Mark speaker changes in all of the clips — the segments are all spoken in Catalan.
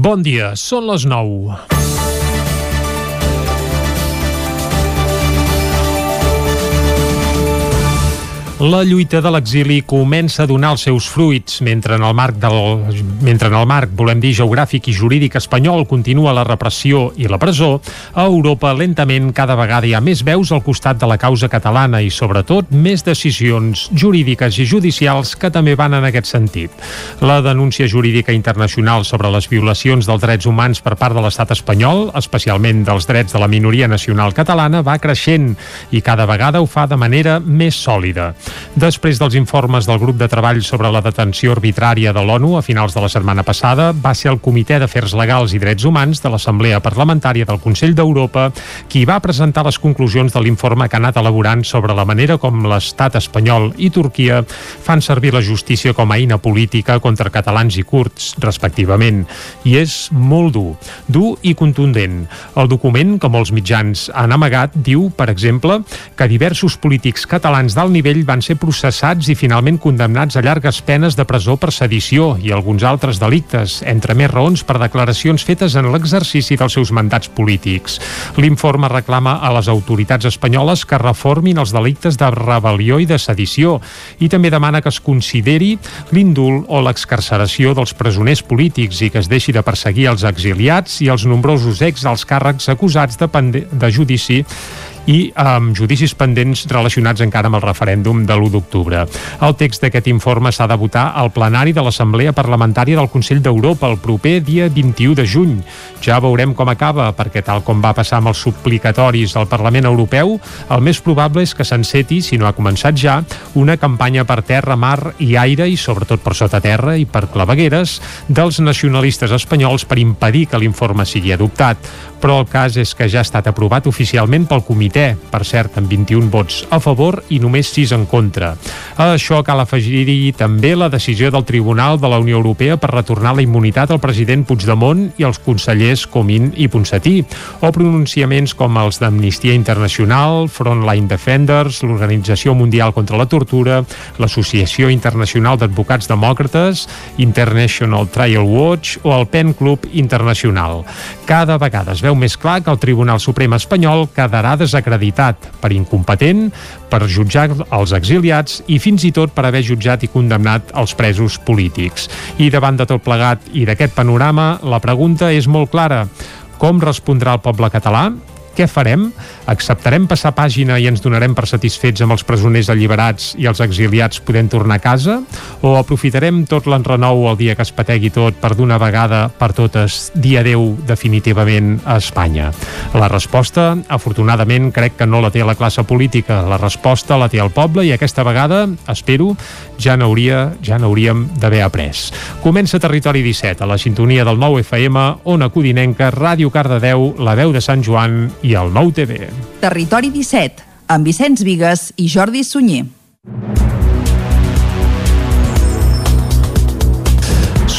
Speaker 1: Bon dia, són les 9. La lluita de l'exili comença a donar els seus fruits mentre en el marc del, mentre en el marc, volem dir, geogràfic i jurídic espanyol continua la repressió i la presó, a Europa lentament cada vegada hi ha més veus al costat de la causa catalana i sobretot més decisions jurídiques i judicials que també van en aquest sentit. La denúncia jurídica internacional sobre les violacions dels drets humans per part de l'estat espanyol, especialment dels drets de la minoria nacional catalana, va creixent i cada vegada ho fa de manera més sòlida. Després dels informes del grup de treball sobre la detenció arbitrària de l'ONU a finals de la setmana passada, va ser el Comitè d'Afers Legals i Drets Humans de l'Assemblea Parlamentària del Consell d'Europa qui va presentar les conclusions de l'informe que ha anat elaborant sobre la manera com l'estat espanyol i Turquia fan servir la justícia com a eina política contra catalans i curts, respectivament. I és molt dur, dur i contundent. El document, que molts mitjans han amagat, diu, per exemple, que diversos polítics catalans d'alt nivell van van ser processats i finalment condemnats a llargues penes de presó per sedició i alguns altres delictes, entre més raons per declaracions fetes en l'exercici dels seus mandats polítics. L'informe reclama a les autoritats espanyoles que reformin els delictes de rebel·lió i de sedició i també demana que es consideri l'indult o l'excarceració dels presoners polítics i que es deixi de perseguir els exiliats i els nombrosos ex als càrrecs acusats de, de judici i amb judicis pendents relacionats encara amb el referèndum de l'1 d'octubre. El text d'aquest informe s'ha de votar al plenari de l'Assemblea Parlamentària del Consell d'Europa el proper dia 21 de juny. Ja veurem com acaba, perquè tal com va passar amb els suplicatoris al Parlament Europeu, el més probable és que s'enceti, si no ha començat ja, una campanya per terra, mar i aire i sobretot per sota terra i per clavegueres dels nacionalistes espanyols per impedir que l'informe sigui adoptat. Però el cas és que ja ha estat aprovat oficialment pel comitè, per cert, amb 21 vots a favor i només 6 en contra. A això cal afegir-hi també la decisió del Tribunal de la Unió Europea per retornar la immunitat al president Puigdemont i als consellers Comín i Ponsatí, o pronunciaments com els d'Amnistia Internacional, Frontline Defenders, l'Organització Mundial contra la Tortura, l'Associació Internacional d'Advocats Demòcrates, International Trial Watch o el PEN Club Internacional. Cada vegada es veu més clar que el Tribunal Suprem espanyol quedarà desacreditat per incompetent, per jutjar els exiliats i fins i tot per haver jutjat i condemnat els presos polítics. I davant de tot plegat i d'aquest panorama, la pregunta és molt clara. Com respondrà el poble català? Què farem? Acceptarem passar pàgina i ens donarem per satisfets amb els presoners alliberats i els exiliats podent tornar a casa? O aprofitarem tot l'enrenou el dia que es pategui tot per d'una vegada per totes dir adeu definitivament a Espanya? La resposta, afortunadament, crec que no la té la classe política. La resposta la té el poble i aquesta vegada, espero, ja n'hauria ja n'hauríem d'haver après. Comença Territori 17, a la sintonia del 9 FM, Ona Codinenca, Ràdio Cardedeu, La Veu de Sant Joan i el Nou TV.
Speaker 2: Territori 17, amb Vicenç Vigues i Jordi Sunyer.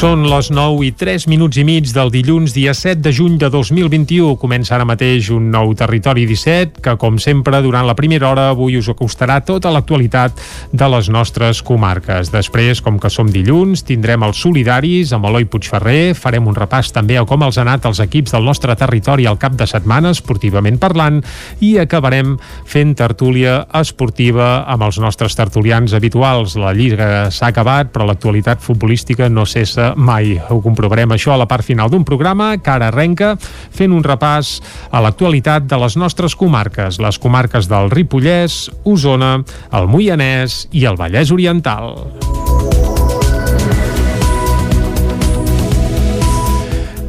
Speaker 1: Són les 9 i 3 minuts i mig del dilluns, dia 7 de juny de 2021. Comença ara mateix un nou Territori 17, que, com sempre, durant la primera hora avui us acostarà tota l'actualitat de les nostres comarques. Després, com que som dilluns, tindrem els solidaris amb Eloi Puigferrer, farem un repàs també a com els han anat els equips del nostre territori al cap de setmana, esportivament parlant, i acabarem fent tertúlia esportiva amb els nostres tertulians habituals. La Lliga s'ha acabat, però l'actualitat futbolística no cessa mai. Ho comprovarem això a la part final d'un programa que ara arrenca fent un repàs a l'actualitat de les nostres comarques, les comarques del Ripollès, Osona, el Moianès i el Vallès Oriental.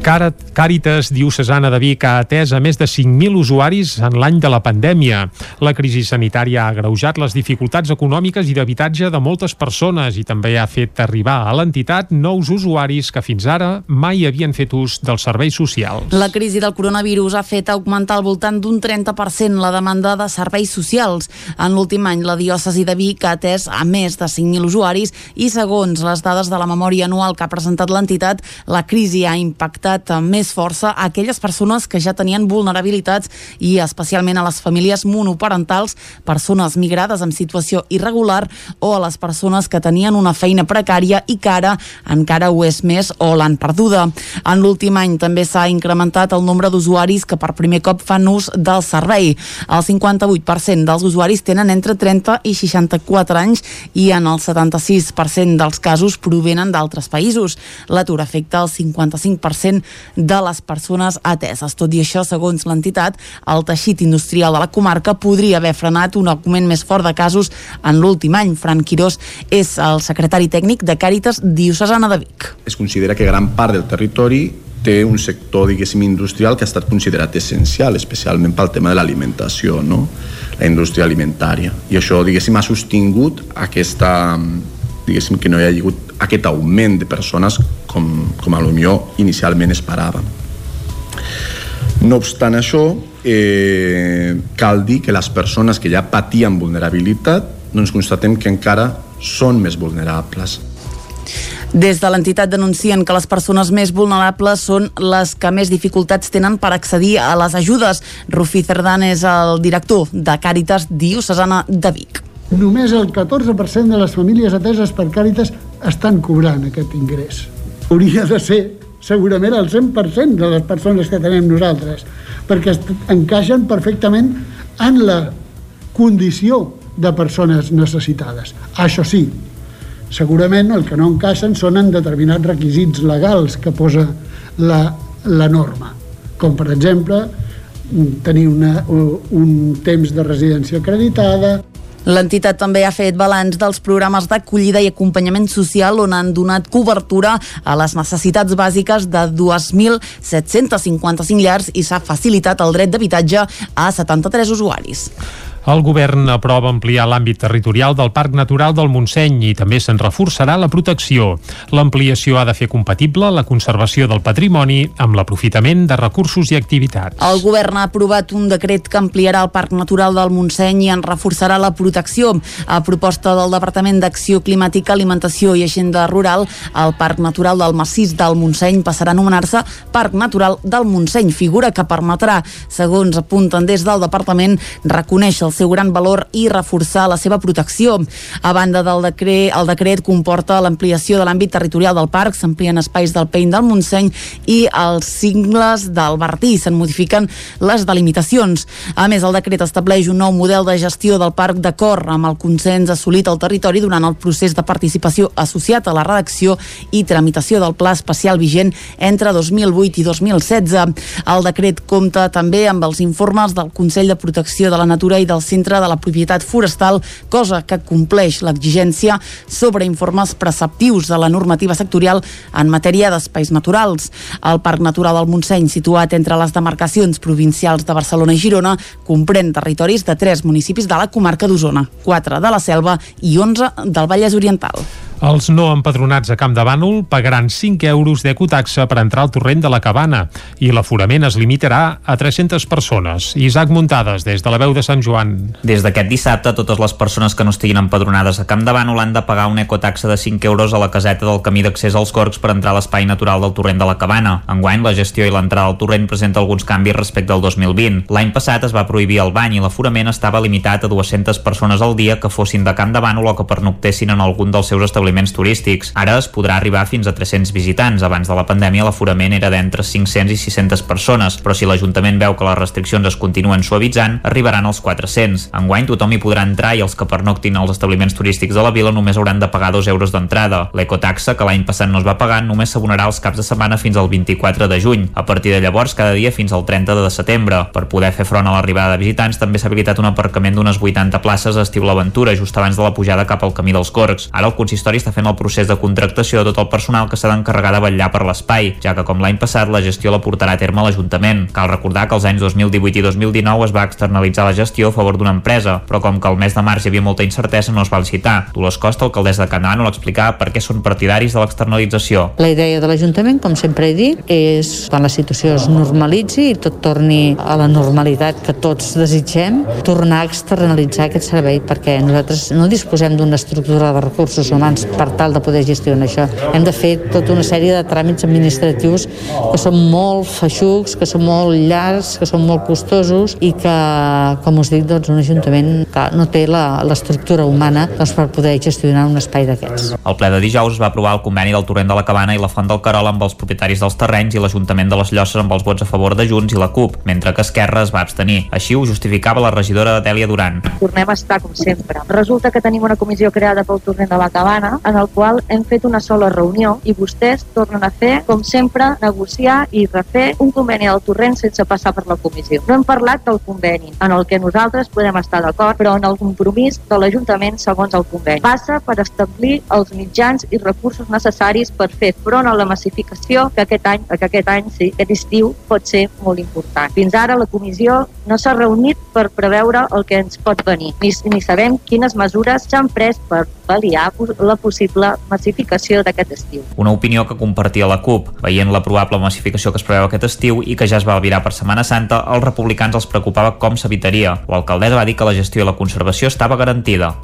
Speaker 1: Càritas Diocesana de Vic ha atès a més de 5.000 usuaris en l'any de la pandèmia. La crisi sanitària ha agreujat les dificultats econòmiques i d'habitatge de moltes persones i també ha fet arribar a l'entitat nous usuaris que fins ara mai havien fet ús dels serveis socials.
Speaker 3: La crisi del coronavirus ha fet augmentar al voltant d'un 30% la demanda de serveis socials. En l'últim any, la diòcesi de Vic ha atès a més de 5.000 usuaris i, segons les dades de la memòria anual que ha presentat l'entitat, la crisi ha impactat afectat amb més força a aquelles persones que ja tenien vulnerabilitats i especialment a les famílies monoparentals, persones migrades en situació irregular o a les persones que tenien una feina precària i que ara encara ho és més o l'han perduda. En l'últim any també s'ha incrementat el nombre d'usuaris que per primer cop fan ús del servei. El 58% dels usuaris tenen entre 30 i 64 anys i en el 76% dels casos provenen d'altres països. L'atur afecta el 55% de les persones ateses. Tot i això, segons l'entitat, el teixit industrial de la comarca podria haver frenat un augment més fort de casos en l'últim any. Fran Quirós és el secretari tècnic de Càritas Diocesana de Vic.
Speaker 4: Es considera que gran part del territori té un sector, diguéssim, industrial que ha estat considerat essencial, especialment pel tema de l'alimentació, no? la indústria alimentària. I això, diguéssim, ha sostingut aquesta, diguéssim, que no hi ha hagut aquest augment de persones com, com a millor inicialment esperàvem. No obstant això, eh, cal dir que les persones que ja patien vulnerabilitat doncs constatem que encara són més vulnerables.
Speaker 3: Des de l'entitat denuncien que les persones més vulnerables són les que més dificultats tenen per accedir a les ajudes. Rufí Cerdan és el director de Càritas Diocesana de Vic.
Speaker 5: Només el 14% de les famílies ateses per Càritas estan cobrant aquest ingrés. Hauria de ser segurament el 100% de les persones que tenem nosaltres, perquè encaixen perfectament en la condició de persones necessitades. Això sí, segurament el que no encaixen són en determinats requisits legals que posa la, la norma, com per exemple tenir una, un temps de residència acreditada,
Speaker 3: L'entitat també ha fet balanç dels programes d'acollida i acompanyament social on han donat cobertura a les necessitats bàsiques de 2.755 llars i s'ha facilitat el dret d'habitatge a 73 usuaris.
Speaker 1: El govern aprova ampliar l'àmbit territorial del Parc Natural del Montseny i també se'n reforçarà la protecció. L'ampliació ha de fer compatible la conservació del patrimoni amb l'aprofitament de recursos i activitats.
Speaker 3: El govern ha aprovat un decret que ampliarà el Parc Natural del Montseny i en reforçarà la protecció. A proposta del Departament d'Acció Climàtica, Alimentació i Agenda Rural, el Parc Natural del Massís del Montseny passarà a anomenar-se Parc Natural del Montseny, figura que permetrà, segons apunten des del Departament, reconèixer el seu gran valor i reforçar la seva protecció. A banda del decret, el decret comporta l'ampliació de l'àmbit territorial del parc, s'amplien espais del Pein del Montseny i els cingles del Bertí, se'n modifiquen les delimitacions. A més, el decret estableix un nou model de gestió del parc d'acord amb el consens assolit al territori durant el procés de participació associat a la redacció i tramitació del pla especial vigent entre 2008 i 2016. El decret compta també amb els informes del Consell de Protecció de la Natura i del Centre de la Propietat Forestal, cosa que compleix l'exigència sobre informes preceptius de la normativa sectorial en matèria d'espais naturals. El Parc Natural del Montseny, situat entre les demarcacions provincials de Barcelona i Girona, comprèn territoris de tres municipis de la comarca d'Osona, quatre de la Selva i 11 del Vallès Oriental.
Speaker 1: Els no empadronats a Camp de Bànol pagaran 5 euros d'ecotaxa per entrar al torrent de la cabana i l'aforament es limitarà a 300 persones. Isaac Muntades, des de la veu de Sant Joan.
Speaker 6: Des d'aquest dissabte, totes les persones que no estiguin empadronades a Camp de Bànol han de pagar una ecotaxa de 5 euros a la caseta del camí d'accés als Gorgs per entrar a l'espai natural del torrent de la cabana. Enguany, la gestió i l'entrada al torrent presenta alguns canvis respecte al 2020. L'any passat es va prohibir el bany i l'aforament estava limitat a 200 persones al dia que fossin de Camp de Bànol o que pernoctessin en algun dels seus establiments establiments turístics. Ara es podrà arribar fins a 300 visitants. Abans de la pandèmia l'aforament era d'entre 500 i 600 persones, però si l'Ajuntament veu que les restriccions es continuen suavitzant, arribaran als 400. Enguany tothom hi podrà entrar i els que pernoctin als establiments turístics de la vila només hauran de pagar 2 euros d'entrada. L'ecotaxa, que l'any passat no es va pagar, només s'abonarà els caps de setmana fins al 24 de juny. A partir de llavors, cada dia fins al 30 de setembre. Per poder fer front a l'arribada de visitants, també s'ha habilitat un aparcament d'unes 80 places a Estiu l'Aventura, just abans de la pujada cap al camí dels Corcs. Ara el consistori està fent el procés de contractació de tot el personal que s'ha d'encarregar de vetllar per l'espai, ja que com l'any passat la gestió la portarà a terme l'Ajuntament. Cal recordar que els anys 2018 i 2019 es va externalitzar la gestió a favor d'una empresa, però com que el mes de març hi havia molta incertesa no es va licitar. Dolors Costa, alcaldessa de Canadà, l'explicava per què són partidaris de l'externalització.
Speaker 7: La idea de l'Ajuntament, com sempre he dit, és quan la situació es normalitzi i tot torni a la normalitat que tots desitgem, tornar a externalitzar aquest servei perquè nosaltres no disposem d'una estructura de recursos humans per tal de poder gestionar això. Hem de fer tota una sèrie de tràmits administratius que són molt feixucs, que són molt llargs, que són molt costosos i que, com us dic, doncs, un ajuntament que no té l'estructura humana doncs, per poder gestionar un espai d'aquests.
Speaker 6: El ple de dijous es va aprovar el conveni del Torrent de la Cabana i la Font del Carol amb els propietaris dels terrenys i l'Ajuntament de les Llosses amb els vots a favor de Junts i la CUP, mentre que Esquerra es va abstenir. Així ho justificava la regidora Dèlia Duran.
Speaker 8: Tornem a estar com sempre. Resulta que tenim una comissió creada pel Torrent de la Cabana en el qual hem fet una sola reunió i vostès tornen a fer, com sempre, negociar i refer un conveni del Torrent sense passar per la comissió. No hem parlat del conveni, en el que nosaltres podem estar d'acord, però en el compromís de l'Ajuntament segons el conveni. Passa per establir els mitjans i recursos necessaris per fer front a la massificació que aquest any, que aquest any sí, aquest estiu pot ser molt important. Fins ara la comissió no s'ha reunit per preveure el que ens pot venir, ni, ni sabem quines mesures s'han pres per pal·liar la possible massificació d'aquest estiu.
Speaker 6: Una opinió que compartia la CUP. Veient la probable massificació que es preveu aquest estiu i que ja es va albirar per Setmana Santa, als republicans els preocupava com s'evitaria. L'alcaldessa va dir que la gestió i la conservació estava garantida.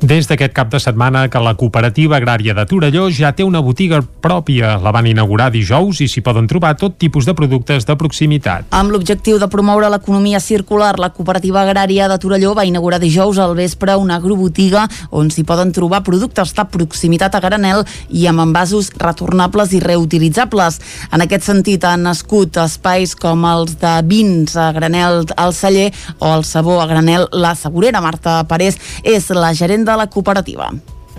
Speaker 1: Des d'aquest cap de setmana que la cooperativa agrària de Torelló ja té una botiga pròpia. La van inaugurar dijous i s'hi poden trobar tot tipus de productes de proximitat.
Speaker 3: Amb l'objectiu de promoure l'economia circular, la cooperativa agrària de Torelló va inaugurar dijous al vespre una agrobotiga on s'hi poden trobar productes de proximitat a granel i amb envasos retornables i reutilitzables. En aquest sentit han nascut espais com els de vins a granel al celler o el sabó a granel la Segurera. Marta Parés és la gerent de la cooperativa.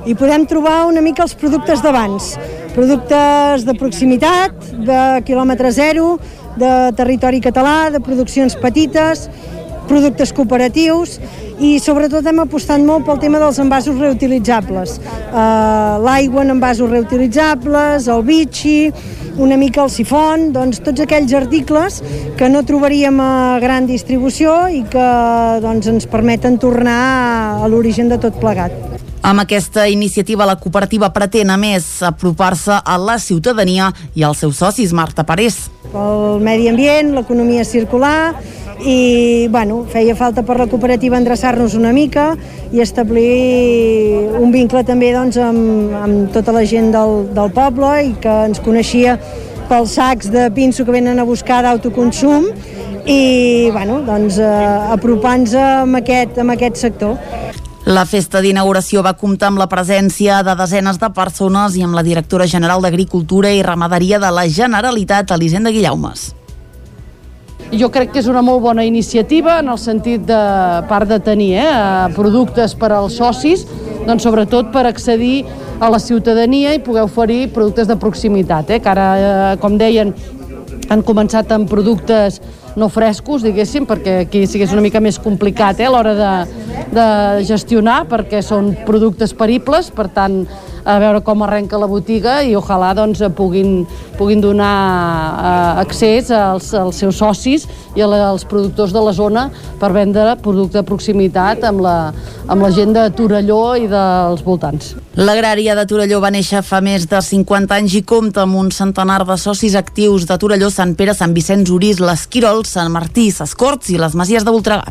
Speaker 9: I podem trobar una mica els productes d'abans, productes de proximitat, de quilòmetre zero, de territori català, de produccions petites, productes cooperatius i sobretot hem apostat molt pel tema dels envasos reutilitzables. Uh, L'aigua en envasos reutilitzables, el bitxi, una mica el sifon, doncs tots aquells articles que no trobaríem a gran distribució i que doncs, ens permeten tornar a l'origen de tot plegat.
Speaker 3: Amb aquesta iniciativa, la cooperativa pretén, a més, apropar-se a la ciutadania i als seus socis, Marta Parés.
Speaker 9: El medi ambient, l'economia circular, i bueno, feia falta per la cooperativa endreçar-nos una mica i establir un vincle també doncs, amb, amb tota la gent del, del poble i que ens coneixia pels sacs de pinso que venen a buscar d'autoconsum i bueno, doncs, eh, apropant-nos amb, aquest, amb aquest sector.
Speaker 3: La festa d'inauguració va comptar amb la presència de desenes de persones i amb la directora general d'Agricultura i Ramaderia de la Generalitat, Elisenda Guillaumes.
Speaker 10: Jo crec que és una molt bona iniciativa en el sentit de part de tenir eh, productes per als socis, doncs sobretot per accedir a la ciutadania i poder oferir productes de proximitat, eh, que ara, eh, com deien, han començat amb productes no frescos, diguéssim, perquè aquí sí que és una mica més complicat eh, a l'hora de, de gestionar, perquè són productes peribles, per tant, a veure com arrenca la botiga i ojalà doncs, puguin, puguin donar eh, accés als, als seus socis i als productors de la zona per vendre producte de proximitat amb la, amb la gent de Torelló i dels voltants.
Speaker 3: L'agrària de Torelló va néixer fa més de 50 anys i compta amb un centenar de socis actius de Torelló, Sant Pere, Sant Vicenç, Orís, l'Esquirol, Sant Martí, Ses Corts i les Masies de Voltregà.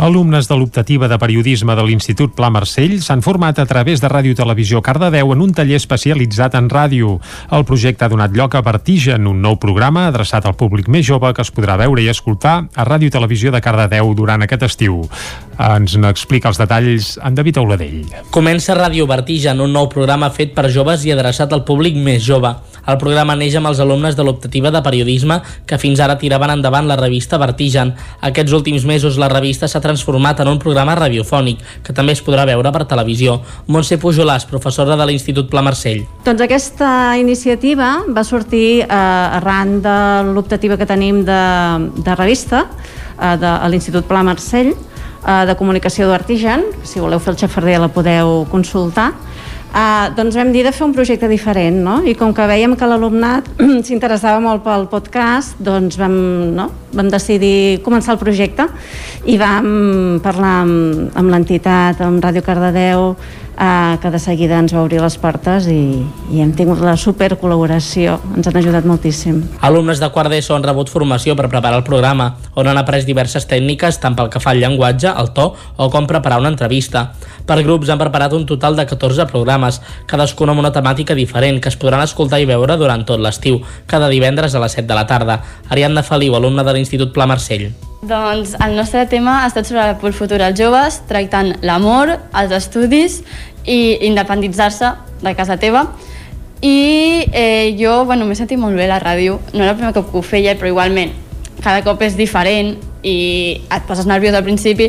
Speaker 1: Alumnes de l'optativa de periodisme de l'Institut Pla Marcell s'han format a través de Ràdio Televisió Cardedeu en un taller especialitzat en ràdio. El projecte ha donat lloc a Vertigen, un nou programa adreçat al públic més jove que es podrà veure i escoltar a Ràdio Televisió de Cardedeu durant aquest estiu. Ens n'explica els detalls en David Auladell.
Speaker 11: Comença Ràdio Vertigen, un nou programa fet per joves i adreçat al públic més jove. El programa neix amb els alumnes de l'optativa de periodisme que fins ara tiraven endavant la revista Vertigen. Aquests últims mesos la revista s'ha transformat en un programa radiofònic que també es podrà veure per televisió. Montse Pujolàs, professora de l'Institut Pla Marcell.
Speaker 12: Doncs aquesta iniciativa va sortir eh, arran de l'optativa que tenim de, de revista eh, de, a l'Institut Pla Marcell eh, de comunicació d'Artigen, si voleu fer el xafarder la podeu consultar, Uh, doncs vam dir de fer un projecte diferent, no? I com que veiem que l'alumnat s'interessava molt pel podcast, doncs vam, no? vam decidir començar el projecte i vam parlar amb, amb l'entitat, amb Ràdio Cardedeu, eh, que de seguida ens va obrir les portes i, i hem tingut la super col·laboració, ens han ajudat moltíssim.
Speaker 11: Alumnes de quart d'ESO han rebut formació per preparar el programa, on han après diverses tècniques tant pel que fa al llenguatge, el to o com preparar una entrevista. Per grups han preparat un total de 14 programes, cadascun amb una temàtica diferent que es podran escoltar i veure durant tot l'estiu, cada divendres a les 7 de la tarda. Ariadna Feliu, alumna de l'Institut Pla Marcell.
Speaker 13: Doncs el nostre tema ha estat sobre el futur als joves, tractant l'amor, els estudis i independitzar-se de casa teva. I eh, jo bueno, m'he sentit molt bé a la ràdio. No era el primer cop que ho feia, però igualment cada cop és diferent i et poses nerviós al principi,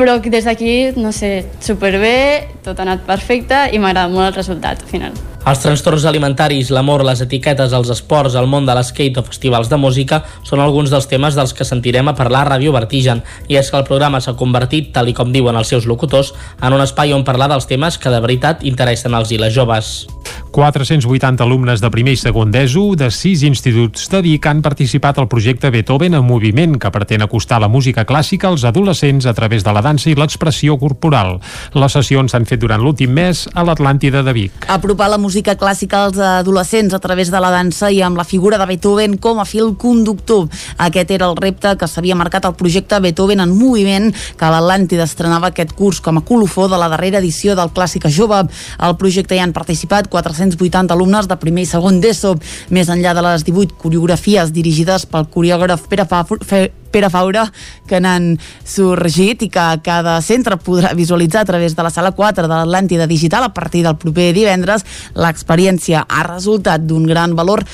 Speaker 13: però des d'aquí, no sé, superbé, tot ha anat perfecte i m'agrada molt el resultat al final.
Speaker 11: Els trastorns alimentaris, l'amor, les etiquetes, els esports, el món de l'skate o festivals de música són alguns dels temes dels que sentirem a parlar a Ràdio Vertigen. I és que el programa s'ha convertit, tal i com diuen els seus locutors, en un espai on parlar dels temes que de veritat interessen als i les joves.
Speaker 1: 480 alumnes de primer i segon d'ESO de sis instituts de Vic han participat al projecte Beethoven en moviment que pretén acostar la música clàssica als adolescents a través de la dansa i l'expressió corporal. Les sessions s'han fet durant l'últim mes a l'Atlàntida de Vic.
Speaker 3: Apropar la música clàssica als adolescents a través de la dansa i amb la figura de Beethoven com a fil conductor. Aquest era el repte que s'havia marcat el projecte Beethoven en moviment que l'Atlàntida estrenava aquest curs com a colofó de la darrera edició del Clàssica Jove. Al projecte hi han participat 480 alumnes de primer i segon d'ESO, més enllà de les 18 coreografies dirigides pel coreògraf Pere, Pere Faura que n'han sorgit i que cada centre podrà visualitzar a través de la sala 4 de l'Atlàntida Digital a partir del proper divendres. L'experiència ha resultat d'un gran valor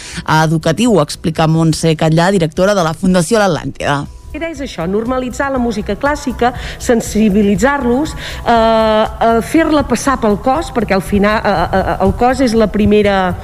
Speaker 3: educatiu, explica Montse Catllà, directora de la Fundació L'Atlàntida.
Speaker 14: Idea és això, normalitzar la música clàssica, sensibilitzar-los, eh, eh, fer-la passar pel cos, perquè al final eh, eh, el cos és la primera,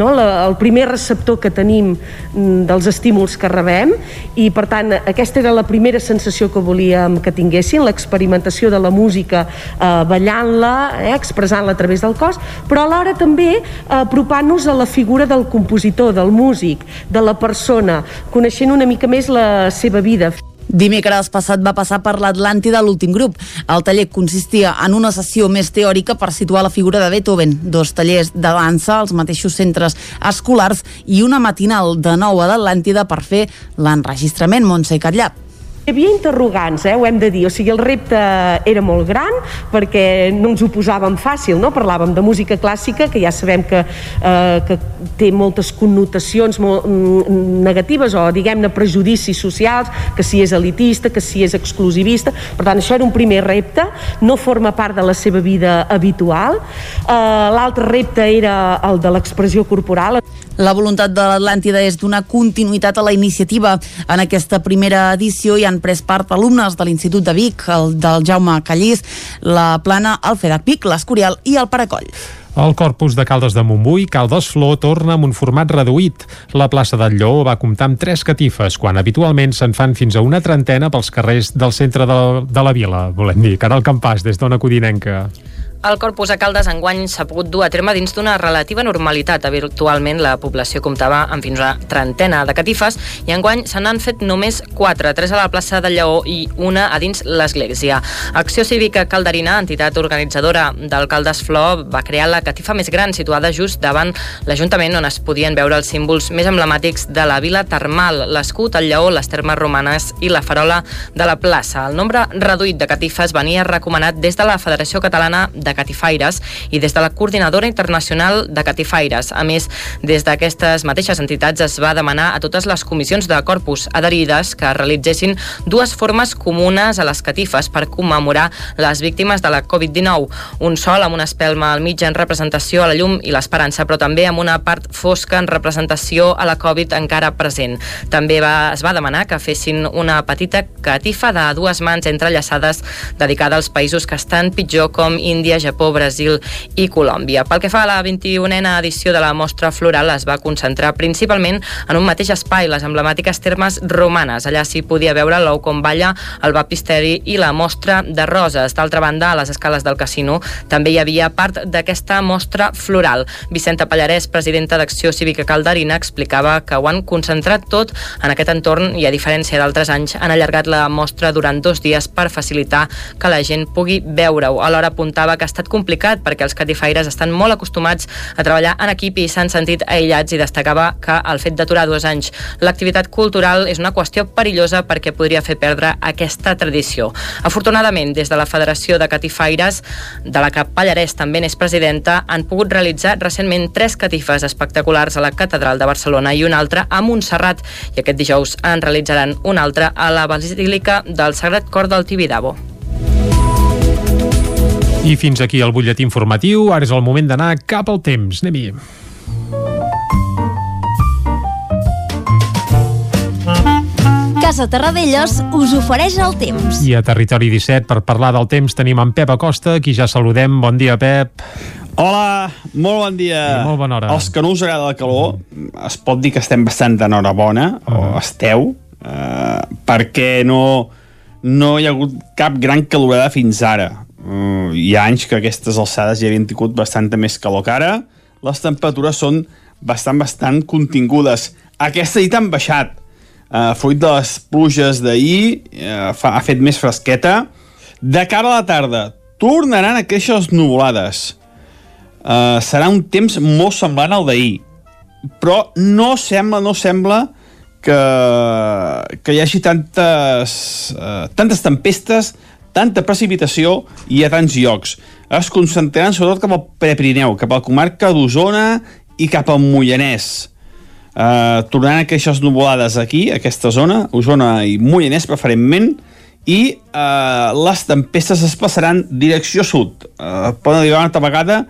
Speaker 14: no, la, el primer receptor que tenim mm, dels estímuls que rebem i per tant aquesta era la primera sensació que volíem que tinguessin, l'experimentació de la música eh, ballant-la, eh, expressant-la a través del cos, però alhora també eh, apropant-nos a la figura del compositor, del músic, de la persona, coneixent una mica més la seva vida.
Speaker 3: Dimecres passat va passar per l'Atlàntida l'últim grup. El taller consistia en una sessió més teòrica per situar la figura de Beethoven, dos tallers de dansa als mateixos centres escolars i una matinal de nou a l'Atlàntida per fer l'enregistrament Montse Catllà.
Speaker 14: Hi havia interrogants, eh, ho hem de dir, o sigui, el repte era molt gran perquè no ens ho posàvem fàcil, no? parlàvem de música clàssica, que ja sabem que, eh, que té moltes connotacions molt mm, negatives o, diguem-ne, prejudicis socials, que si és elitista, que si és exclusivista, per tant, això era un primer repte, no forma part de la seva vida habitual. Eh, L'altre repte era el de l'expressió corporal.
Speaker 3: La voluntat de l'Atlàntida és donar continuïtat a la iniciativa. En aquesta primera edició hi han pres part alumnes de l'Institut de Vic, el del Jaume Callís, la Plana, el FEDAC Vic, l'Escorial i el Paracoll.
Speaker 1: El corpus de Caldes de Montbui, Caldes Flor, torna amb un format reduït. La plaça del Lleó va comptar amb tres catifes, quan habitualment se'n fan fins a una trentena pels carrers del centre de, de la vila, volem dir. Caral Campàs, des d'Ona Codinenca.
Speaker 15: El Corpus a Caldes enguany s'ha pogut dur a terme dins d'una relativa normalitat. Habitualment la població comptava amb fins a trentena de catifes i enguany se n'han fet només quatre, tres a la plaça del Lleó i una a dins l'església. Acció Cívica Calderina, entitat organitzadora del Caldes Flor, va crear la catifa més gran situada just davant l'Ajuntament on es podien veure els símbols més emblemàtics de la vila termal, l'escut, el lleó, les termes romanes i la farola de la plaça. El nombre reduït de catifes venia recomanat des de la Federació Catalana de de Catifaires i des de la Coordinadora Internacional de Catifaires. A més, des d'aquestes mateixes entitats es va demanar a totes les comissions de corpus adherides que realitzessin dues formes comunes a les catifes per commemorar les víctimes de la Covid-19. Un sol amb una espelma al mig en representació a la llum i l'esperança, però també amb una part fosca en representació a la Covid encara present. També va, es va demanar que fessin una petita catifa de dues mans entrellaçades dedicada als països que estan pitjor com Índia, Japó, Brasil i Colòmbia. Pel que fa a la 21a edició de la mostra floral es va concentrar principalment en un mateix espai, les emblemàtiques termes romanes. Allà s'hi podia veure l'ou com balla, el baptisteri i la mostra de roses. D'altra banda, a les escales del casino també hi havia part d'aquesta mostra floral. Vicenta Pallarès, presidenta d'Acció Cívica Calderina, explicava que ho han concentrat tot en aquest entorn i, a diferència d'altres anys, han allargat la mostra durant dos dies per facilitar que la gent pugui veure-ho. Alhora apuntava que estat complicat perquè els catifaires estan molt acostumats a treballar en equip i s'han sentit aïllats i destacava que el fet d'aturar dos anys l'activitat cultural és una qüestió perillosa perquè podria fer perdre aquesta tradició. Afortunadament, des de la Federació de Catifaires, de la que Pallarès també n'és presidenta, han pogut realitzar recentment tres catifes espectaculars a la Catedral de Barcelona i una altra a Montserrat i aquest dijous en realitzaran una altra a la Basílica del Sagrat Cor del Tibidabo.
Speaker 1: I fins aquí el butlletí informatiu. Ara és el moment d'anar cap al temps. Anem-hi.
Speaker 13: Casa Terradellos us ofereix el temps.
Speaker 1: I a Territori 17, per parlar del temps, tenim en Pep Acosta, qui ja saludem. Bon dia, Pep.
Speaker 16: Hola, molt bon dia.
Speaker 1: I molt bona hora.
Speaker 16: Els que no us agrada la calor, es pot dir que estem bastant d'enhorabona, uh -huh. o esteu, eh, perquè no, no hi ha hagut cap gran calorada fins ara. Uh, hi ha anys que aquestes alçades ja havien tingut bastanta més calor que ara. Les temperatures són bastant, bastant contingudes. Aquesta nit han baixat. Uh, fruit de les pluges d'ahir, uh, fa, ha fet més fresqueta. De cara a la tarda, tornaran a créixer les nuvolades. Uh, serà un temps molt semblant al d'ahir. Però no sembla, no sembla que, que hi hagi tantes, uh, tantes tempestes, tanta precipitació i a tants llocs. Es concentraran sobretot cap al Prepirineu, cap a la comarca d'Osona i cap al Mollanès. Uh, tornaran a créixer les nuvolades aquí, a aquesta zona, Osona i Mollanès preferentment, i uh, les tempestes es passaran direcció sud. Uh, poden arribar una altra vegada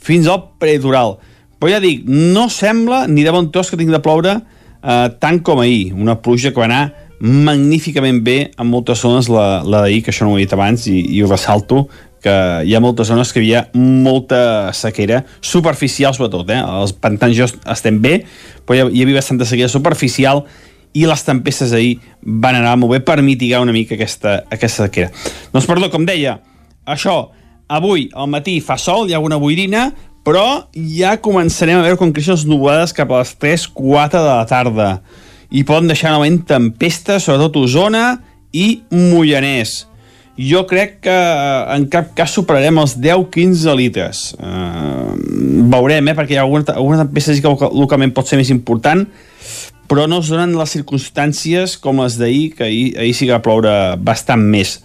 Speaker 16: fins al prelitoral. Però ja dic, no sembla ni de bon tros que tingui de ploure uh, tant com ahir. Una pluja que va anar magníficament bé en moltes zones la, la d'ahir, que això no ho he dit abans i, i ho ressalto, que hi ha moltes zones que hi havia molta sequera, superficial sobretot, eh? els pantans jo estem bé, però hi, hi havia bastanta sequera superficial i les tempestes ahir van anar molt bé per mitigar una mica aquesta, aquesta sequera. Doncs perdó, com deia, això, avui al matí fa sol, hi ha alguna boirina, però ja començarem a veure com creixen les nuvolades cap a les 3-4 de la tarda i poden deixar novament tempestes, sobretot Osona i Mollanès. Jo crec que en cap cas superarem els 10-15 litres. Uh, veurem, eh, perquè hi ha alguna, alguna tempesta que localment pot ser més important, però no es donen les circumstàncies com les d'ahir, que ahir, ahir sí que va ploure bastant més.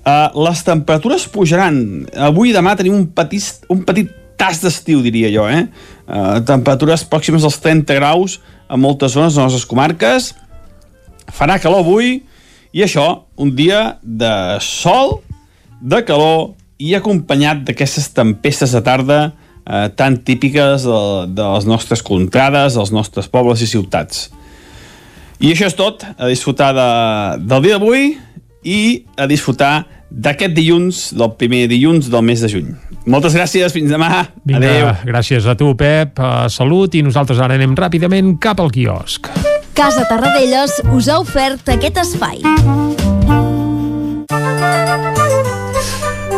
Speaker 16: Uh, les temperatures pujaran. Avui i demà tenim un petit, un petit tas d'estiu, diria jo, eh? Uh, temperatures pròximes als 30 graus a moltes zones de les nostres comarques. Farà calor avui i això, un dia de sol, de calor i acompanyat d'aquestes tempestes de tarda eh, tan típiques de, de les nostres contrades, dels nostres pobles i ciutats. I això és tot, a disfrutar de, del dia d'avui i a disfrutar d'aquest dilluns, del primer dilluns del mes de juny. Moltes gràcies, fins demà.
Speaker 1: Vinga,
Speaker 16: Adéu.
Speaker 1: gràcies a tu, Pep. Uh, salut i nosaltres ara anem ràpidament cap al quiosc.
Speaker 13: Casa Tarradellas us ha ofert aquest espai.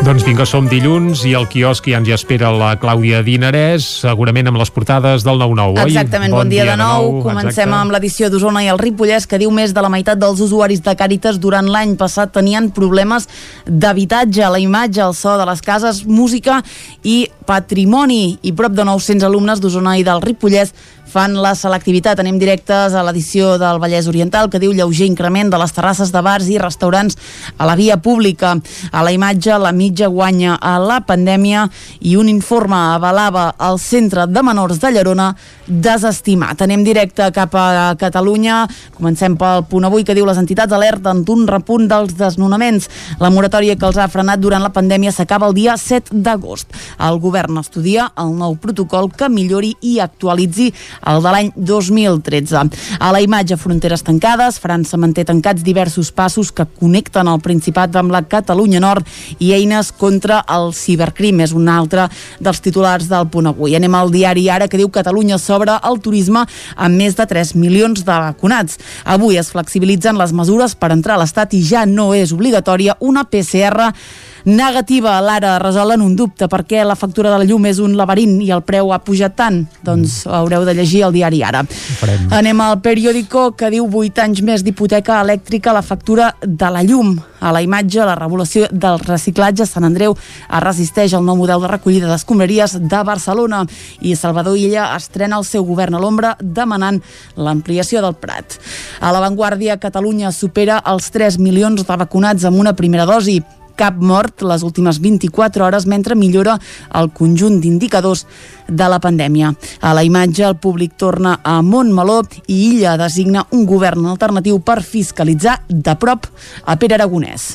Speaker 1: Doncs vinga, som dilluns i al quiosc ja ens hi espera la Clàudia Dinarès, segurament amb les portades del 9-9, oi?
Speaker 3: Exactament, bon, bon dia, dia de nou. nou Comencem exacte. amb l'edició d'Osona i el Ripollès, que diu més de la meitat dels usuaris de Càritas durant l'any passat tenien problemes d'habitatge, la imatge, el so de les cases, música i patrimoni. I prop de 900 alumnes d'Osona i del Ripollès fan la selectivitat. Anem directes a l'edició del Vallès Oriental que diu lleuger increment de les terrasses de bars i restaurants a la via pública. A la imatge, la mitja guanya a la pandèmia i un informe avalava el centre de menors de Llerona desestimat. Anem directe cap a Catalunya. Comencem pel punt avui que diu les entitats alerten d'un repunt dels desnonaments. La moratòria que els ha frenat durant la pandèmia s'acaba el dia 7 d'agost. El govern estudia el nou protocol que millori i actualitzi el de l'any 2013. A la imatge Fronteres tancades, França manté tancats diversos passos que connecten el Principat amb la Catalunya Nord i eines contra el cibercrim. És un altre dels titulars del punt avui. Anem al diari Ara que diu Catalunya s'obre al turisme amb més de 3 milions de vacunats. Avui es flexibilitzen les mesures per entrar a l'Estat i ja no és obligatòria una PCR negativa. L'ara resolen un dubte perquè la factura de la llum és un laberint i el preu ha pujat tant. Doncs haureu de llegir el diari ara. Anem al periòdico que diu 8 anys més d'hipoteca elèctrica la factura de la llum. A la imatge, la revolució del reciclatge, Sant Andreu es resisteix al nou model de recollida d'escombraries de Barcelona i Salvador Illa estrena el seu govern a l'ombra demanant l'ampliació del Prat. A l'avantguàrdia, Catalunya supera els 3 milions de vacunats amb una primera dosi cap mort les últimes 24 hores mentre millora el conjunt d'indicadors de la pandèmia. A la imatge, el públic torna a Montmeló i Illa designa un govern alternatiu per fiscalitzar de prop a Pere Aragonès.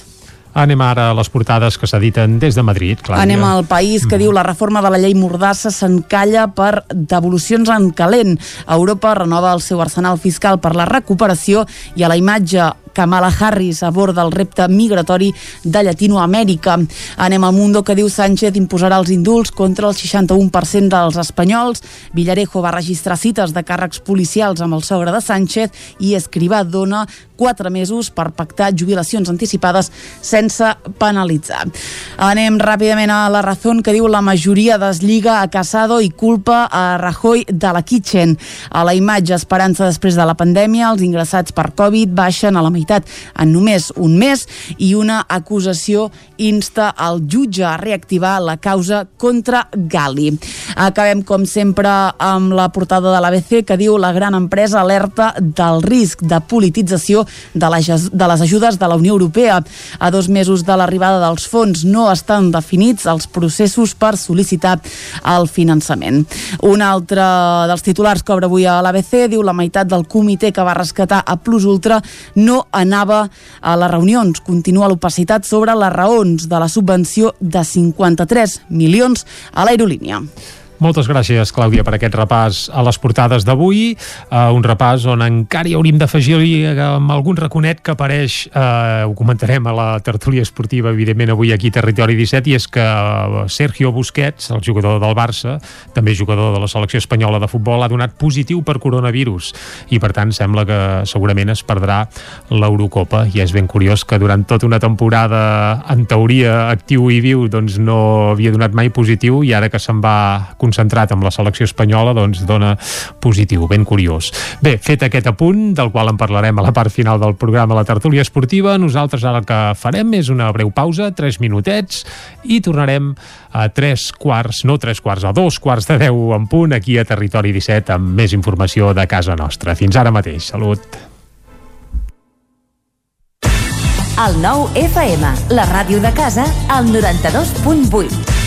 Speaker 1: Anem ara a les portades que s'editen des de Madrid, Clàudia.
Speaker 3: Anem al país que diu la reforma de la llei Mordassa s'encalla per devolucions en calent. Europa renova el seu arsenal fiscal per la recuperació i a la imatge Kamala Harris aborda el repte migratori de Llatinoamèrica. Anem al Mundo que diu Sánchez imposarà els indults contra el 61% dels espanyols. Villarejo va registrar cites de càrrecs policials amb el sogre de Sánchez i Escrivà dona quatre mesos per pactar jubilacions anticipades sense penalitzar. Anem ràpidament a la raó que diu la majoria deslliga a Casado i culpa a Rajoy de la Kitchen. A la imatge esperança després de la pandèmia, els ingressats per Covid baixen a la meitat en només un mes i una acusació insta al jutge a reactivar la causa contra Gali. Acabem, com sempre, amb la portada de l'ABC que diu la gran empresa alerta del risc de politització de les, de les ajudes de la Unió Europea. A dos mesos de l'arribada dels fons no estan definits els processos per sol·licitar el finançament. Un altre dels titulars que obre avui a l'ABC diu la meitat del comitè que va rescatar a Plus Ultra no anava a les reunions. Continua l'opacitat sobre les raons de la subvenció de 53 milions a l'aerolínia.
Speaker 1: Moltes gràcies, Clàudia, per aquest repàs a les portades d'avui. Uh, un repàs on encara hi hauríem d'afegir amb algun raconet que apareix, uh, ho comentarem a la tertúlia esportiva, evidentment, avui aquí Territori 17, i és que Sergio Busquets, el jugador del Barça, també jugador de la selecció espanyola de futbol, ha donat positiu per coronavirus i, per tant, sembla que segurament es perdrà l'Eurocopa. I és ben curiós que durant tota una temporada, en teoria, actiu i viu, doncs no havia donat mai positiu i ara que se'n va concentrat amb la selecció espanyola doncs dona positiu, ben curiós. Bé, fet aquest apunt, del qual en parlarem a la part final del programa La Tertúlia Esportiva, nosaltres ara el que farem és una breu pausa, tres minutets, i tornarem a tres quarts, no tres quarts, a dos quarts de deu en punt, aquí a Territori 17, amb més informació de casa nostra. Fins ara mateix. Salut.
Speaker 17: El nou FM, la ràdio de casa, al 92.8.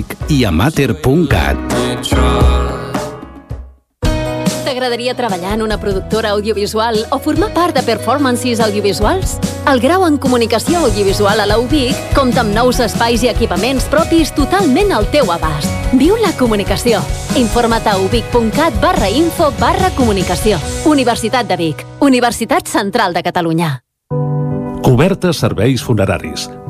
Speaker 18: i a mater.cat.
Speaker 19: T'agradaria treballar en una productora audiovisual o formar part de performances audiovisuals? El grau en comunicació audiovisual a la UBIC compta amb nous espais i equipaments propis totalment al teu abast. Viu la comunicació. Informa't a ubic.cat barra info barra comunicació. Universitat de Vic. Universitat Central de Catalunya.
Speaker 20: Cobertes serveis funeraris.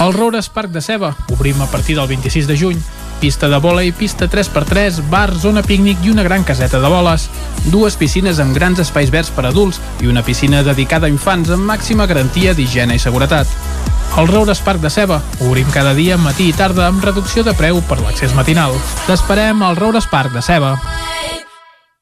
Speaker 21: El Roures Parc de Ceba. Obrim a partir del 26 de juny. Pista de vòlei, pista 3x3, bar, zona pícnic i una gran caseta de boles. Dues piscines amb grans espais verds per adults i una piscina dedicada a infants amb màxima garantia d'higiene i seguretat. El Roures Parc de Ceba. Obrim cada dia, matí i tarda, amb reducció de preu per l'accés matinal. T'esperem al Roures Parc de Ceba.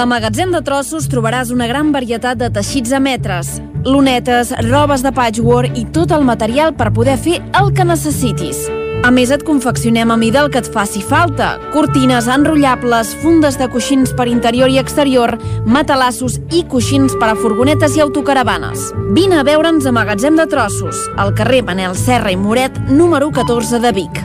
Speaker 22: A Magatzem de Trossos trobaràs una gran varietat de teixits a metres, lunetes, robes de patchwork i tot el material per poder fer el que necessitis. A més, et confeccionem a mida el que et faci falta. Cortines enrotllables, fundes de coixins per interior i exterior, matalassos i coixins per a furgonetes i autocaravanes. Vine a veure'ns a Magatzem de Trossos, al carrer Manel Serra i Moret, número 14 de Vic.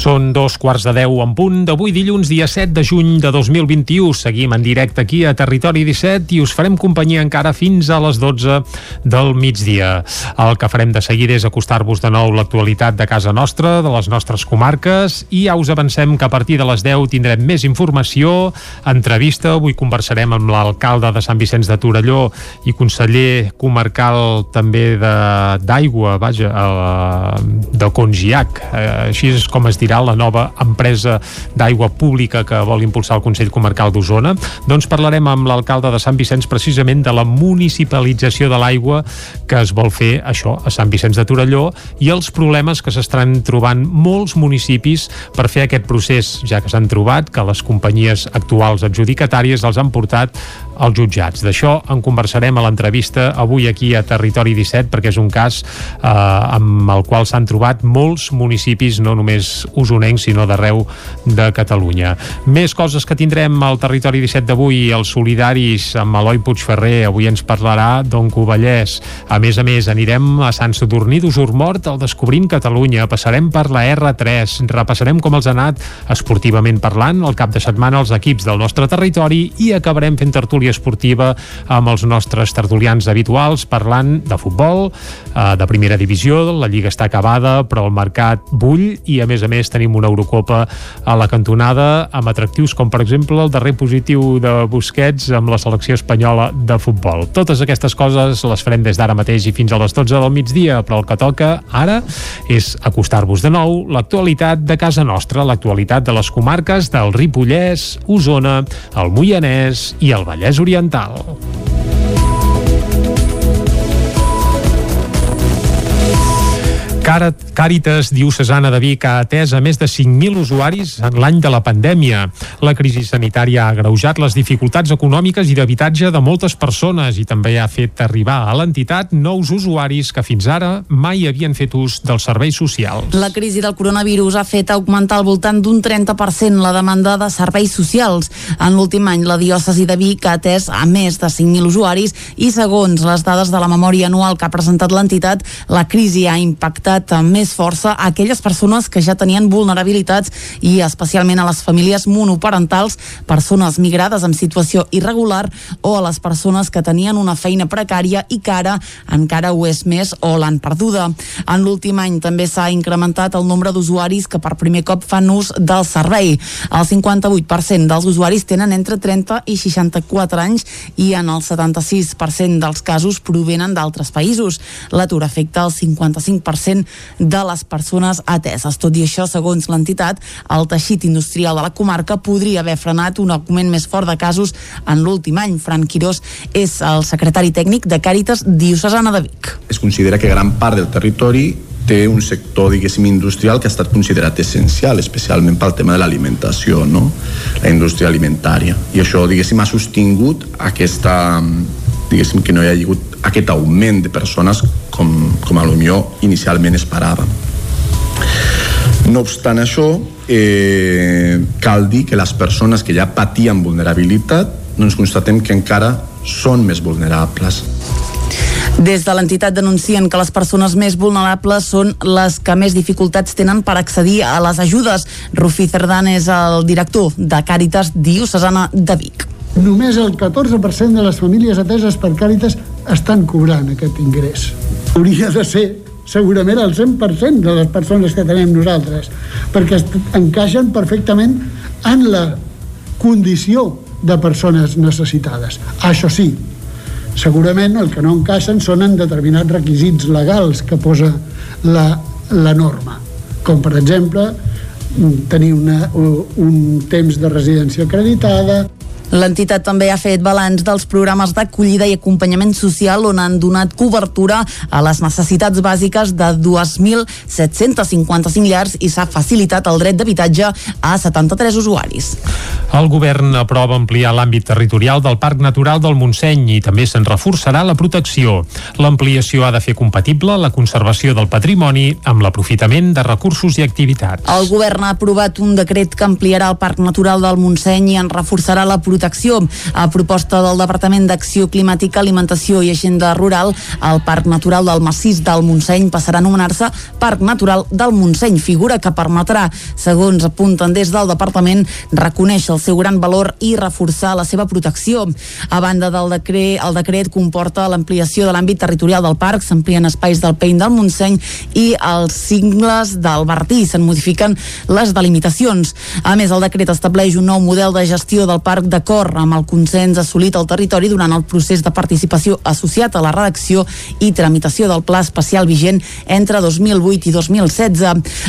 Speaker 1: Són dos quarts de deu en punt d'avui dilluns, dia 7 de juny de 2021. Seguim en directe aquí a Territori 17 i us farem companyia encara fins a les 12 del migdia. El que farem de seguida és acostar-vos de nou l'actualitat de casa nostra, de les nostres comarques, i ja us avancem que a partir de les 10 tindrem més informació, entrevista, avui conversarem amb l'alcalde de Sant Vicenç de Torelló i conseller comarcal també d'aigua, vaja, eh, de Congiac, eh, així és com es dirà la nova empresa d'aigua pública que vol impulsar el Consell Comarcal d'Osona, doncs parlarem amb l'alcalde de Sant Vicenç precisament de la municipalització de l'aigua que es vol fer això a Sant Vicenç de Torelló i els problemes que s'estan trobant molts municipis per fer aquest procés, ja que s'han trobat que les companyies actuals adjudicatàries els han portat als jutjats. D'això en conversarem a l'entrevista avui aquí a Territori 17 perquè és un cas eh, amb el qual s'han trobat molts municipis, no només usonencs, sinó d'arreu de Catalunya. Més coses que tindrem al Territori 17 d'avui, els solidaris amb Eloi Puigferrer, avui ens parlarà d'on Covellès. A més a més, anirem a Sant Sadurní d'Usurmort al Descobrint Catalunya, passarem per la R3, repassarem com els ha anat esportivament parlant el cap de setmana els equips del nostre territori i acabarem fent tertúlia esportiva amb els nostres tertulians habituals parlant de futbol, eh, de primera divisió, la Lliga està acabada, però el mercat bull i a més a més tenim una Eurocopa a la cantonada amb atractius com per exemple el darrer positiu de Busquets amb la selecció espanyola de futbol. Totes aquestes coses les farem des d'ara mateix i fins a les 12 del migdia, però el que toca ara és acostar-vos de nou l'actualitat de casa nostra, l'actualitat de les comarques del Ripollès, Osona, el Moianès i el Vallès Oriental. Cara, Càritas Diocesana de Vic ha atès a més de 5.000 usuaris en l'any de la pandèmia. La crisi sanitària ha agreujat les dificultats econòmiques i d'habitatge de moltes persones i també ha fet arribar a l'entitat nous usuaris que fins ara mai havien fet ús dels serveis socials.
Speaker 3: La crisi del coronavirus ha fet augmentar al voltant d'un 30% la demanda de serveis socials. En l'últim any, la diòcesi de Vic ha atès a més de 5.000 usuaris i segons les dades de la memòria anual que ha presentat l'entitat, la crisi ha impactat amb més força a aquelles persones que ja tenien vulnerabilitats i especialment a les famílies monoparentals, persones migrades en situació irregular o a les persones que tenien una feina precària i que ara encara ho és més o l'han perduda. En l'últim any també s'ha incrementat el nombre d'usuaris que per primer cop fan ús del servei. El 58% dels usuaris tenen entre 30 i 64 anys i en el 76% dels casos provenen d'altres països. L'atur afecta el 55% de les persones ateses. Tot i això, segons l'entitat, el teixit industrial de la comarca podria haver frenat un augment més fort de casos en l'últim any. Fran Quirós és el secretari tècnic de Càritas Diocesana de Vic.
Speaker 4: Es considera que gran part del territori té un sector, diguéssim, industrial que ha estat considerat essencial, especialment pel tema de l'alimentació, no? la indústria alimentària. I això, diguéssim, ha sostingut aquesta, diguéssim, que no hi ha hagut aquest augment de persones com, com a millor inicialment esperava. No obstant això, eh, cal dir que les persones que ja patien vulnerabilitat doncs constatem que encara són més vulnerables.
Speaker 3: Des de l'entitat denuncien que les persones més vulnerables són les que més dificultats tenen per accedir a les ajudes. Rufí Cerdán és el director de Càritas Diocesana de Vic
Speaker 23: només el 14% de les famílies ateses per Càritas estan cobrant aquest ingrés. Hauria de ser segurament el 100% de les persones que tenem nosaltres, perquè encaixen perfectament en la condició de persones necessitades. Això sí, segurament el que no encaixen són en determinats requisits legals que posa la, la norma, com per exemple tenir una, un temps de residència acreditada,
Speaker 3: L'entitat també ha fet balanç dels programes d'acollida i acompanyament social on han donat cobertura a les necessitats bàsiques de 2.755 llars i s'ha facilitat el dret d'habitatge a 73 usuaris.
Speaker 1: El govern aprova ampliar l'àmbit territorial del Parc Natural del Montseny i també se'n reforçarà la protecció. L'ampliació ha de fer compatible la conservació del patrimoni amb l'aprofitament de recursos i activitats.
Speaker 3: El govern ha aprovat un decret que ampliarà el Parc Natural del Montseny i en reforçarà la protecció protecció. A proposta del Departament d'Acció Climàtica, Alimentació i Agenda Rural, el Parc Natural del Massís del Montseny passarà a anomenar-se Parc Natural del Montseny, figura que permetrà, segons apunten des del Departament, reconèixer el seu gran valor i reforçar la seva protecció. A banda del decret, el decret comporta l'ampliació de l'àmbit territorial del parc, s'amplien espais del Pein del Montseny i els cingles del Bertí, se'n modifiquen les delimitacions. A més, el decret estableix un nou model de gestió del parc de d'acord amb el consens assolit al territori durant el procés de participació associat a la redacció i tramitació del pla especial vigent entre 2008 i 2016.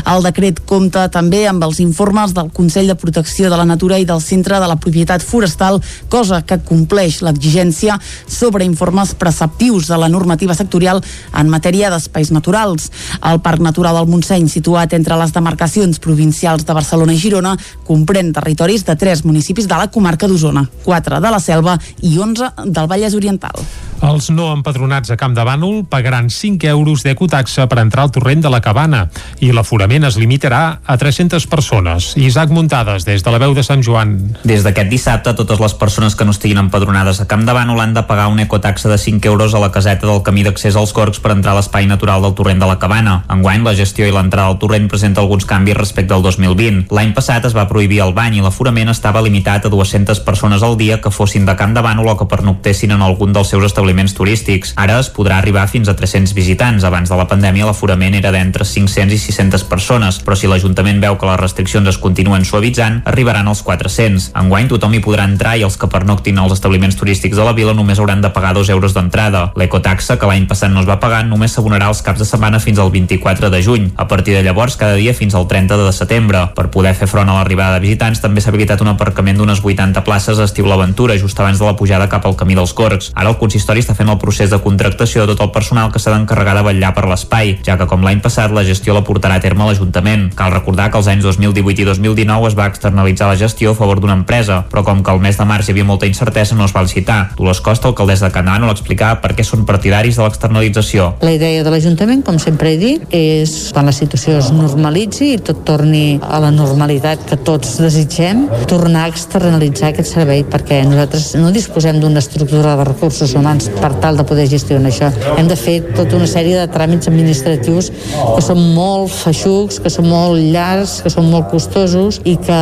Speaker 3: El decret compta també amb els informes del Consell de Protecció de la Natura i del Centre de la Propietat Forestal, cosa que compleix l'exigència sobre informes preceptius de la normativa sectorial en matèria d'espais naturals. El Parc Natural del Montseny, situat entre les demarcacions provincials de Barcelona i Girona, comprèn territoris de tres municipis de la comarca d'Osona Osona, 4 de la Selva i 11 del Vallès Oriental.
Speaker 1: Els no empadronats a Camp de Bànol pagaran 5 euros d'ecotaxa per entrar al torrent de la Cabana i l'aforament es limitarà a 300 persones. Isaac Muntades, des de la veu de Sant Joan.
Speaker 6: Des d'aquest dissabte, totes les persones que no estiguin empadronades a Camp de Bànol han de pagar una ecotaxa de 5 euros a la caseta del camí d'accés als Corcs per entrar a l'espai natural del torrent de la Cabana. Enguany, la gestió i l'entrada al torrent presenta alguns canvis respecte al 2020. L'any passat es va prohibir el bany i l'aforament estava limitat a 200 persones al dia que fossin de Camp de Bànol o que pernoctessin en algun dels seus establiments establiments turístics. Ara es podrà arribar fins a 300 visitants. Abans de la pandèmia l'aforament era d'entre 500 i 600 persones, però si l'Ajuntament veu que les restriccions es continuen suavitzant, arribaran als 400. Enguany tothom hi podrà entrar i els que pernoctin als establiments turístics de la vila només hauran de pagar 2 euros d'entrada. L'ecotaxa, que l'any passat no es va pagar, només s'abonarà els caps de setmana fins al 24 de juny. A partir de llavors, cada dia fins al 30 de setembre. Per poder fer front a l'arribada de visitants, també s'ha habilitat un aparcament d'unes 80 places a Estiu l'Aventura, just abans de la pujada cap al camí dels Corcs. Ara el consistori està fent el procés de contractació de tot el personal que s'ha d'encarregar de vetllar per l'espai, ja que com l'any passat la gestió la portarà a terme l'Ajuntament. Cal recordar que els anys 2018 i 2019 es va externalitzar la gestió a favor d'una empresa, però com que el mes de març hi havia molta incertesa no es va licitar. Dolors Costa, alcaldessa de Canano, l'explicava per què són partidaris de l'externalització.
Speaker 7: La idea de l'Ajuntament, com sempre he dit, és quan la situació es normalitzi i tot torni a la normalitat que tots desitgem, tornar a externalitzar aquest servei perquè nosaltres no disposem d'una estructura de recursos humans per tal de poder gestionar això. Hem de fer tota una sèrie de tràmits administratius que són molt feixucs, que són molt llargs, que són molt costosos i que,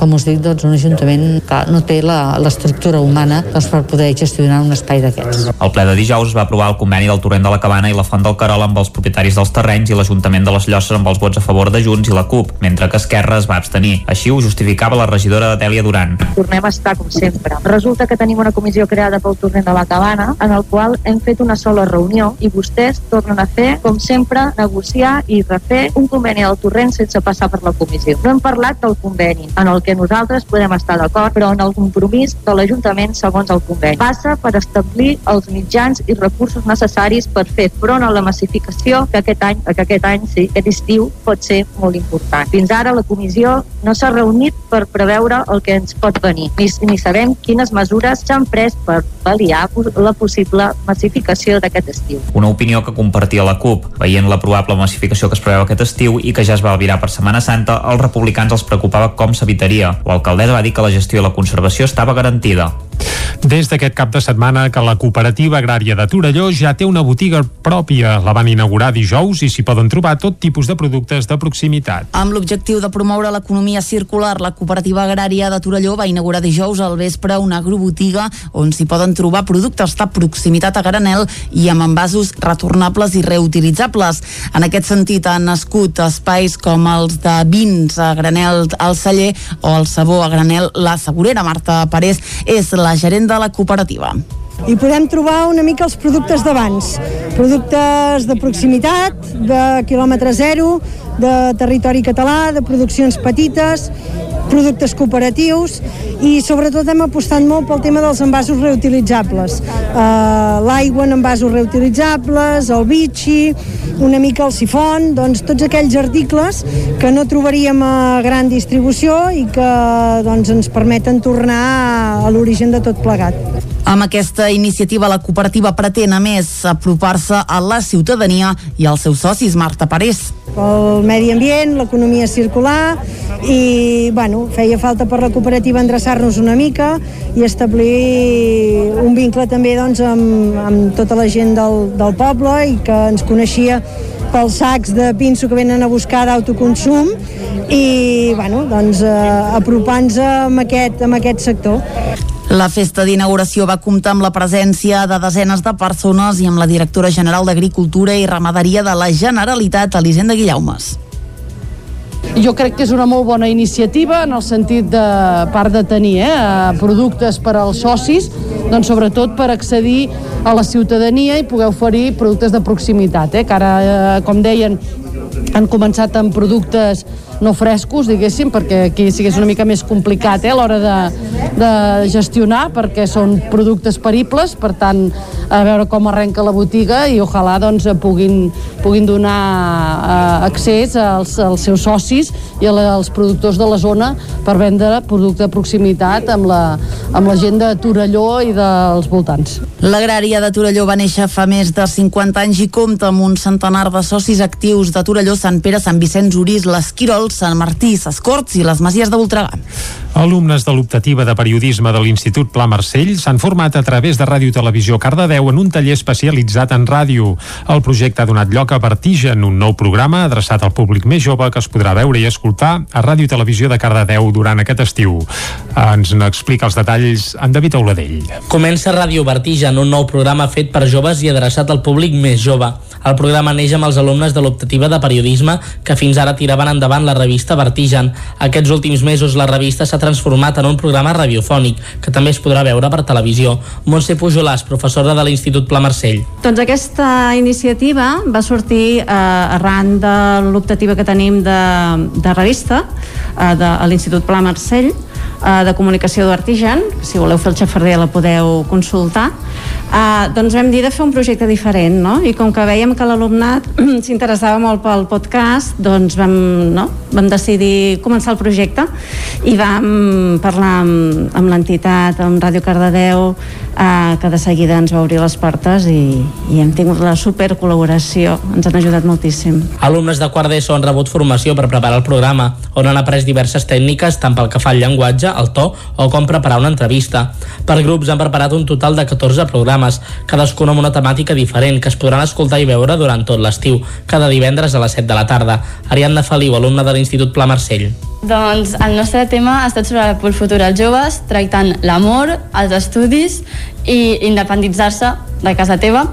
Speaker 7: com us dic, doncs, un ajuntament que no té l'estructura humana doncs, per poder gestionar un espai d'aquests.
Speaker 6: El ple de dijous es va aprovar el conveni del Torrent de la Cabana i la Font del Carol amb els propietaris dels terrenys i l'Ajuntament de les Llosses amb els vots a favor de Junts i la CUP, mentre que Esquerra es va abstenir. Així ho justificava la regidora Dèlia Duran.
Speaker 8: Tornem a estar com sempre. Resulta que tenim una comissió creada pel Torrent de la Cabana en el qual hem fet una sola reunió i vostès tornen a fer, com sempre, negociar i refer un conveni al torrent sense passar per la comissió. No hem parlat del conveni, en el que nosaltres podem estar d'acord, però en el compromís de l'Ajuntament segons el conveni. Passa per establir els mitjans i recursos necessaris per fer front a la massificació que aquest any, que aquest any sí, aquest estiu pot ser molt important. Fins ara la comissió no s'ha reunit per preveure el que ens pot venir, ni, ni sabem quines mesures s'han pres per pal·liar la possible massificació d'aquest estiu.
Speaker 6: Una opinió que compartia la CUP. Veient la probable massificació que es preveu aquest estiu i que ja es va albirar per Setmana Santa, als republicans els preocupava com s'evitaria. L'alcaldessa va dir que la gestió i la conservació estava garantida.
Speaker 1: Des d'aquest cap de setmana que la cooperativa agrària de Torelló ja té una botiga pròpia. La van inaugurar dijous i s'hi poden trobar tot tipus de productes de proximitat.
Speaker 3: Amb l'objectiu de promoure l'economia circular, la cooperativa agrària de Torelló va inaugurar dijous al vespre una agrobotiga on s'hi poden trobar productes de proximitat a granel i amb envasos retornables i reutilitzables. En aquest sentit han nascut espais com els de vins a granel al celler o el sabó a granel la Segurera. Marta Parés és la gerent de la cooperativa
Speaker 9: i podem trobar una mica els productes d'abans. Productes de proximitat, de quilòmetre zero, de territori català, de produccions petites, productes cooperatius i sobretot hem apostat molt pel tema dels envasos reutilitzables. Uh, L'aigua en envasos reutilitzables, el bitxi, una mica el sifon, doncs tots aquells articles que no trobaríem a gran distribució i que doncs, ens permeten tornar a l'origen de tot plegat.
Speaker 3: Amb aquesta iniciativa, la cooperativa pretén, a més, apropar-se a la ciutadania i als seus socis, Marta Parés.
Speaker 9: El medi ambient, l'economia circular i, bueno, feia falta per la cooperativa endreçar-nos una mica i establir un vincle també doncs, amb, amb tota la gent del, del poble i que ens coneixia pels sacs de pinso que venen a buscar d'autoconsum i bueno, doncs, eh, apropant-nos amb, aquest, amb aquest sector.
Speaker 3: La festa d'inauguració va comptar amb la presència de desenes de persones i amb la directora general d'Agricultura i Ramaderia de la Generalitat, Elisenda Guillaumes.
Speaker 10: Jo crec que és una molt bona iniciativa en el sentit de part de tenir eh, productes per als socis, doncs sobretot per accedir a la ciutadania i poder oferir productes de proximitat, eh, que ara, eh, com deien, han començat amb productes no frescos, diguéssim, perquè aquí sí que és una mica més complicat eh, a l'hora de, de gestionar, perquè són productes peribles, per tant, a veure com arrenca la botiga i ojalà doncs, puguin, puguin donar eh, accés als, als seus socis i als productors de la zona per vendre producte de proximitat amb la, amb la gent de Torelló i dels voltants.
Speaker 3: L'agrària de Torelló va néixer fa més de 50 anys i compta amb un centenar de socis actius de Torelló, Sant Pere, Sant Vicenç, Orís, l'Esquirol, Sant Martí, Corts i les Masies de Voltregà.
Speaker 1: Alumnes de l'optativa de periodisme de l'Institut Pla Marcell s'han format a través de Ràdio Televisió Cardedeu en un taller especialitzat en ràdio. El projecte ha donat lloc a Vertigen, un nou programa adreçat al públic més jove que es podrà veure i escoltar a Ràdio Televisió de Cardedeu durant aquest estiu. Ens n'explica els detalls en David Auladell.
Speaker 11: Comença Ràdio Vertigen, un nou programa fet per joves i adreçat al públic més jove. El programa neix amb els alumnes de l'optativa de periodisme que fins ara tiraven endavant la revista Vertigen. Aquests últims mesos la revista s'ha transformat en un programa radiofònic que també es podrà veure per televisió. Montse Pujolàs, professora de l'Institut Pla Marcell.
Speaker 12: Doncs aquesta iniciativa va sortir eh, arran de l'optativa que tenim de, de revista eh, de, l'Institut Pla Marcell eh, de comunicació d'Artigen, si voleu fer el xafarder la podeu consultar, eh, doncs vam dir de fer un projecte diferent, no? I com que veiem que l'alumnat s'interessava molt pel podcast, doncs vam, no? vam decidir començar el projecte i vam parlar amb, amb l'entitat, amb Ràdio Cardedeu, eh, que de seguida ens va obrir les portes i, i hem tingut la super col·laboració, ens han ajudat moltíssim.
Speaker 11: Alumnes de quart d'ESO han rebut formació per preparar el programa, on han après diverses tècniques tant pel que fa al llenguatge, el to o com preparar una entrevista. Per grups han preparat un total de 14 programes, cadascun amb una temàtica diferent que es podran escoltar i veure durant tot l'estiu, cada divendres a les 7 de la tarda. Ariadna Feliu, alumna de l'Institut Pla Marcell.
Speaker 13: Doncs el nostre tema ha estat sobre el futur als joves, tractant l'amor, els estudis i independitzar-se de casa teva.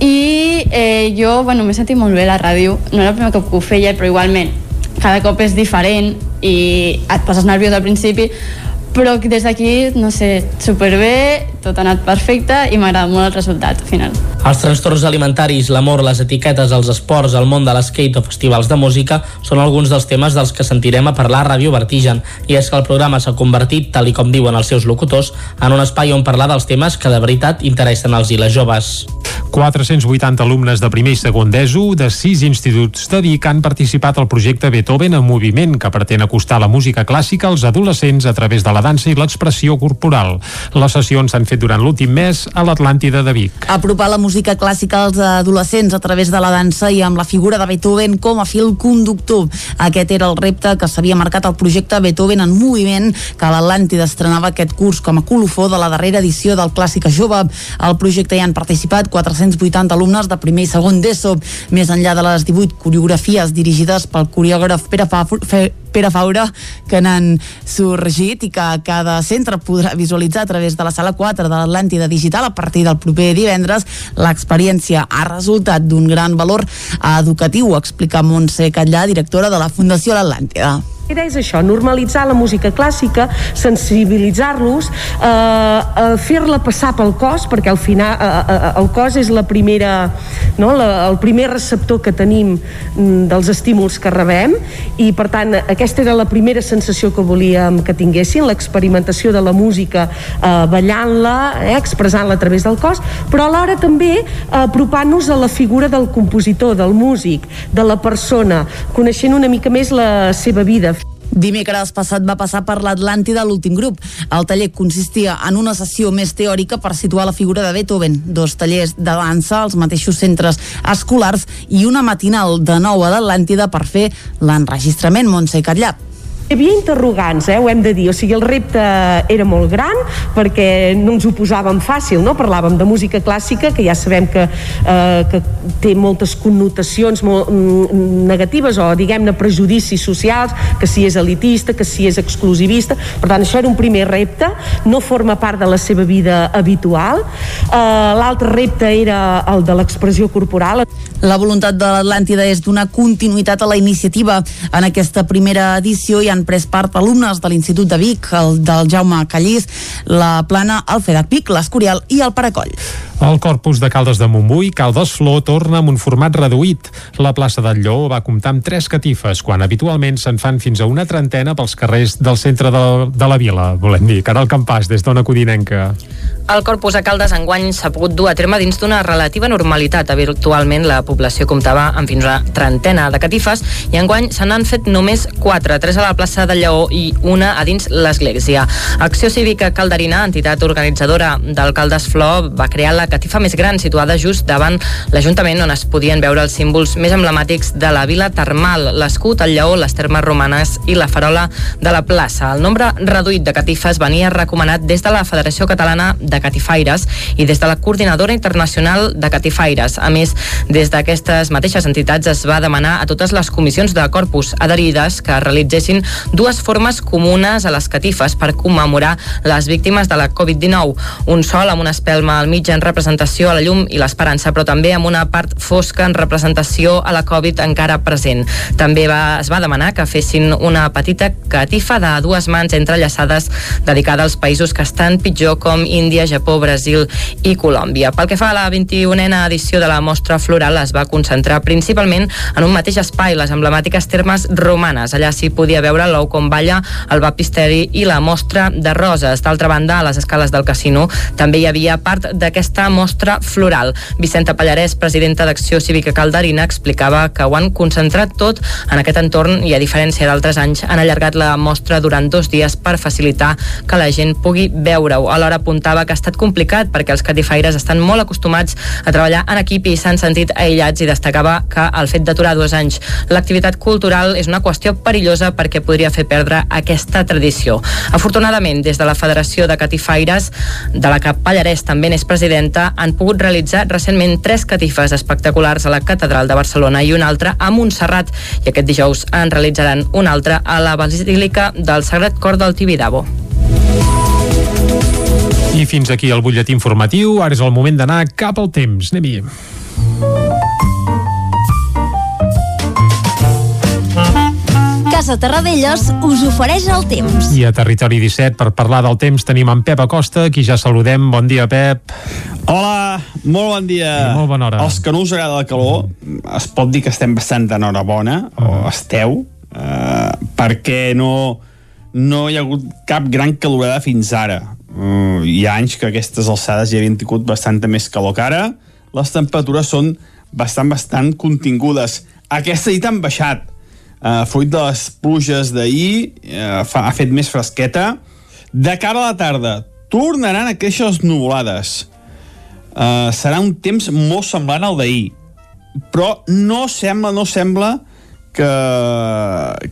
Speaker 13: I eh, jo, bueno, m'he sentit molt bé a la ràdio. No era el primer cop que ho feia, però igualment cada cop és diferent i et poses nerviós al principi, però des d'aquí, no sé, superbé, tot ha anat perfecte i m'agrada molt el resultat final.
Speaker 11: Els trastorns alimentaris, l'amor, les etiquetes, els esports, el món de l'skate o festivals de música són alguns dels temes dels que sentirem a parlar a Ràdio Vertigen i és que el programa s'ha convertit, tal i com diuen els seus locutors, en un espai on parlar dels temes que de veritat interessen als i les joves.
Speaker 1: 480 alumnes de primer i segon d'ESO de sis instituts de Vic han participat al projecte Beethoven en moviment que pretén acostar la música clàssica als adolescents a través de la dansa i l'expressió corporal. Les sessions s'han fet durant l'últim mes a l'Atlàntida de Vic.
Speaker 3: Apropar la música clàssica als adolescents a través de la dansa i amb la figura de Beethoven com a fil conductor. Aquest era el repte que s'havia marcat el projecte Beethoven en moviment que l'Atlàntida estrenava aquest curs com a colofó de la darrera edició del Clàssica Jove. Al projecte hi han participat 480 alumnes de primer i segon d'ESO, més enllà de les 18 coreografies dirigides pel coreògraf Pere, Pere Faura que n'han sorgit i que cada centre podrà visualitzar a través de la sala 4 de l'Atlàntida Digital a partir del proper divendres. L'experiència ha resultat d'un gran valor educatiu, explica Montse Catllà, directora de la Fundació L'Atlàntida.
Speaker 14: Idea és això, normalitzar la música clàssica, sensibilitzar-los, eh, eh, fer-la passar pel cos, perquè al final eh, eh, el cos és la primera, no, la, el primer receptor que tenim mm, dels estímuls que rebem i per tant aquesta era la primera sensació que volíem que tinguessin, l'experimentació de la música eh, ballant-la, eh, expressant-la a través del cos, però alhora també eh, apropant-nos a la figura del compositor, del músic, de la persona, coneixent una mica més la seva vida.
Speaker 3: Dimecres passat va passar per l'Atlàntida l'últim grup. El taller consistia en una sessió més teòrica per situar la figura de Beethoven, dos tallers de dansa als mateixos centres escolars i una matinal de nou a l'Atlàntida per fer l'enregistrament Montse Catllà.
Speaker 14: Hi havia interrogants, eh, ho hem de dir, o sigui, el repte era molt gran perquè no ens ho posàvem fàcil, no? Parlàvem de música clàssica, que ja sabem que, eh, que té moltes connotacions molt mm, negatives o, diguem-ne, prejudicis socials, que si és elitista, que si és exclusivista. Per tant, això era un primer repte, no forma part de la seva vida habitual. Eh, L'altre repte era el de l'expressió corporal.
Speaker 3: La voluntat de l'Atlàntida és donar continuïtat a la iniciativa. En aquesta primera edició hi han pres part alumnes de l'Institut de Vic, el del Jaume Callís, la Plana, el FEDAC Vic, l'Escorial i el Paracoll.
Speaker 1: El corpus de Caldes de Montbui, Caldes Flor, torna amb un format reduït. La plaça del Lleó va comptar amb tres catifes, quan habitualment se'n fan fins a una trentena pels carrers del centre de, de la vila, volem dir. Caral Campàs, des d'Ona Codinenca.
Speaker 15: El corpus a Caldes enguany s'ha pogut dur a terme dins d'una relativa normalitat. Habitualment la població comptava amb fins a trentena de catifes i enguany se n'han fet només quatre, tres a la plaça del Lleó i una a dins l'església. Acció Cívica Calderina, entitat organitzadora del Caldes Flor, va crear la catifa més gran situada just davant l'Ajuntament on es podien veure els símbols més emblemàtics de la vila termal, l'escut, el lleó, les termes romanes i la farola de la plaça. El nombre reduït de catifes venia recomanat des de la Federació Catalana de Catifaires i des de la Coordinadora Internacional de Catifaires. A més, des d'aquestes mateixes entitats es va demanar a totes les comissions de corpus adherides que realitzessin dues formes comunes a les catifes per commemorar les víctimes de la Covid-19. Un sol amb una espelma al mig en representació representació a la llum i l'esperança, però també amb una part fosca en representació a la Covid encara present. També va, es va demanar que fessin una petita catifa de dues mans entrellaçades dedicada als països que estan pitjor com Índia, Japó, Brasil i Colòmbia. Pel que fa a la 21a edició de la mostra floral es va concentrar principalment en un mateix espai, les emblemàtiques termes romanes. Allà s'hi podia veure l'ou com balla, el baptisteri i la mostra de roses. D'altra banda, a les escales del casino també hi havia part d'aquesta mostra floral. Vicenta Pallarès, presidenta d'Acció Cívica Calderina, explicava que ho han concentrat tot en aquest entorn i, a diferència d'altres anys, han allargat la mostra durant dos dies per facilitar que la gent pugui veure-ho. Alhora apuntava que ha estat complicat perquè els catifaires estan molt acostumats a treballar en equip i s'han sentit aïllats i destacava que el fet d'aturar dos anys l'activitat cultural és una qüestió perillosa perquè podria fer perdre aquesta tradició. Afortunadament, des de la Federació de Catifaires, de la que Pallarès també n'és presidenta, han pogut realitzar recentment tres catifes espectaculars a la Catedral de Barcelona i una altra a Montserrat i aquest dijous en realitzaran una altra a la Basílica del Sagrat Cor del Tibidabo.
Speaker 1: I fins aquí el butlletí informatiu. Ara és el moment d'anar cap al temps. Anem-hi.
Speaker 13: Casa Terradellos us ofereix el temps.
Speaker 1: I a Territori 17, per parlar del temps, tenim en Pep Acosta, qui ja saludem. Bon dia, Pep.
Speaker 16: Hola, molt bon dia.
Speaker 1: I molt bona hora.
Speaker 16: Els que no us agrada la calor, es pot dir que estem bastant d'enhorabona, uh -huh. o esteu, eh, perquè no, no hi ha hagut cap gran calorada fins ara. Uh, hi ha anys que aquestes alçades ja havien tingut bastanta més calor que ara, les temperatures són bastant, bastant contingudes. Aquesta nit han baixat, eh, fruit de les pluges d'ahir, eh, fa, ha fet més fresqueta. De cara a la tarda, tornaran a créixer les nuvolades. Eh, serà un temps molt semblant al d'ahir, però no sembla, no sembla que,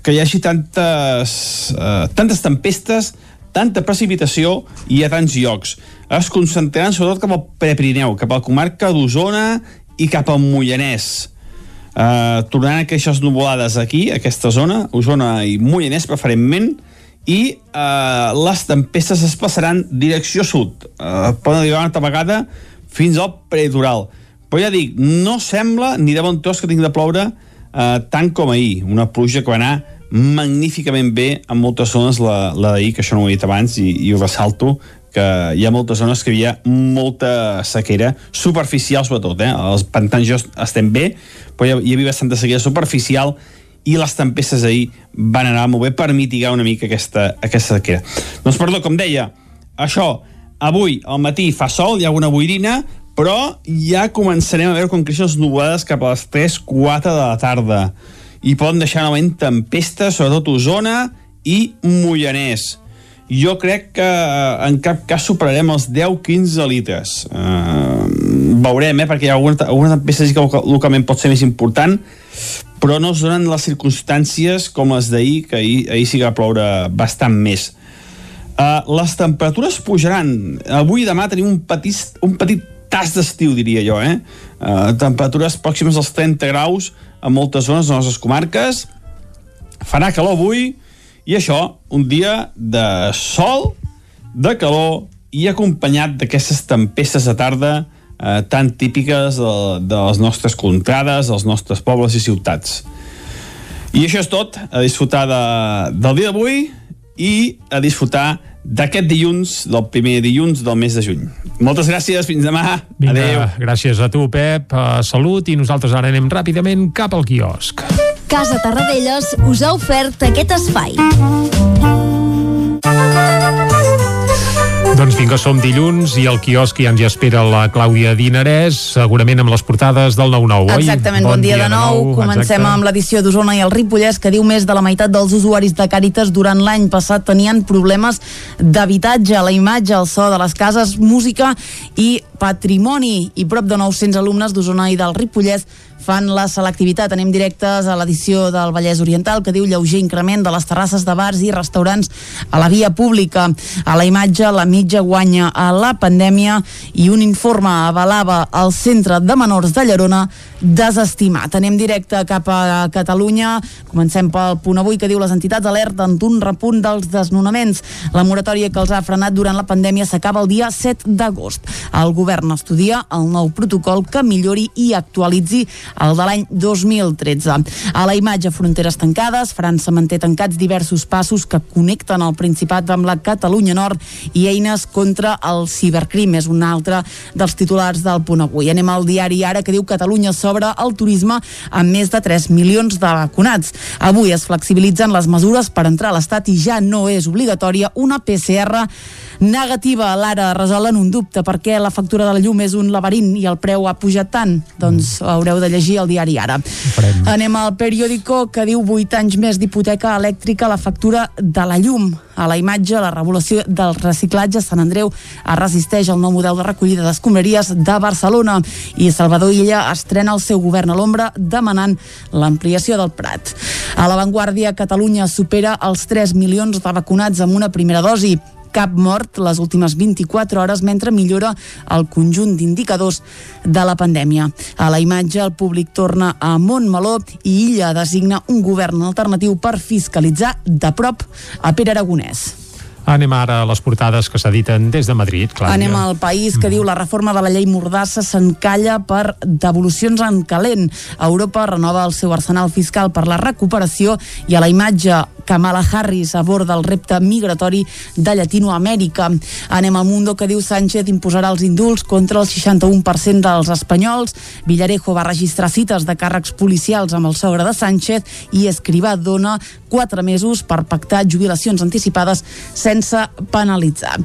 Speaker 16: que hi hagi tantes, eh, tantes tempestes, tanta precipitació i a tants llocs. Es concentraran sobretot cap al Prepirineu, cap a la comarca d'Osona i cap al Mollanès. Tornaran a les nuvolades aquí, aquesta zona, Osona i Mollanès preferentment, i uh, les tempestes es passaran direcció sud. Uh, poden arribar una altra vegada fins al prelitoral. Però ja dic, no sembla ni de bon tros que tingui de ploure uh, tant com ahir. Una pluja que va anar magníficament bé en moltes zones la, la d'ahir, que això no ho he dit abans i, i ho ressalto, que hi ha moltes zones que hi havia molta sequera, superficial sobretot, eh? els pantans jo estem bé, però hi, havia bastanta sequera superficial i les tempestes ahir van anar molt bé per mitigar una mica aquesta, aquesta sequera. Doncs perdó, com deia, això, avui al matí fa sol, hi ha alguna boirina, però ja començarem a veure com creixen les nuvolades cap a les 3-4 de la tarda i poden deixar novament tempestes, sobretot Osona i Mollanès jo crec que eh, en cap cas superarem els 10-15 litres. Uh, veurem, eh, perquè hi ha alguna, alguna peça que localment pot ser més important, però no es donen les circumstàncies com les d'ahir, que ahir, ahir sí que va ploure bastant més. Uh, les temperatures pujaran. Avui i demà tenim un petit, un petit tas d'estiu, diria jo, eh? Uh, temperatures pròximes als 30 graus a moltes zones de les nostres comarques. Farà calor avui, i això, un dia de sol, de calor i acompanyat d'aquestes tempestes de tarda eh, tan típiques de, de les nostres contrades, dels nostres pobles i ciutats. I això és tot, a disfrutar de, del dia d'avui i a disfrutar d'aquest dilluns, del primer dilluns del mes de juny. Moltes gràcies, fins demà.
Speaker 1: Vinga,
Speaker 16: Adéu.
Speaker 1: Gràcies a tu, Pep. Uh, salut i nosaltres ara anem ràpidament cap al quiosc.
Speaker 22: Casa Tarradellas us ha ofert aquest espai.
Speaker 1: Doncs vinga, som dilluns i al quiosc ja ens hi espera la Clàudia Dinarès, segurament amb les portades del 9-9, oi?
Speaker 3: Exactament, bon, bon dia, dia de nou. nou. Comencem exacte. amb l'edició d'Osona i el Ripollès, que diu més de la meitat dels usuaris de Càritas durant l'any passat tenien problemes d'habitatge, la imatge, el so de les cases, música i patrimoni. I prop de 900 alumnes d'Osona i del Ripollès fan la selectivitat. Anem directes a l'edició del Vallès Oriental que diu lleuger increment de les terrasses de bars i restaurants a la via pública. A la imatge, la mitja guanya a la pandèmia i un informe avalava el centre de menors de Llerona desestimat. Anem directe cap a Catalunya. Comencem pel punt avui que diu les entitats alerten d'un repunt dels desnonaments. La moratòria que els ha frenat durant la pandèmia s'acaba el dia 7 d'agost. El govern estudia el nou protocol que millori i actualitzi el de l'any 2013. A la imatge, fronteres tancades, França manté tancats diversos passos que connecten el Principat amb la Catalunya Nord i eines contra el cibercrim. És un altre dels titulars del punt avui. Anem al diari Ara, que diu Catalunya sobre el turisme amb més de 3 milions de vacunats. Avui es flexibilitzen les mesures per entrar a l'Estat i ja no és obligatòria una PCR negativa. L'ara resolen un dubte perquè la factura de la llum és un laberint i el preu ha pujat tant. Doncs haureu de llegir el diari Ara. Farem. Anem al periòdico que diu 8 anys més d'hipoteca elèctrica a la factura de la llum. A la imatge, la revolució del reciclatge, Sant Andreu es resisteix al nou model de recollida d'escombraries de Barcelona i Salvador Illa estrena el seu govern a l'ombra demanant l'ampliació del Prat. A l'avantguàrdia, Catalunya supera els 3 milions de vacunats amb una primera dosi cap mort les últimes 24 hores mentre millora el conjunt d'indicadors de la pandèmia. A la imatge, el públic torna a Montmeló i Illa designa un govern alternatiu per fiscalitzar de prop a Pere Aragonès.
Speaker 1: Anem ara a les portades que s'editen des de Madrid, Clàudia.
Speaker 3: Anem al país que diu la reforma de la llei Mordassa s'encalla per devolucions en calent. Europa renova el seu arsenal fiscal per la recuperació i a la imatge Kamala Harris aborda el repte migratori de Llatinoamèrica. Anem al Mundo que diu Sánchez imposarà els indults contra el 61% dels espanyols. Villarejo va registrar cites de càrrecs policials amb el sogre de Sánchez i Escrivà dona quatre mesos per pactar jubilacions anticipades sense penalitzar.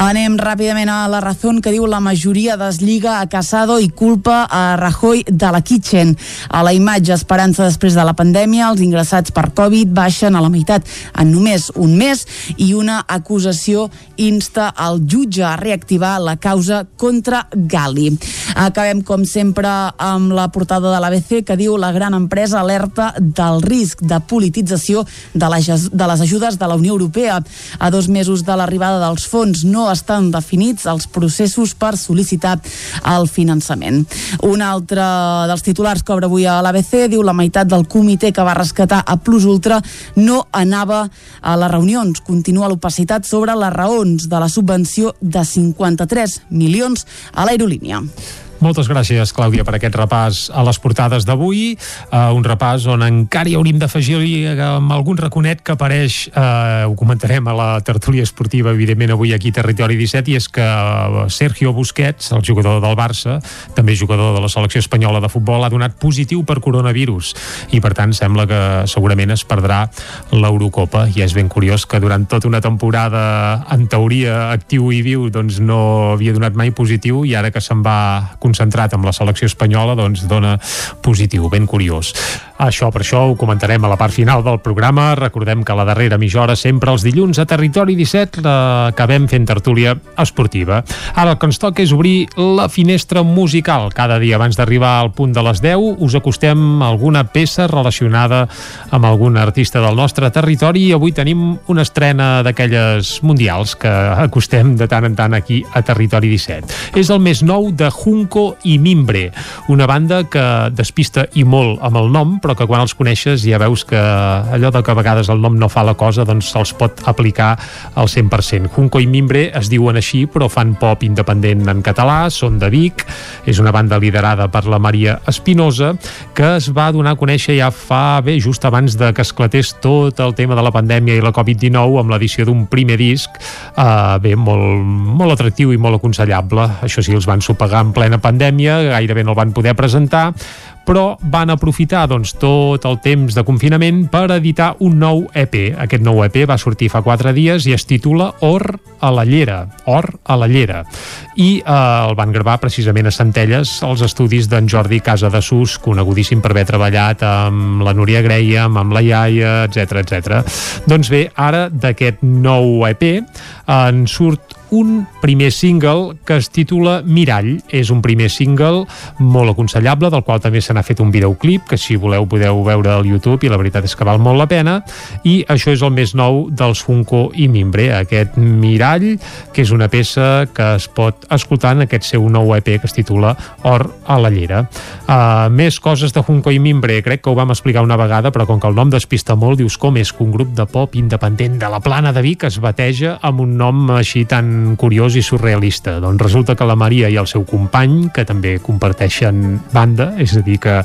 Speaker 3: Anem ràpidament a la raó que diu la majoria deslliga a Casado i culpa a Rajoy de la Kitchen. A la imatge esperança després de la pandèmia, els ingressats per Covid baixen a la meitat en només un mes i una acusació insta al jutge a reactivar la causa contra Gali. Acabem, com sempre, amb la portada de l'ABC que diu la gran empresa alerta del risc de politització de de les ajudes de la Unió Europea. A dos mesos de l'arribada dels fons no estan definits els processos per sol·licitar el finançament. Un altre dels titulars que obre avui a l'ABC diu la meitat del comitè que va rescatar a Plus Ultra no anava a les reunions. Continua l'opacitat sobre les raons de la subvenció de 53 milions a l'aerolínia.
Speaker 1: Moltes gràcies, Clàudia, per aquest repàs a les portades d'avui. Uh, un repàs on encara hi hauríem d'afegir amb algun raconet que apareix, uh, ho comentarem a la tertúlia esportiva, evidentment, avui aquí a Territori 17, i és que Sergio Busquets, el jugador del Barça, també jugador de la selecció espanyola de futbol, ha donat positiu per coronavirus i, per tant, sembla que segurament es perdrà l'Eurocopa. I és ben curiós que durant tota una temporada, en teoria, actiu i viu, doncs no havia donat mai positiu i ara que se'n va concentrat amb la selecció espanyola doncs dona positiu, ben curiós. Això, per això, ho comentarem a la part final del programa. Recordem que la darrera mitja hora, sempre els dilluns a Territori 17, acabem fent tertúlia esportiva. Ara el que ens toca és obrir la finestra musical. Cada dia abans d'arribar al punt de les 10 us acostem alguna peça relacionada amb algun artista del nostre territori i avui tenim una estrena d'aquelles mundials que acostem de tant en tant aquí a Territori 17. És el més nou de Junco i Mimbre, una banda que despista i molt amb el nom, però que quan els coneixes ja veus que allò de que a vegades el nom no fa la cosa doncs se'ls pot aplicar al 100%. Junco i Mimbre es diuen així però fan pop independent en català, són de Vic, és una banda liderada per la Maria Espinosa que es va donar a conèixer ja fa bé, just abans de que esclatés tot el tema de la pandèmia i la Covid-19 amb l'edició d'un primer disc eh, bé, molt, molt atractiu i molt aconsellable. Això sí, els van sopegar en plena pandèmia, gairebé no el van poder presentar, però van aprofitar doncs, tot el temps de confinament per editar un nou EP. Aquest nou EP va sortir fa quatre dies i es titula Or a la Llera. Or a la Llera. I eh, el van gravar precisament a Centelles, als estudis d'en Jordi Casa de Sus, conegudíssim per haver treballat amb la Núria Graham, amb la Iaia, etc etc. Doncs bé, ara d'aquest nou EP en surt un primer single que es titula Mirall. És un primer single molt aconsellable, del qual també se n'ha fet un videoclip, que si voleu podeu veure al YouTube i la veritat és que val molt la pena. I això és el més nou dels Funko i Mimbre, aquest Mirall, que és una peça que es pot escoltar en aquest seu nou EP que es titula Or a la llera. Uh, més coses de Funko i Mimbre, crec que ho vam explicar una vegada, però com que el nom despista molt, dius com és que un grup de pop independent de la plana de Vic es bateja amb un nom així tan curiós i surrealista. Doncs resulta que la Maria i el seu company, que també comparteixen banda, és a dir, que,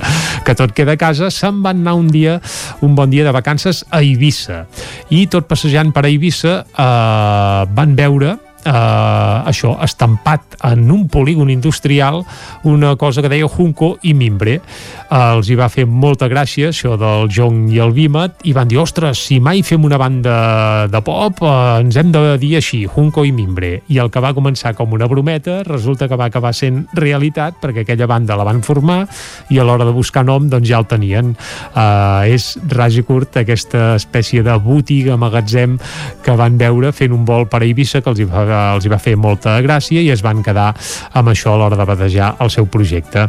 Speaker 1: que tot queda a casa, se'n van anar un dia, un bon dia de vacances a Eivissa. I tot passejant per Eivissa eh, van veure eh, això, estampat en un polígon industrial una cosa que deia Junco i Mimbre. Eh, els hi va fer molta gràcia això del Jong i el Vímet i van dir, ostres, si mai fem una banda de pop eh, ens hem de dir així, Junco i Mimbre. I el que va començar com una brometa resulta que va acabar sent realitat perquè aquella banda la van formar i a l'hora de buscar nom doncs ja el tenien. Eh, és ras i curt aquesta espècie de botiga, magatzem que van veure fent un vol per a Eivissa que els hi va els hi va fer molta gràcia i es van quedar amb això a l'hora de batejar el seu projecte.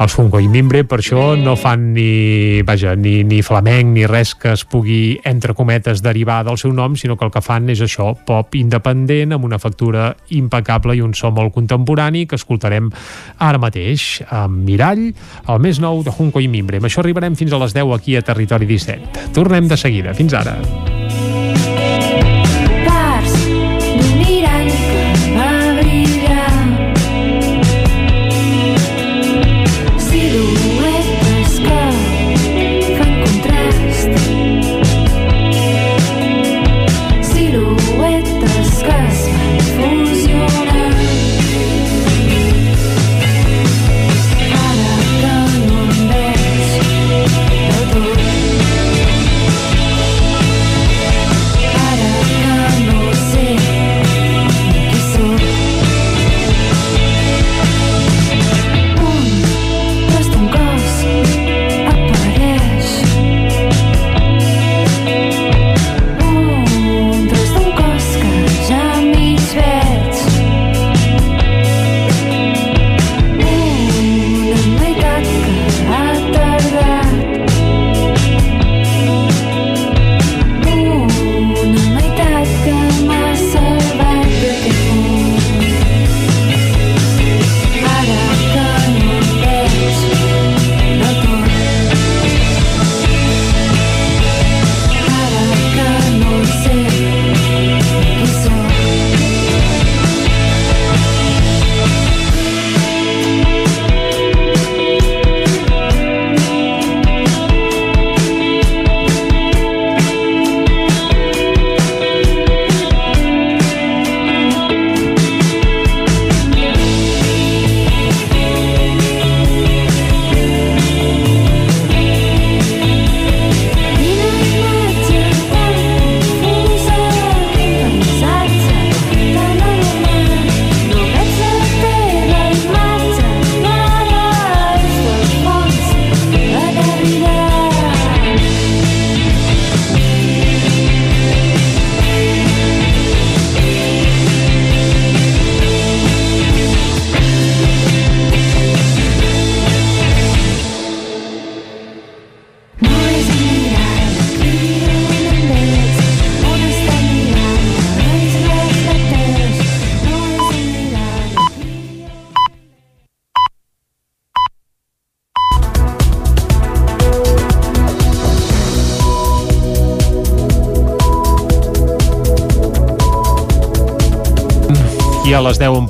Speaker 1: Els Funko i Mimbre per això no fan ni, vaja, ni, ni flamenc ni res que es pugui, entre cometes, derivar del seu nom, sinó que el que fan és això, pop independent, amb una factura impecable i un so molt contemporani que escoltarem ara mateix amb Mirall, el més nou de Junco i Mimbre. Amb això arribarem fins a les 10 aquí a Territori 17. Tornem de seguida. Fins ara.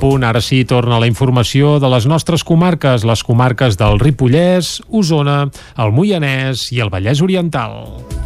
Speaker 1: Punt, ara sí, torna la informació de les nostres comarques, les comarques del Ripollès, Osona, el Moianès i el Vallès Oriental.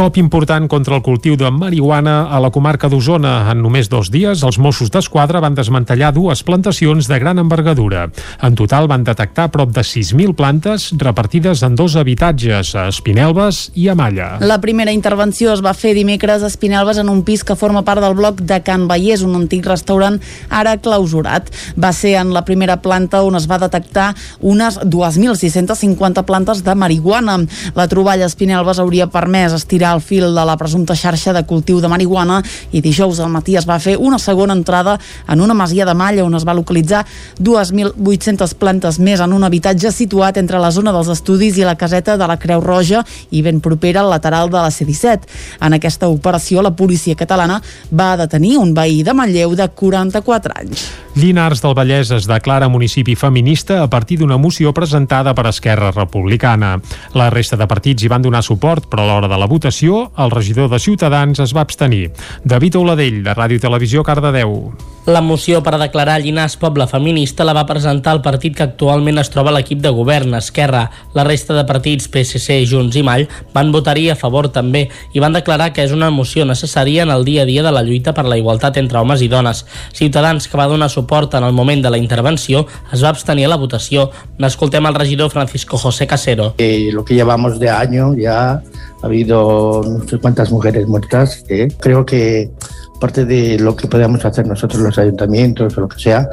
Speaker 1: Cop important contra el cultiu de marihuana a la comarca d'Osona. En només dos dies, els Mossos d'Esquadra van desmantellar dues plantacions de gran envergadura. En total van detectar prop de 6.000 plantes repartides en dos habitatges, a Espinelves i a Malla.
Speaker 3: La primera intervenció es va fer dimecres a Espinelves en un pis que forma part del bloc de Can Vallès, un antic restaurant ara clausurat. Va ser en la primera planta on es va detectar unes 2.650 plantes de marihuana. La troballa a Espinelves hauria permès estirar al fil de la presumpta xarxa de cultiu de marihuana i dijous al matí es va fer una segona entrada en una masia de Malla on es va localitzar 2.800 plantes més en un habitatge situat entre la zona dels estudis i la caseta de la Creu Roja i ben propera al lateral de la C-17. En aquesta operació la policia catalana va detenir un veí de Manlleu de 44 anys.
Speaker 1: Llinars del Vallès es declara municipi feminista a partir d'una moció presentada per Esquerra Republicana. La resta de partits hi van donar suport, però a l'hora de la votació, el regidor de Ciutadans es va abstenir. David Oladell, de Ràdio Televisió, Cardedeu.
Speaker 11: La moció per a declarar Llinars poble feminista la va presentar el partit que actualment es troba a l'equip de govern, Esquerra. La resta de partits, PSC, Junts i Mall, van votar-hi a favor també i van declarar que és una moció necessària en el dia a dia de la lluita per la igualtat entre homes i dones. Ciutadans, que va donar suport en el moment de la intervenció, es va abstenir a la votació. N'escoltem el regidor Francisco José Casero.
Speaker 24: Eh, lo que llevamos de año ya ha habido no sé cuántas mujeres muertas. Eh. Creo que parte de lo que podamos hacer nosotros los ayuntamientos o lo que sea,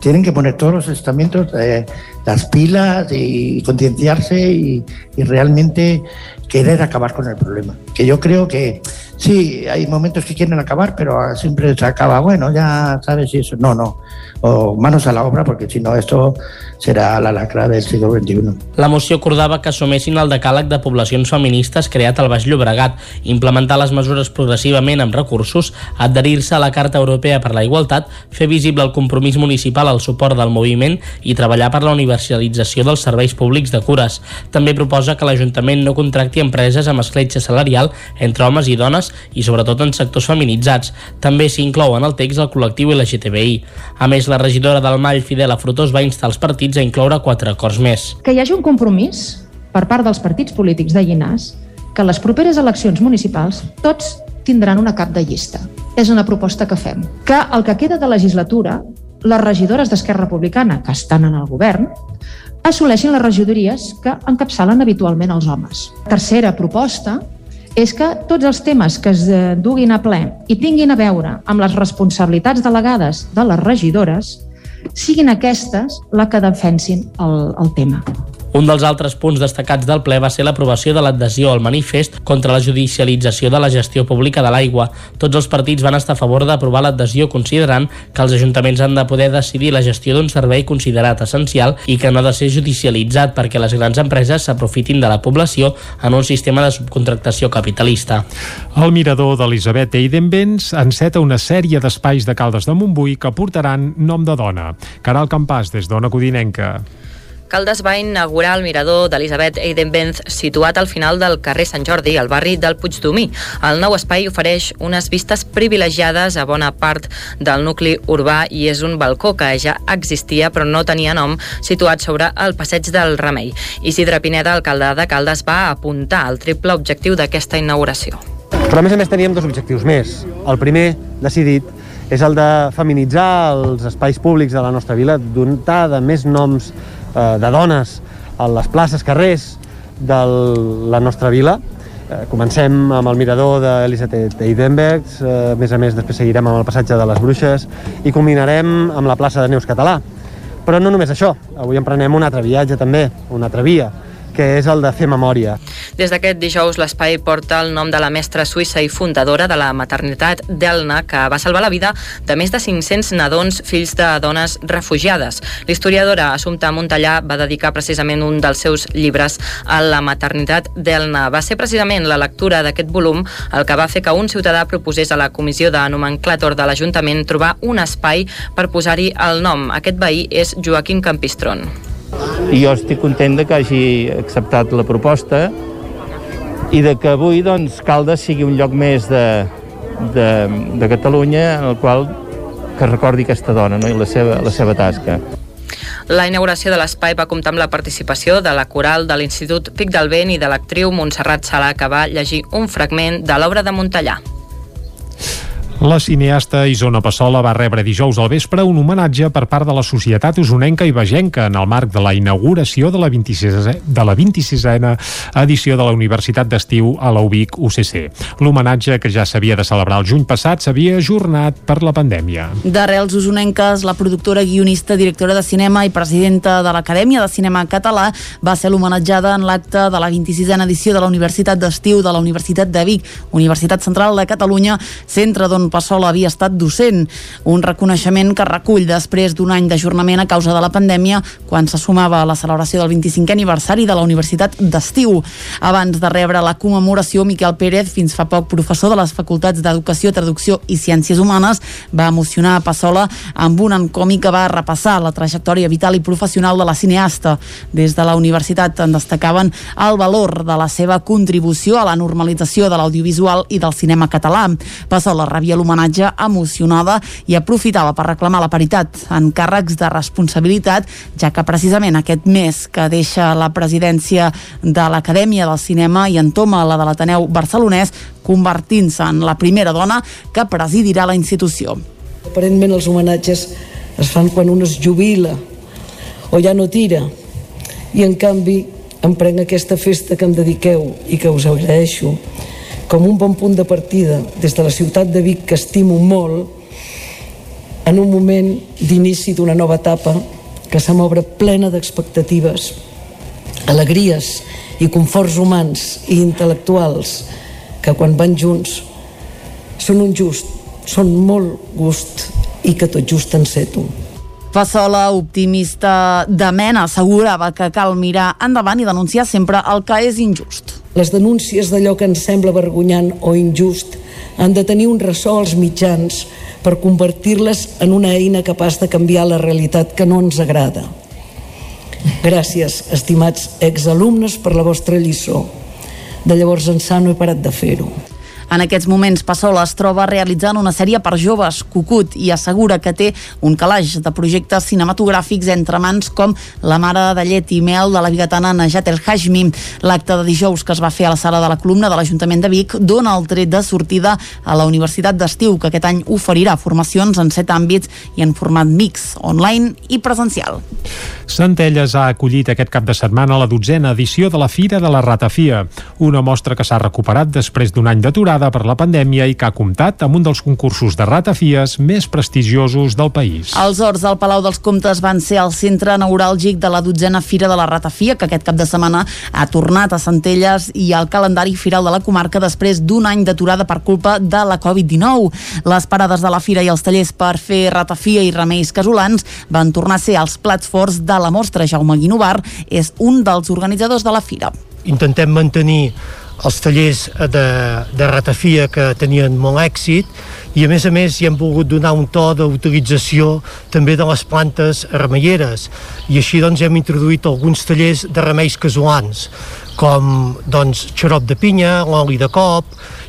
Speaker 24: tienen que poner todos los estamentos eh, las pilas y concienciarse y, realmente querer acabar con el problema. Que yo creo que sí, hay momentos que quieren acabar, pero siempre se acaba, bueno, ya sabes si eso. No, no. O manos a la obra, porque si no, esto serà la lacra del segle XXI.
Speaker 11: La moció acordava que assumessin el decàleg de poblacions feministes creat al Baix Llobregat, implementar les mesures progressivament amb recursos, adherir-se a la Carta Europea per la Igualtat, fer visible el compromís municipal al suport del moviment i treballar per la universalització dels serveis públics de cures. També proposa que l'Ajuntament no contracti empreses amb escletxa salarial entre homes i dones i sobretot en sectors feminitzats. També s'hi inclou en el text el col·lectiu LGTBI. A més, la regidora del Mall, Fidela Frutós, va instar els partits a incloure quatre acords més.
Speaker 25: Que hi hagi un compromís per part dels partits polítics de Llinars que les properes eleccions municipals tots tindran una cap de llista. És una proposta que fem. Que el que queda de legislatura, les regidores d'Esquerra Republicana, que estan en el govern, assoleixin les regidories que encapçalen habitualment els homes. Tercera proposta és que tots els temes que es duguin a ple i tinguin a veure amb les responsabilitats delegades de les regidores siguin aquestes la que defensin el, el tema.
Speaker 11: Un dels altres punts destacats del ple va ser l'aprovació de l'adhesió al manifest contra la judicialització de la gestió pública de l'aigua. Tots els partits van estar a favor d'aprovar l'adhesió considerant que els ajuntaments han de poder decidir la gestió d'un servei considerat essencial i que no ha de ser judicialitzat perquè les grans empreses s'aprofitin de la població en un sistema de subcontractació capitalista.
Speaker 1: El mirador d'Elisabet Eidenbens enceta una sèrie d'espais de Caldes de Montbui que portaran nom de dona. Caral Campàs, des d'Ona Codinenca.
Speaker 15: Caldes va inaugurar el mirador d'Elisabet Eidenbenz situat al final del carrer Sant Jordi, al barri del Puigdomí. El nou espai ofereix unes vistes privilegiades a bona part del nucli urbà i és un balcó que ja existia però no tenia nom situat sobre el passeig del Remei. Isidre Pineda, alcalde de Caldes, va apuntar al triple objectiu d'aquesta inauguració.
Speaker 26: Però a més a més teníem dos objectius més. El primer, decidit, és el de feminitzar els espais públics de la nostra vila, dotar de més noms de dones a les places, carrers de la nostra vila. Eh, comencem amb el mirador d'Elisabeth Eidenbergs, eh, a més a més després seguirem amb el passatge de les Bruixes i culminarem amb la plaça de Neus Català. Però no només això, avui emprenem un altre viatge també, una altra via, que és el de fer memòria.
Speaker 15: Des d'aquest dijous l'espai porta el nom de la mestra suïssa i fundadora de la maternitat d'Elna, que va salvar la vida de més de 500 nadons fills de dones refugiades. L'historiadora Assumpta Montellà va dedicar precisament un dels seus llibres a la maternitat d'Elna. Va ser precisament la lectura d'aquest volum el que va fer que un ciutadà proposés a la comissió de nomenclàtor de l'Ajuntament trobar un espai per posar-hi el nom. Aquest veí és Joaquim Campistron
Speaker 27: i jo estic content de que hagi acceptat la proposta
Speaker 26: i de que avui doncs, Caldes sigui un lloc més de, de, de Catalunya en el qual que recordi aquesta dona no? i la seva, la seva tasca.
Speaker 15: La inauguració de l'espai va comptar amb la participació de la coral de l'Institut Pic del Vent i de l'actriu Montserrat Salà, que va llegir un fragment de l'obra de Montellà.
Speaker 1: La cineasta Isona Passola va rebre dijous al vespre un homenatge per part de la Societat Usonenca i Vegenca en el marc de la inauguració de la 26a, de la 26a edició de la Universitat d'Estiu a la UBIC UCC. L'homenatge, que ja s'havia de celebrar el juny passat, s'havia ajornat per la pandèmia.
Speaker 3: D'arrels usonenques, la productora, guionista, directora de cinema i presidenta de l'Acadèmia de Cinema Català va ser l'homenatjada en l'acte de la 26a edició de la Universitat d'Estiu de la Universitat de Vic, Universitat Central de Catalunya, centre d'on Passola havia estat docent, un reconeixement que recull després d'un any d'ajornament a causa de la pandèmia quan se sumava a la celebració del 25è aniversari de la Universitat d'Estiu. Abans de rebre la commemoració, Miquel Pérez, fins fa poc professor de les Facultats d'Educació, Traducció i Ciències Humanes, va emocionar a Passola amb un encòmic que va repassar la trajectòria vital i professional de la cineasta. Des de la universitat en destacaven el valor de la seva contribució a la normalització de l'audiovisual i del cinema català. Passola rebia l'homenatge emocionada i aprofitava per reclamar la paritat en càrrecs de responsabilitat, ja que precisament aquest mes que deixa la presidència de l'Acadèmia del Cinema i entoma la de l'Ateneu barcelonès, convertint-se en la primera dona que presidirà la institució.
Speaker 28: Aparentment els homenatges es fan quan un es jubila o ja no tira i en canvi em prenc aquesta festa que em dediqueu i que us agraeixo com un bon punt de partida des de la ciutat de Vic que estimo molt en un moment d'inici d'una nova etapa que se m'obre plena d'expectatives, alegries i conforts humans i intel·lectuals que quan van junts són un just, són molt gust i que tot just enceto.
Speaker 3: Passola, optimista de mena, assegurava que cal mirar endavant i denunciar sempre el que és injust.
Speaker 28: Les denúncies d'allò que ens sembla vergonyant o injust han de tenir un ressò als mitjans per convertir-les en una eina capaç de canviar la realitat que no ens agrada. Gràcies, estimats exalumnes, per la vostra lliçó. De llavors ençà no he parat de fer-ho.
Speaker 3: En aquests moments, Passola es troba realitzant una sèrie per joves, Cucut, i assegura que té un calaix de projectes cinematogràfics entre mans com La mare de llet i mel de la bigatana Najat El Hajmi. L'acte de dijous que es va fer a la sala de la columna de l'Ajuntament de Vic dona el tret de sortida a la Universitat d'Estiu, que aquest any oferirà formacions en set àmbits i en format mix, online i presencial.
Speaker 1: Centelles ha acollit aquest cap de setmana la dotzena edició de la Fira de la Ratafia, una mostra que s'ha recuperat després d'un any d'aturada per la pandèmia i que ha comptat amb un dels concursos de ratafies més prestigiosos del país.
Speaker 3: Els horts del Palau dels Comtes van ser el centre neuràlgic de la dotzena Fira de la Ratafia, que aquest cap de setmana ha tornat a Centelles i al calendari firal de la comarca després d'un any d'aturada per culpa de la Covid-19. Les parades de la Fira i els tallers per fer ratafia i remeis casolans van tornar a ser els plats forts de la mostra. Jaume Guinovar és un dels organitzadors de la Fira.
Speaker 29: Intentem mantenir els tallers de, de ratafia que tenien molt èxit i a més a més hi hem volgut donar un to d'utilització també de les plantes remeieres i així doncs hem introduït alguns tallers de remeis casolans com doncs xarop de pinya, l'oli de cop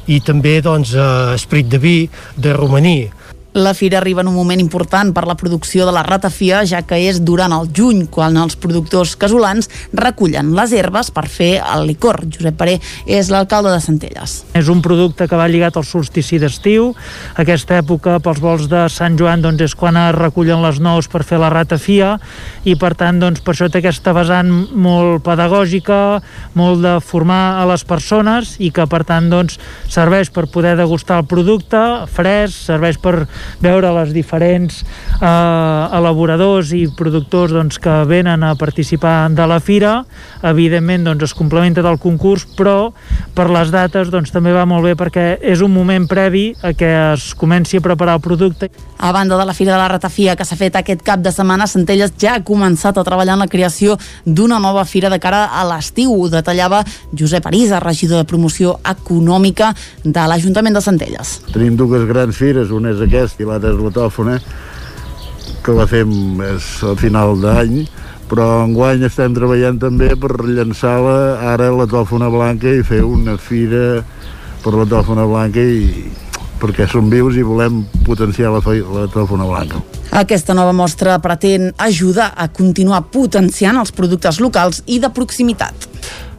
Speaker 29: i també doncs eh, esprit de vi de romaní
Speaker 3: la fira arriba en un moment important per la producció de la ratafia, ja que és durant el juny quan els productors casolans recullen les herbes per fer el licor. Josep Paré és l'alcalde de Centelles.
Speaker 25: És un producte que va lligat al solstici d'estiu. Aquesta època, pels vols de Sant Joan, doncs, és quan es recullen les nous per fer la ratafia i, per tant, doncs, per això té aquesta vessant molt pedagògica, molt de formar a les persones i que, per tant, doncs, serveix per poder degustar el producte fresc, serveix per veure les diferents eh, elaboradors i productors doncs, que venen a participar de la fira. Evidentment doncs, es complementa del concurs, però per les dates doncs, també va molt bé perquè és un moment previ a que es comenci a preparar el producte.
Speaker 3: A banda de la Fira de la Ratafia que s'ha fet aquest cap de setmana, Centelles ja ha començat a treballar en la creació d'una nova fira de cara a l'estiu. Ho detallava Josep Arisa, regidor de promoció econòmica de l'Ajuntament de Centelles.
Speaker 30: Tenim dues grans fires, una és aquesta l'altra és l'Otòfona, que la fem és a final d'any,
Speaker 31: però enguany estem treballant també per llançar-la ara la Tòfona Blanca i fer una fira per la Tòfona Blanca i perquè som vius i volem potenciar la, la Tòfona Blanca.
Speaker 3: Aquesta nova mostra pretén ajudar a continuar potenciant els productes locals i de proximitat.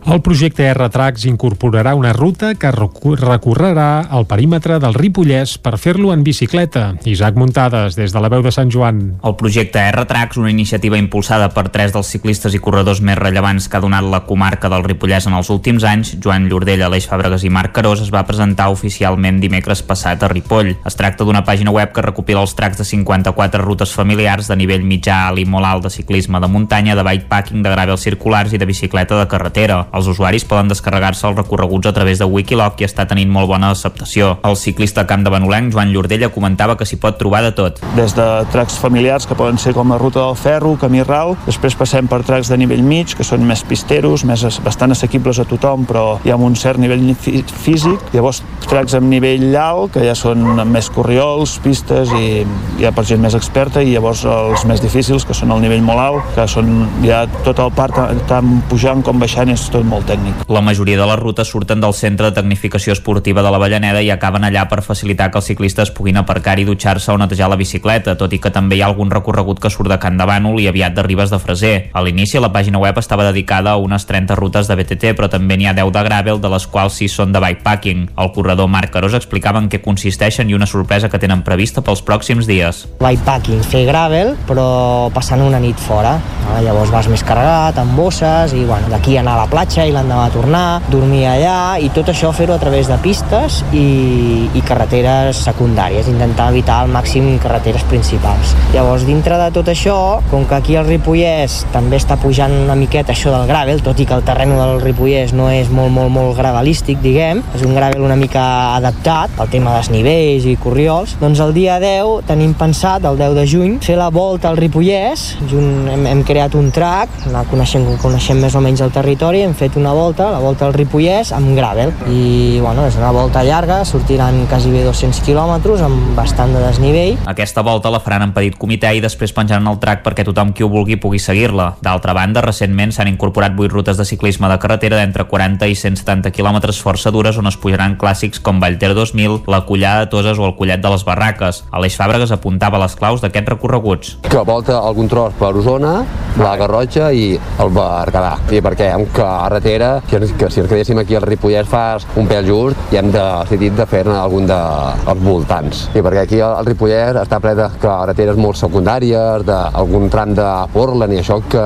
Speaker 1: El projecte R-Trax incorporarà una ruta que recorrerà el perímetre del Ripollès per fer-lo en bicicleta. Isaac Muntades, des de la veu de Sant Joan.
Speaker 6: El projecte R-Trax, una iniciativa impulsada per tres dels ciclistes i corredors més rellevants que ha donat la comarca del Ripollès en els últims anys, Joan Llordell, Aleix Fàbregas i Marc Carós, es va presentar oficialment dimecres passat a Ripoll. Es tracta d'una pàgina web que recopila els tracks de 54 rutes familiars de nivell mitjà, alt i molt alt de ciclisme de muntanya, de bikepacking, de gravel circulars i de bicicleta de carretera. Els usuaris poden descarregar-se els recorreguts a través de Wikiloc i està tenint molt bona acceptació. El ciclista Camp de Benolenc, Joan Llordella, comentava que s'hi pot trobar de tot.
Speaker 32: Des de tracks familiars, que poden ser com la ruta del ferro, camí ral, després passem per tracks de nivell mig, que són més pisteros, més bastant assequibles a tothom, però hi ha un cert nivell físic. Llavors, tracks amb nivell alt, que ja són més corriols, pistes i ja per gent més experta, i llavors els més difícils, que són el nivell molt alt, que són ja tot el part tant pujant com baixant és tot tot molt tècnic.
Speaker 6: La majoria de les rutes surten del Centre de Tecnificació Esportiva de la Vallaneda i acaben allà per facilitar que els ciclistes puguin aparcar i dutxar-se o netejar la bicicleta, tot i que també hi ha algun recorregut que surt de Can de Bànol i aviat de Ribes de Freser. A l'inici la pàgina web estava dedicada a unes 30 rutes de BTT, però també n'hi ha 10 de gravel, de les quals 6 són de bikepacking. El corredor Marc Carós explicava en què consisteixen i una sorpresa que tenen prevista pels pròxims dies.
Speaker 28: Bikepacking, fer gravel, però passant una nit fora. Ah, llavors vas més carregat, amb bosses, i bueno, d'aquí anar a la platja platja i l'endemà tornar, dormir allà i tot això fer-ho a través de pistes i, i carreteres secundàries, intentar evitar al màxim carreteres principals. Llavors, dintre de tot això, com que aquí al Ripollès també està pujant una miqueta això del gravel, tot i que el terreny del Ripollès no és molt, molt, molt gravelístic, diguem, és un gravel una mica adaptat pel tema dels nivells i corriols, doncs el dia 10 tenim pensat, el 10 de juny, fer la volta al Ripollès, junt, hem, hem creat un track, la coneixem, coneixem més o menys el territori, hem fet una volta, la volta al Ripollès, amb gravel. I, bueno, és una volta llarga, sortiran quasi bé 200 quilòmetres, amb bastant de desnivell.
Speaker 6: Aquesta volta la faran en petit comitè i després penjaran el track perquè tothom qui ho vulgui pugui seguir-la. D'altra banda, recentment s'han incorporat 8 rutes de ciclisme de carretera d'entre 40 i 170 quilòmetres força dures on es pujaran clàssics com Vallter 2000, la Collada de Toses o el Collet de les Barraques. Aleix Fàbregas apuntava les claus d'aquests recorreguts.
Speaker 30: Que volta algun tros per Osona, la Garrotxa i el Berguedà. I perquè amb carretera, que, que si ens quedéssim aquí al Ripollès fas un pèl just i hem decidit de fer-ne algun dels voltants. I perquè aquí al Ripollès està ple de carreteres molt secundàries, d'algun tram de Portland i això que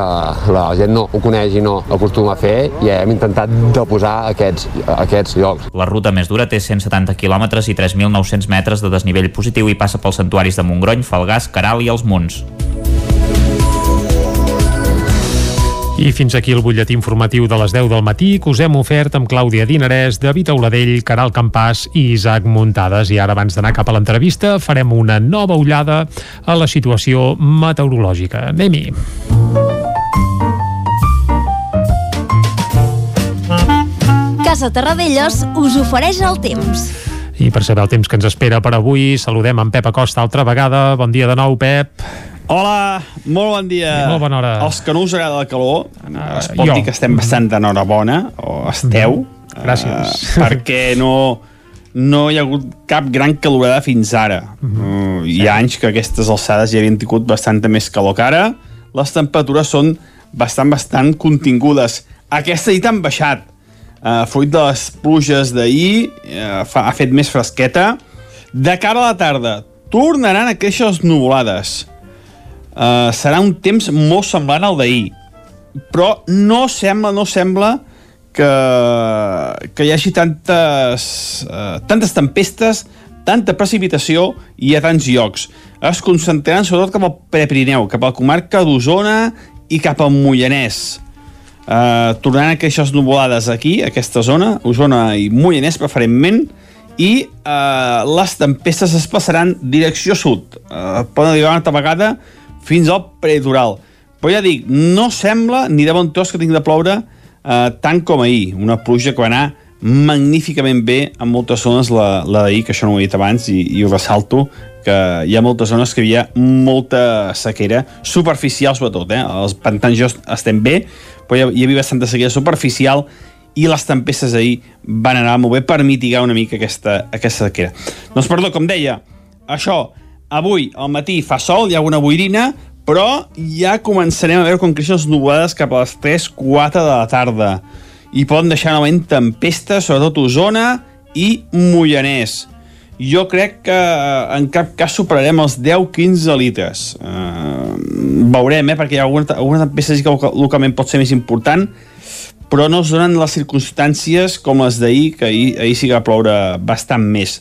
Speaker 30: la gent no ho coneix i no acostuma a fer i hem intentat de posar aquests, aquests llocs.
Speaker 6: La ruta més dura té 170 quilòmetres i 3.900 metres de desnivell positiu i passa pels santuaris de Montgrony, Falgàs, Caral i els Munts.
Speaker 1: I fins aquí el butlletí informatiu de les 10 del matí que us hem ofert amb Clàudia Dinarès, David Auladell, Caral Campàs i Isaac Muntades. I ara, abans d'anar cap a l'entrevista, farem una nova ullada a la situació meteorològica. Anem-hi.
Speaker 22: Casa Terradellos us ofereix el temps.
Speaker 1: I per saber el temps que ens espera per avui, saludem en Pep Acosta altra vegada. Bon dia de nou, Pep.
Speaker 16: Hola, molt bon dia.
Speaker 1: I molt bona hora.
Speaker 16: Els que no us agrada la calor, uh, es pot
Speaker 1: jo.
Speaker 16: dir que estem bastant d'enhorabona, o esteu.
Speaker 1: Mm. Gràcies.
Speaker 16: Uh, perquè no, no hi ha hagut cap gran calorada fins ara.
Speaker 1: Mhm.
Speaker 16: Uh, hi ha anys que aquestes alçades ja havien tingut bastanta més calor que ara. Les temperatures són bastant, bastant contingudes. Aquesta nit han baixat. Uh, fruit de les pluges d'ahir, uh, fa, ha fet més fresqueta. De cara a la tarda, tornaran a créixer les nuvolades uh, serà un temps molt semblant al d'ahir. Però no sembla no sembla que, que hi hagi tantes, uh, tantes tempestes tanta precipitació i a tants llocs. Es concentraran sobretot cap al Prepirineu cap a la comarca d'Osona i cap al Moianès. Uh, tornaran a les nuvolades aquí, a aquesta zona, Osona i Moianès preferentment, i uh, les tempestes es passaran direcció sud. Uh, poden arribar una altra vegada fins al preditoral. Però ja dic, no sembla ni de bon tros que tingui de ploure eh, tant com ahir. Una pluja que va anar magníficament bé en moltes zones la, la d'ahir, que això no ho he dit abans i, i ho ressalto, que hi ha moltes zones que hi havia molta sequera superficial sobretot, eh? els pantans jo estem bé però hi havia bastanta sequera superficial i les tempestes ahir van anar molt bé per mitigar una mica aquesta, aquesta sequera. Doncs perdó, com deia, això, avui al matí fa sol, hi ha una boirina, però ja començarem a veure com creixen les nuvolades cap a les 3-4 de la tarda i poden deixar novament tempestes, sobretot Osona i Mollanès. Jo crec que eh, en cap cas superarem els 10-15 litres. Uh, veurem, eh, perquè hi ha alguna, alguna tempesta que localment pot ser més important, però no es donen les circumstàncies com les d'ahir, que ahir, ahir sí que va ploure bastant més.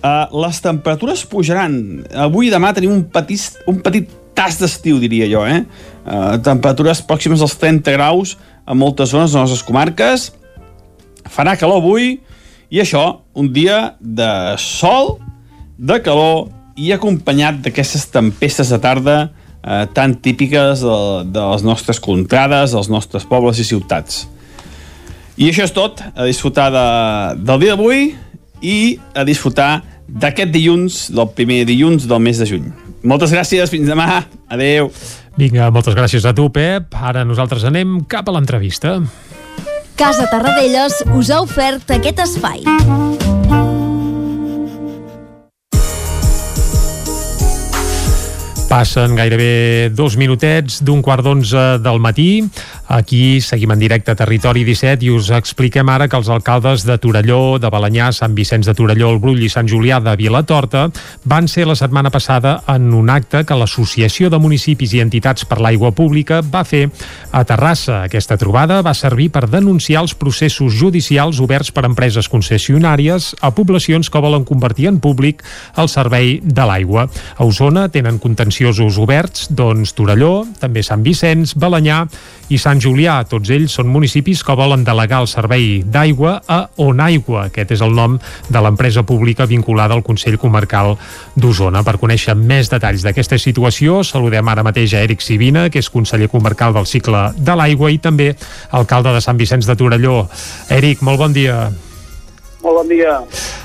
Speaker 16: Uh, les temperatures pujaran. Avui i demà tenim un petit, un petit tas d'estiu, diria jo. Eh? Uh, temperatures pròximes als 30 graus a moltes zones de les nostres comarques. Farà calor avui i això, un dia de sol, de calor i acompanyat d'aquestes tempestes de tarda eh, tan típiques de, de les nostres contrades, dels nostres pobles i ciutats. I això és tot, a disfrutar de, del dia d'avui i a disfrutar d'aquest dilluns, del primer dilluns del mes de juny. Moltes gràcies, fins demà, adeu.
Speaker 1: Vinga, moltes gràcies a tu, Pep. Ara nosaltres anem cap a l'entrevista.
Speaker 22: Casa Tarradellas us ha ofert aquest espai.
Speaker 1: Passen gairebé dos minutets d'un quart d'onze del matí. Aquí seguim en directe a Territori 17 i us expliquem ara que els alcaldes de Torelló, de Balanyà, Sant Vicenç de Torelló, el Brull i Sant Julià de Vilatorta van ser la setmana passada en un acte que l'Associació de Municipis i Entitats per l'Aigua Pública va fer a Terrassa. Aquesta trobada va servir per denunciar els processos judicials oberts per empreses concessionàries a poblacions que volen convertir en públic el servei de l'aigua. A Osona tenen contenció contenciosos oberts, doncs Torelló, també Sant Vicenç, Balanyà i Sant Julià. Tots ells són municipis que volen delegar el servei d'aigua a Onaigua. Aquest és el nom de l'empresa pública vinculada al Consell Comarcal d'Osona. Per conèixer més detalls d'aquesta situació, saludem ara mateix a Eric Sivina, que és conseller comarcal del cicle de l'aigua i també alcalde de Sant Vicenç de Torelló. Eric, molt bon dia.
Speaker 33: Molt bon dia.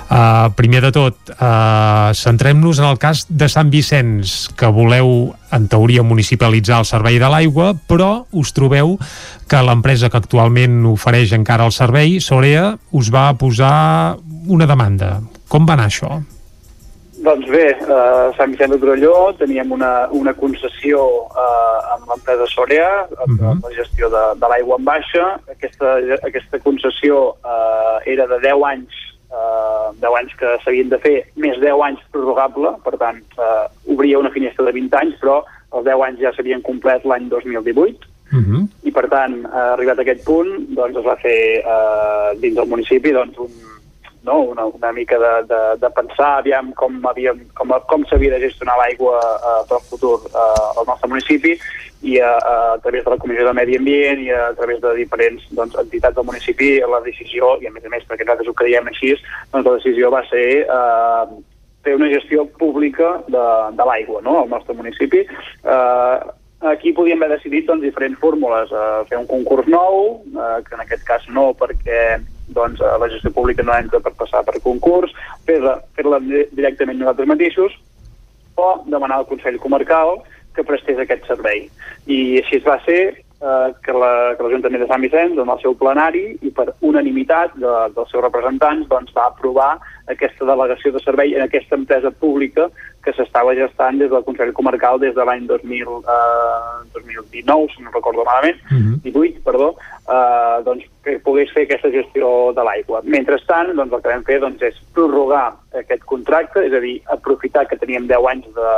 Speaker 1: Uh, primer de tot, uh, centrem-nos en el cas de Sant Vicenç, que voleu, en teoria, municipalitzar el servei de l'aigua, però us trobeu que l'empresa que actualment ofereix encara el servei, Sorea, us va posar una demanda. Com va anar això?
Speaker 33: Doncs bé, a Sant Vicent de Torelló teníem una, una concessió eh, amb l'empresa Sorea, amb uh -huh. la gestió de, de l'aigua en baixa. Aquesta, aquesta concessió eh, era de 10 anys, eh, 10 anys que s'havien de fer, més 10 anys prorrogable, per tant, eh, obria una finestra de 20 anys, però els 10 anys ja s'havien complet l'any 2018. Uh -huh. i per tant, eh, arribat a aquest punt doncs es va fer eh, dins del municipi doncs, un, no? una, una mica de, de, de pensar aviam com, havíem, com, com s'havia de gestionar l'aigua eh, per al futur eh, al nostre municipi i a, a, a través de la Comissió de Medi Ambient i a, a través de diferents doncs, entitats del municipi la decisió, i a més a més perquè nosaltres ho creiem així, doncs la decisió va ser eh, fer una gestió pública de, de l'aigua no? al nostre municipi. Eh, aquí podíem haver decidit doncs, diferents fórmules, eh, fer un concurs nou, eh, que en aquest cas no perquè doncs, a la gestió pública no entra per passar per concurs, fer-la fer, directament nosaltres mateixos, o demanar al Consell Comarcal que prestés aquest servei. I així es va ser eh, que l'Ajuntament la, de Sant Vicenç, en el seu plenari, i per unanimitat de, dels seus representants, doncs, va aprovar aquesta delegació de servei en aquesta empresa pública que s'estava gestant des del Consell Comarcal des de l'any 2000, eh, 2019, si no recordo malament, uh -huh. 18, perdó, eh, doncs, que pogués fer aquesta gestió de l'aigua. Mentrestant, doncs, el que vam fer doncs, és prorrogar aquest contracte, és a dir, aprofitar que teníem 10 anys de,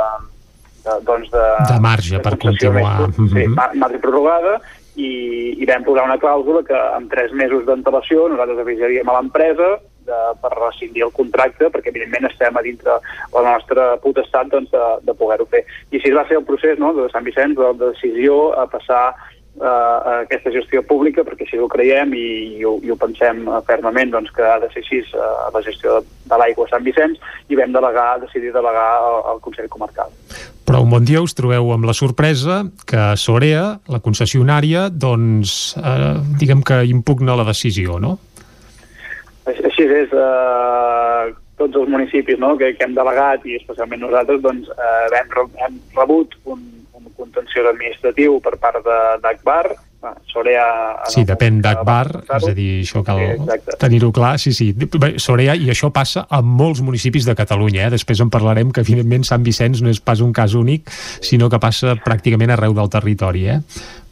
Speaker 33: de, doncs de,
Speaker 1: de marge de per continuar.
Speaker 33: Més, sí, uh -huh. marge prorrogada, i, i vam posar una clàusula que amb tres mesos d'antelació nosaltres avisaríem a l'empresa de, per rescindir el contracte, perquè evidentment estem a dintre la nostra potestat doncs, de, de poder-ho fer. I així va ser el procés no, de Sant Vicenç, de, de decisió a passar eh, aquesta gestió pública, perquè així ho creiem i, i, ho, i ho pensem fermament doncs, que ha de ser així eh, la gestió de, de l'aigua a Sant Vicenç i vam delegar, decidir delegar al, al Consell Comarcal.
Speaker 1: Però un bon dia us trobeu amb la sorpresa que Sorea, la concessionària, doncs, eh, diguem que impugna la decisió, no?
Speaker 33: Així és, eh, tots els municipis no, que, que hem delegat i especialment nosaltres doncs, eh, hem, hem rebut un, un contenció administratiu per part d'Agbar, Sorea...
Speaker 1: Sí, depèn d'Agbar, és a dir, això cal sí, tenir-ho clar, sí, sí. Sorea, i això passa a molts municipis de Catalunya, eh? després en parlarem que evidentment Sant Vicenç no és pas un cas únic, sinó que passa pràcticament arreu del territori, eh?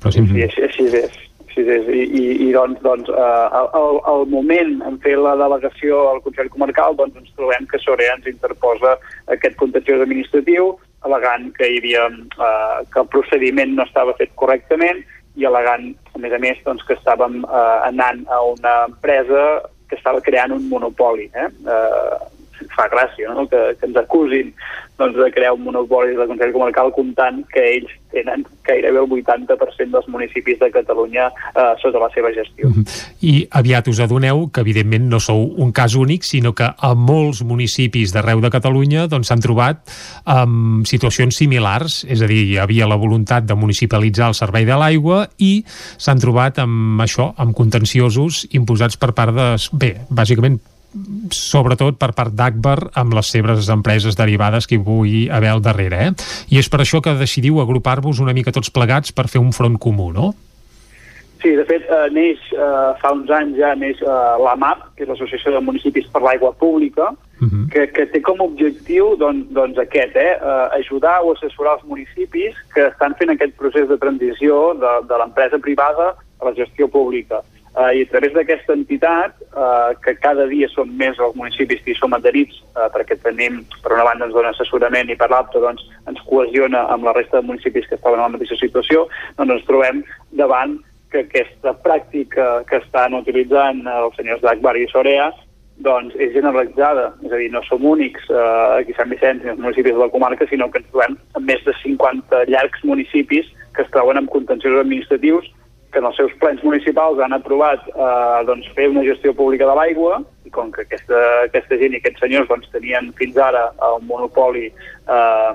Speaker 33: Però sí, sí, així, així és. Sí, i, i, i doncs, doncs eh, al, al moment en fer la delegació al Consell Comarcal doncs ens trobem que Sorea ens interposa aquest contenciós administratiu al·legant que hi havia eh, que el procediment no estava fet correctament i al·legant, a més a més, doncs, que estàvem eh, anant a una empresa que estava creant un monopoli. Eh? Eh, fa gràcia no? que, que ens acusin doncs, de crear un monopoli del Consell Comarcal comptant que ells tenen gairebé el 80% dels municipis de Catalunya eh, sota la seva gestió. -hmm.
Speaker 1: I aviat us adoneu que evidentment no sou un cas únic, sinó que a molts municipis d'arreu de Catalunya doncs, s'han doncs, trobat amb situacions similars, és a dir, hi havia la voluntat de municipalitzar el servei de l'aigua i s'han trobat amb això, amb contenciosos imposats per part de, bé, bàsicament sobretot per part d'Akbar amb les seves empreses derivades que hi pugui haver al darrere. Eh? I és per això que decidiu agrupar-vos una mica tots plegats per fer un front comú, no?
Speaker 33: Sí, de fet, eh, neix, eh, fa uns anys ja neix eh, l'AMAP, que és l'Associació de Municipis per l'Aigua Pública, uh mhm. -huh. que, que té com a objectiu doncs, doncs aquest, eh, eh, ajudar o assessorar els municipis que estan fent aquest procés de transició de, de l'empresa privada a la gestió pública eh, i a través d'aquesta entitat, eh, que cada dia són més els municipis que hi som adherits, eh, perquè tenim, per una banda ens dona assessorament i per l'altra doncs, ens cohesiona amb la resta de municipis que estaven en la mateixa situació, doncs ens trobem davant que aquesta pràctica que estan utilitzant els senyors d'Akbar i Sorea doncs és generalitzada, és a dir, no som únics eh, aquí a Sant Vicenç i els municipis de la comarca, sinó que ens trobem amb més de 50 llargs municipis que es troben amb contenciosos administratius que en els seus plens municipals han aprovat eh, doncs, fer una gestió pública de l'aigua i com que aquesta, aquesta gent i aquests senyors doncs, tenien fins ara el monopoli eh,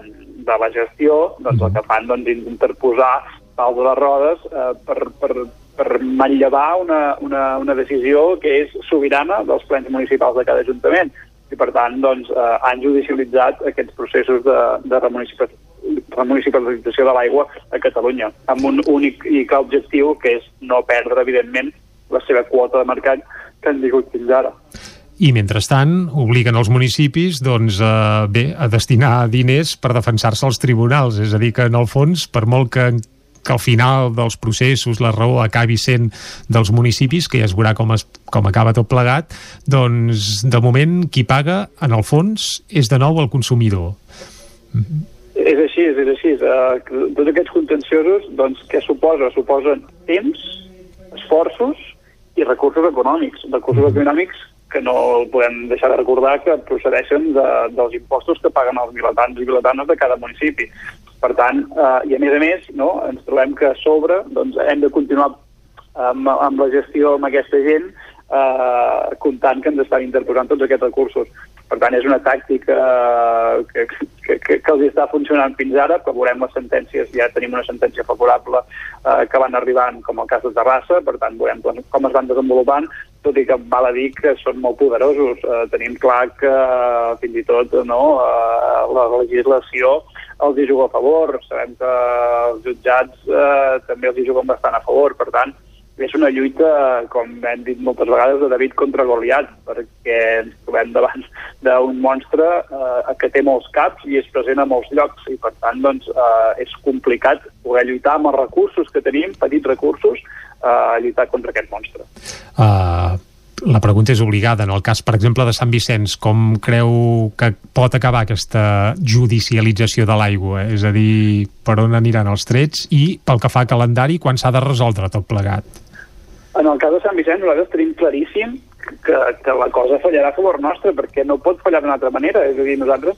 Speaker 33: de la gestió, doncs el que fan doncs, interposar pals de les rodes eh, per, per, per manllevar una, una, una decisió que és sobirana dels plens municipals de cada ajuntament. I per tant doncs, eh, han judicialitzat aquests processos de, de remunicipalització la municipalització de l'aigua a Catalunya, amb un únic i clar objectiu, que és no perdre, evidentment, la seva quota de mercat que han tingut fins ara.
Speaker 1: I mentrestant obliguen els municipis doncs, a, bé, a destinar diners per defensar-se als tribunals, és a dir que en el fons, per molt que que al final dels processos la raó acabi sent dels municipis, que ja es veurà com, es, com acaba tot plegat, doncs de moment qui paga en el fons és de nou el consumidor.
Speaker 33: Mm -hmm. És així, és així. Uh, tots aquests contenciosos, doncs, què suposa? Suposen temps, esforços i recursos econòmics. Recursos mm. econòmics que no podem deixar de recordar que procedeixen de, dels impostos que paguen els vilatans i vilatanes de cada municipi. Per tant, eh, i a més a més, no, ens trobem que a sobre doncs, hem de continuar amb, amb la gestió amb aquesta gent eh, comptant que ens estan interposant tots aquests recursos. Per tant, és una tàctica que, que, que, que els està funcionant fins ara, però veurem les sentències, ja tenim una sentència favorable eh, que van arribant, com el cas de Terrassa, per tant, veurem com es van desenvolupant, tot i que val a dir que són molt poderosos. Eh, tenim clar que fins i tot no, eh, la legislació els hi juga a favor, sabem que els jutjats eh, també els hi juguen bastant a favor, per tant, és una lluita, com hem dit moltes vegades, de David contra Goliat, perquè ens trobem davant d'un monstre eh, que té molts caps i és present a molts llocs, i per tant doncs, eh, és complicat poder lluitar amb els recursos que tenim, petits recursos, eh, lluitar contra aquest monstre.
Speaker 1: Uh, la pregunta és obligada. En el cas, per exemple, de Sant Vicenç, com creu que pot acabar aquesta judicialització de l'aigua? És a dir, per on aniran els trets i pel que fa a calendari, quan s'ha de resoldre tot plegat?
Speaker 33: En el cas de Sant Vicenç nosaltres tenim claríssim que, que la cosa fallarà a favor nostre perquè no pot fallar d'una altra manera. És a dir, nosaltres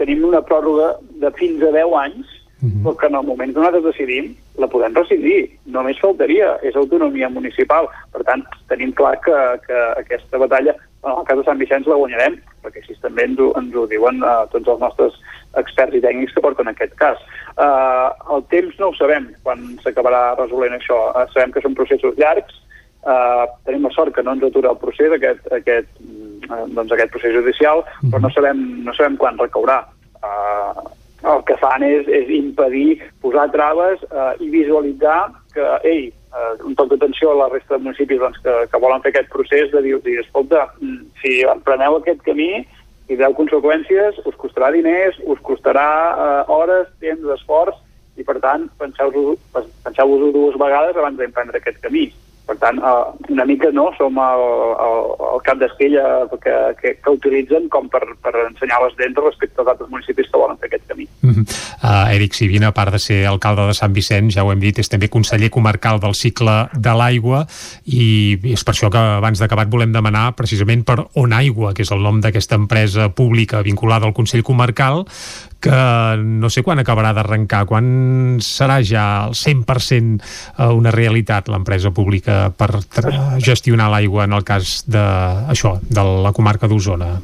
Speaker 33: tenim una pròrroga de fins a 10 anys uh -huh. però que en el moment que nosaltres decidim la podem rescindir, només faltaria, és autonomia municipal. Per tant, tenim clar que, que aquesta batalla, en el cas de Sant Vicenç, la guanyarem, perquè així també ens ho, ens ho diuen uh, tots els nostres experts i tècnics que porten aquest cas. Uh, el temps no ho sabem, quan s'acabarà resolent això. Uh, sabem que són processos llargs, Uh, tenim la sort que no ens atura el procés, aquest, aquest, eh, doncs, aquest procés judicial, però no sabem, no sabem quan recaurà. Eh, el que fan és, és impedir posar traves eh, i visualitzar que, ei, eh, un toc d'atenció a la resta de municipis doncs, que, que volen fer aquest procés de dir, dir escolta, mm, si empreneu aquest camí, i veu conseqüències, us costarà diners, us costarà eh, hores, temps, esforç, i per tant penseu-vos penseu dues vegades abans d'emprendre aquest camí. Per tant, eh, una mica no, som el, el, el cap d'estella que, que, que utilitzen com per, per ensenyar les dents respecte als altres municipis que volen fer aquest camí.
Speaker 1: Mm -hmm. uh, Eric Sivina, a part de ser alcalde de Sant Vicenç, ja ho hem dit, és també conseller comarcal del cicle de l'aigua i és per això que abans d'acabat volem demanar precisament per On Aigua, que és el nom d'aquesta empresa pública vinculada al Consell Comarcal, que no sé quan acabarà d'arrencar, quan serà ja al 100% eh, una realitat l'empresa pública per gestionar l'aigua en el cas de, això, de la comarca d'Osona?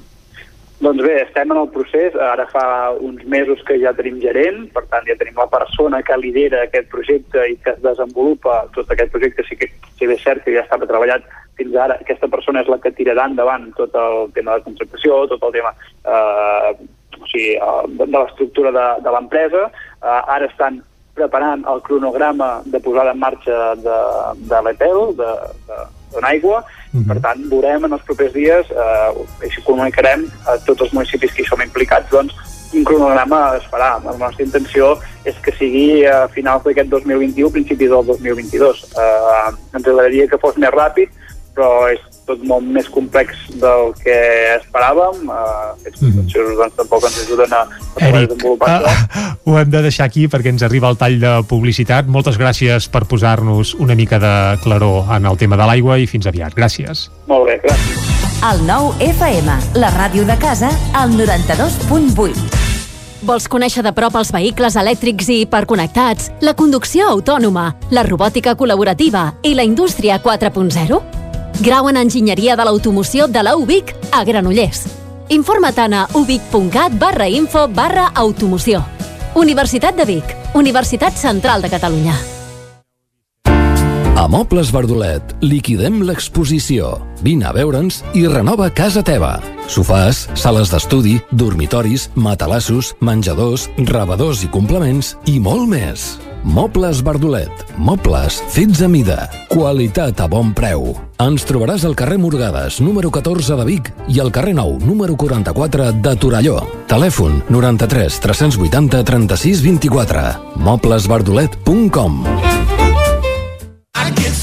Speaker 33: Doncs bé, estem en el procés, ara fa uns mesos que ja tenim gerent, per tant ja tenim la persona que lidera aquest projecte i que es desenvolupa tot aquest projecte, sí que si bé és cert que ja estava treballat fins ara, aquesta persona és la que tirarà endavant tot el tema de contractació, tot el tema eh, sigui, de, de l'estructura de, de l'empresa. Uh, ara estan preparant el cronograma de posada en marxa de, de l'ETEL, de, de, l'aigua, uh -huh. per tant, veurem en els propers dies, eh, així comunicarem a tots els municipis que hi som implicats, doncs, un cronograma es farà. La nostra intenció és que sigui a finals d'aquest 2021, principis del 2022. Eh, ens agradaria que fos més ràpid, però és tot molt més complex del que esperàvem. Uh, aquests mm -hmm. doncs, tampoc ens ajuden a, a
Speaker 1: Eric, desenvolupar uh, ho hem de deixar aquí perquè ens arriba el tall de publicitat. Moltes gràcies per posar-nos una mica de claror en el tema de l'aigua i fins aviat. Gràcies.
Speaker 33: Molt bé, gràcies.
Speaker 19: El nou FM, la ràdio de casa, al 92.8. Vols conèixer de prop els vehicles elèctrics i hiperconnectats, la conducció autònoma, la robòtica col·laborativa i la indústria 4.0? Grau en Enginyeria de l'Automoció de la UBIC a Granollers. Informa't a ubic.cat barra info barra automoció. Universitat de Vic, Universitat Central de Catalunya.
Speaker 18: A Mobles Verdolet liquidem l'exposició. Vine a veure'ns i renova casa teva. Sofàs, sales d'estudi, dormitoris, matalassos, menjadors, rebedors i complements i molt més. Mobles Verdolet. Mobles fets a mida. Qualitat a bon preu. Ens trobaràs al carrer Morgades, número 14 de Vic i al carrer Nou, número 44 de Torelló. Telèfon 93 380 36 24. moblesverdolet.com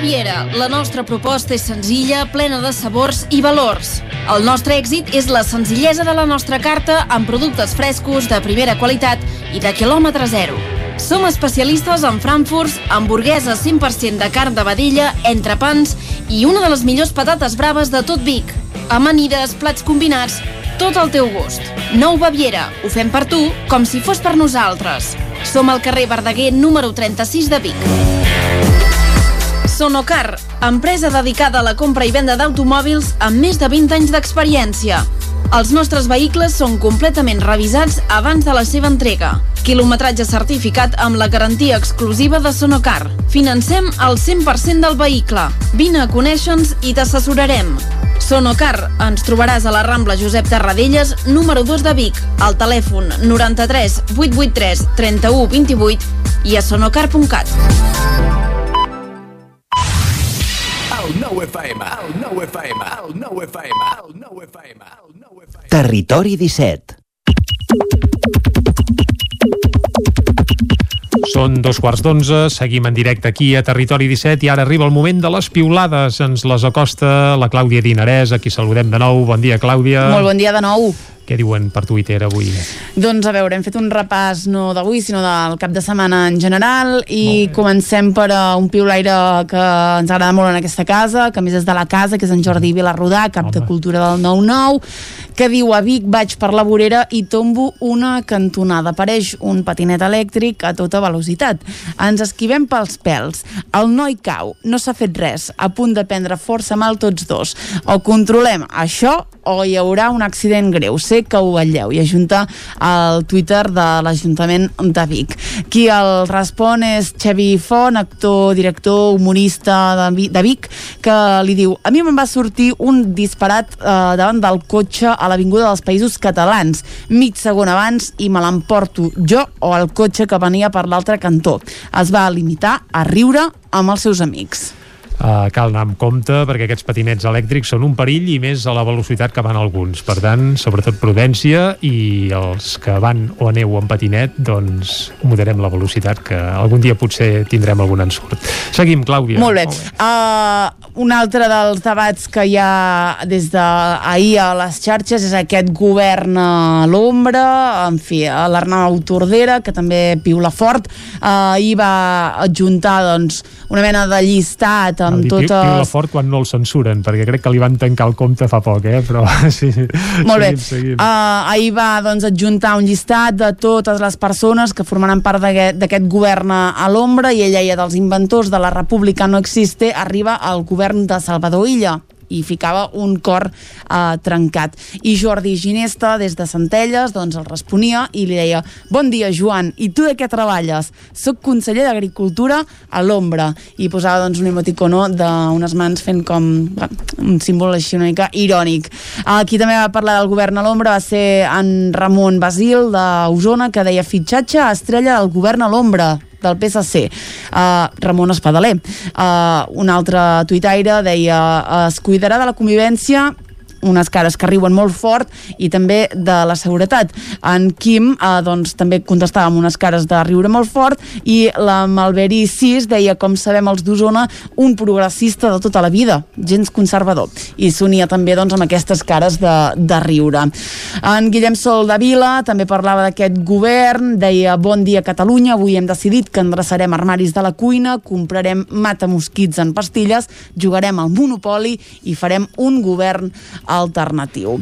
Speaker 22: Baviera. La nostra proposta és senzilla, plena de sabors i valors. El nostre èxit és la senzillesa de la nostra carta amb productes frescos, de primera qualitat i de quilòmetre zero. Som especialistes en frankfurts, hamburgueses 100% de carn de vedella, entrepans i una de les millors patates braves de tot Vic. Amanides, plats combinats, tot al teu gust. Nou Baviera. Ho fem per tu, com si fos per nosaltres. Som al carrer Verdaguer número 36 de Vic. Sonocar, empresa dedicada a la compra i venda d'automòbils amb més de 20 anys d'experiència. Els nostres vehicles són completament revisats abans de la seva entrega. Quilometratge certificat amb la garantia exclusiva de Sonocar. Financem el 100% del vehicle. Vine a conèixer-nos i t'assessorarem. Sonocar, ens trobaràs a la Rambla Josep Tarradellas, número 2 de Vic, al telèfon 93 883 31 28 i a sonocar.cat.
Speaker 34: Territori 17
Speaker 1: Són dos quarts d'onze, seguim en directe aquí a Territori 17 i ara arriba el moment de les piulades. Ens les acosta la Clàudia Dinarès, a qui saludem de nou. Bon dia, Clàudia.
Speaker 3: Molt bon dia de nou.
Speaker 1: Què diuen per Twitter avui?
Speaker 3: Doncs a veure, hem fet un repàs no d'avui, sinó del cap de setmana en general i comencem per uh, un piulaire que ens agrada molt en aquesta casa, que més és de la casa, que és en Jordi Vilarrodà, cap Home. de cultura del 9-9, que diu a Vic vaig per la vorera i tombo una cantonada. Apareix un patinet elèctric a tota velocitat. Ens esquivem pels pèls. El noi cau, no s'ha fet res, a punt de prendre força mal tots dos. O controlem això o hi haurà un accident greu. Sé que ho vetlleu i ajunta al Twitter de l'Ajuntament de Vic. Qui el respon és Xavi Font, actor, director, humorista de, Vic, que li diu a mi me'n va sortir un disparat eh, davant del cotxe a l'Avinguda dels Països Catalans, mig segon abans i me l'emporto jo o el cotxe que venia per l'altre cantó. Es va limitar a riure amb els seus amics.
Speaker 1: Uh, cal anar amb compte perquè aquests patinets elèctrics són un perill i més a la velocitat que van alguns. Per tant, sobretot prudència i els que van o aneu en patinet, doncs moderem la velocitat que algun dia potser tindrem algun ensurt. Seguim, Clàudia.
Speaker 3: Molt bé. Molt bé. Uh, un altre dels debats que hi ha des d'ahir a les xarxes és aquest govern a l'ombra, en fi, l'Arnau Tordera, que també piula fort, uh, ahir va adjuntar doncs, una mena de llistat amb
Speaker 1: Dir,
Speaker 3: totes...
Speaker 1: Piula fort quan no el censuren, perquè crec que li van tancar el compte fa poc, eh? però sí.
Speaker 3: Molt bé.
Speaker 1: Seguim, seguim.
Speaker 3: Uh, ahir va doncs, adjuntar un llistat de totes les persones que formaran part d'aquest govern a l'ombra i ell deia dels inventors de la república no existe arriba al govern de Salvador Illa i ficava un cor eh, trencat. I Jordi Ginesta, des de Centelles, doncs el responia i li deia Bon dia, Joan, i tu de què treballes? Soc conseller d'Agricultura a l'ombra. I posava doncs un emoticono d'unes mans fent com un símbol així una mica irònic. Aquí també va parlar del govern a l'ombra va ser en Ramon Basil d'Osona que deia fitxatge estrella del govern a l'ombra del PSC, uh, Ramon Espadaler. Uh, un altre tuitaire deia es cuidarà de la convivència unes cares que riuen molt fort i també de la seguretat. En Quim eh, doncs, també contestava amb unes cares de riure molt fort i la Malveri 6 deia, com sabem els d'Osona, un progressista de tota la vida, gens conservador. I s'unia també doncs, amb aquestes cares de, de riure. En Guillem Sol de Vila també parlava d'aquest govern, deia bon dia Catalunya, avui hem decidit que endreçarem armaris de la cuina, comprarem matamosquits en pastilles, jugarem al Monopoli i farem un govern alternatiu